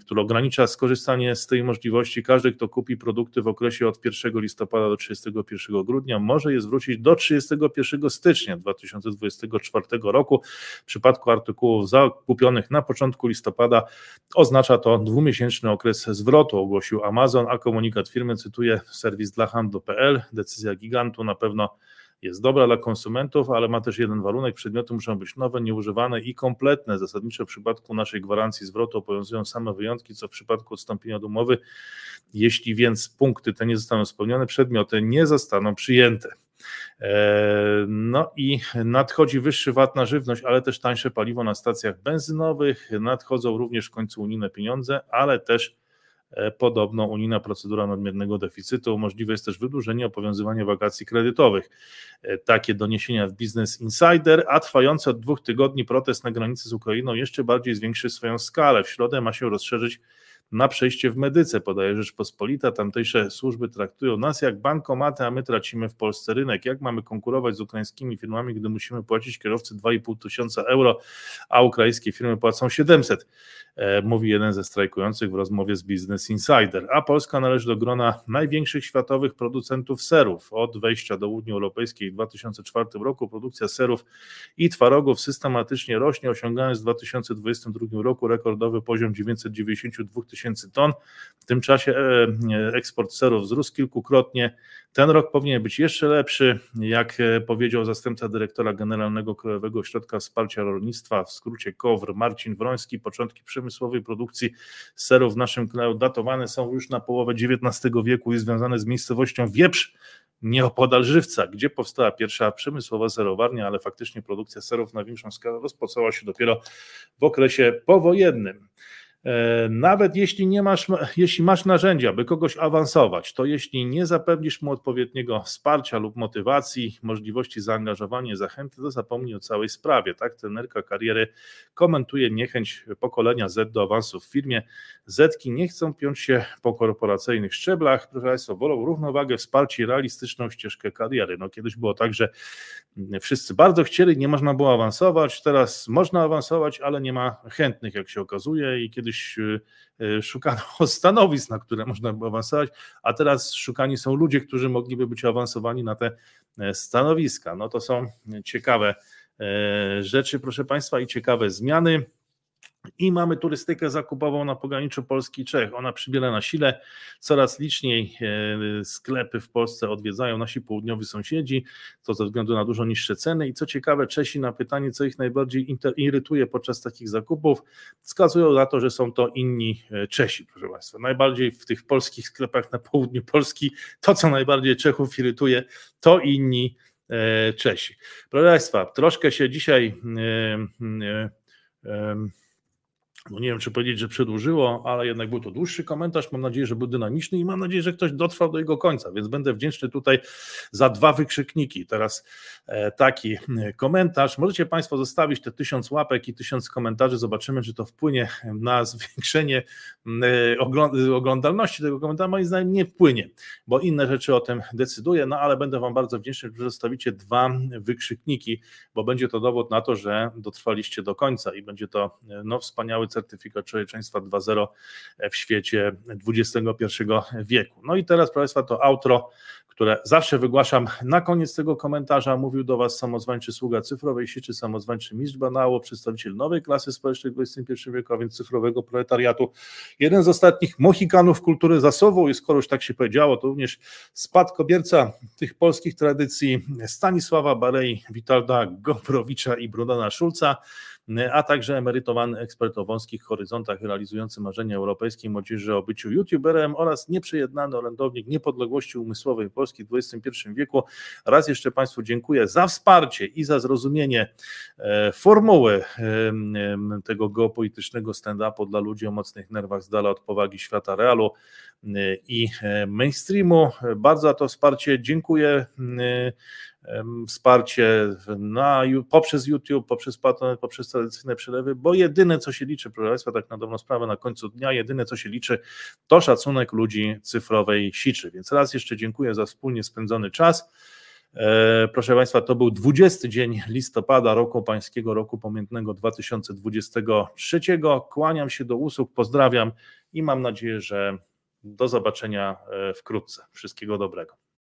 który ogranicza skorzystanie z tej możliwości. Każdy, kto kupi produkty w okresie od 1 listopada do 31 grudnia, może je zwrócić do 31 stycznia 2024 roku. W przypadku artykułów zakupionych na początku listopada oznacza to dwumiesięczny okres zwrotu, ogłosił Amazon, a komunikat firmy cytuje serwis dla handlu.pl. Decyzja gigantu na pewno jest dobra dla konsumentów, ale ma też jeden warunek: przedmioty muszą być nowe, nieużywane i kompletne. Zasadniczo w przypadku naszej gwarancji zwrotu obowiązują same wyjątki, co w przypadku odstąpienia od umowy. Jeśli więc punkty te nie zostaną spełnione, przedmioty nie zostaną przyjęte. E, no i nadchodzi wyższy VAT na żywność, ale też tańsze paliwo na stacjach benzynowych. Nadchodzą również w końcu unijne pieniądze, ale też podobno unijna procedura nadmiernego deficytu. Możliwe jest też wydłużenie obowiązywania wakacji kredytowych. E, takie doniesienia w Business Insider, a trwający od dwóch tygodni protest na granicy z Ukrainą jeszcze bardziej zwiększy swoją skalę. W środę ma się rozszerzyć na przejście w medyce, podaje Rzeczpospolita. Tamtejsze służby traktują nas jak bankomaty, a my tracimy w Polsce rynek. Jak mamy konkurować z ukraińskimi firmami, gdy musimy płacić kierowcy 2,5 tysiąca euro, a ukraińskie firmy płacą 700? E, mówi jeden ze strajkujących w rozmowie z Business Insider. A Polska należy do grona największych światowych producentów serów. Od wejścia do Unii Europejskiej w 2004 roku produkcja serów i twarogów systematycznie rośnie, osiągając w 2022 roku rekordowy poziom 992 tysięcy ton. W tym czasie e, eksport serów wzrósł kilkukrotnie. Ten rok powinien być jeszcze lepszy, jak e, powiedział zastępca dyrektora generalnego Krajowego Ośrodka Wsparcia Rolnictwa, w skrócie KOWR, Marcin Wroński. Początki przemysłowej produkcji serów w naszym kraju datowane są już na połowę XIX wieku i związane z miejscowością Wieprz, nieopodal Żywca, gdzie powstała pierwsza przemysłowa serowarnia, ale faktycznie produkcja serów na większą skalę rozpoczęła się dopiero w okresie powojennym. E, nawet jeśli nie masz, jeśli masz narzędzia, by kogoś awansować, to jeśli nie zapewnisz mu odpowiedniego wsparcia lub motywacji, możliwości zaangażowania, zachęty, to zapomnij o całej sprawie. Tak, trenerka kariery komentuje niechęć pokolenia Z do awansu w firmie. Zetki nie chcą piąć się po korporacyjnych szczeblach, proszę Państwa, wolą równowagę, wsparcie i realistyczną ścieżkę kariery. No kiedyś było tak, że wszyscy bardzo chcieli, nie można było awansować, teraz można awansować, ale nie ma chętnych, jak się okazuje, i kiedyś e, e, szukano stanowisk, na które można było awansować, a teraz szukani są ludzie, którzy mogliby być awansowani na te e, stanowiska. No to są ciekawe rzeczy, proszę Państwa, i ciekawe zmiany. I mamy turystykę zakupową na pograniczu Polski i Czech. Ona przybiera na sile. Coraz liczniej e, sklepy w Polsce odwiedzają nasi południowi sąsiedzi, to ze względu na dużo niższe ceny. I co ciekawe, Czesi na pytanie, co ich najbardziej irytuje podczas takich zakupów, wskazują na to, że są to inni e, Czesi, proszę Państwa. Najbardziej w tych polskich sklepach na południu Polski, to co najbardziej Czechów irytuje, to inni e, Czesi. Proszę Państwa, troszkę się dzisiaj no nie wiem, czy powiedzieć, że przedłużyło, ale jednak był to dłuższy komentarz. Mam nadzieję, że był dynamiczny i mam nadzieję, że ktoś dotrwał do jego końca, więc będę wdzięczny tutaj za dwa wykrzykniki. Teraz e, taki komentarz. Możecie Państwo zostawić te tysiąc łapek i tysiąc komentarzy. Zobaczymy, czy to wpłynie na zwiększenie oglądalności tego komentarza. Moim zdaniem nie wpłynie, bo inne rzeczy o tym decyduje, no ale będę Wam bardzo wdzięczny, że zostawicie dwa wykrzykniki, bo będzie to dowód na to, że dotrwaliście do końca i będzie to no, wspaniały certyfikat człowieczeństwa 2.0 w świecie XXI wieku. No i teraz, proszę Państwa, to outro, które zawsze wygłaszam na koniec tego komentarza. Mówił do Was samozwańczy sługa cyfrowej sieci, samozwańczy mistrz banało, przedstawiciel nowej klasy społecznej XXI wieku, a więc cyfrowego proletariatu. Jeden z ostatnich mohikanów kultury zasobu i skoro już tak się powiedziało, to również spadkobierca tych polskich tradycji Stanisława Barei, Witalda Gobrowicza i Brunana Szulca a także emerytowany ekspert o wąskich horyzontach realizujący marzenia europejskiej młodzieży o byciu youtuberem oraz nieprzejednany orędownik niepodległości umysłowej Polski w XXI wieku. Raz jeszcze Państwu dziękuję za wsparcie i za zrozumienie e, formuły tego geopolitycznego stand-upu dla ludzi o mocnych nerwach z dala od powagi świata realu e, i e, mainstreamu. Bardzo za to wsparcie dziękuję wsparcie na, poprzez YouTube, poprzez Patronite, poprzez tradycyjne przelewy, bo jedyne co się liczy, proszę Państwa, tak na dobrą sprawę na końcu dnia, jedyne co się liczy to szacunek ludzi cyfrowej siczy. Więc raz jeszcze dziękuję za wspólnie spędzony czas. E, proszę Państwa, to był 20 dzień listopada roku pańskiego, roku pamiętnego 2023. Kłaniam się do usług, pozdrawiam i mam nadzieję, że do zobaczenia e, wkrótce. Wszystkiego dobrego.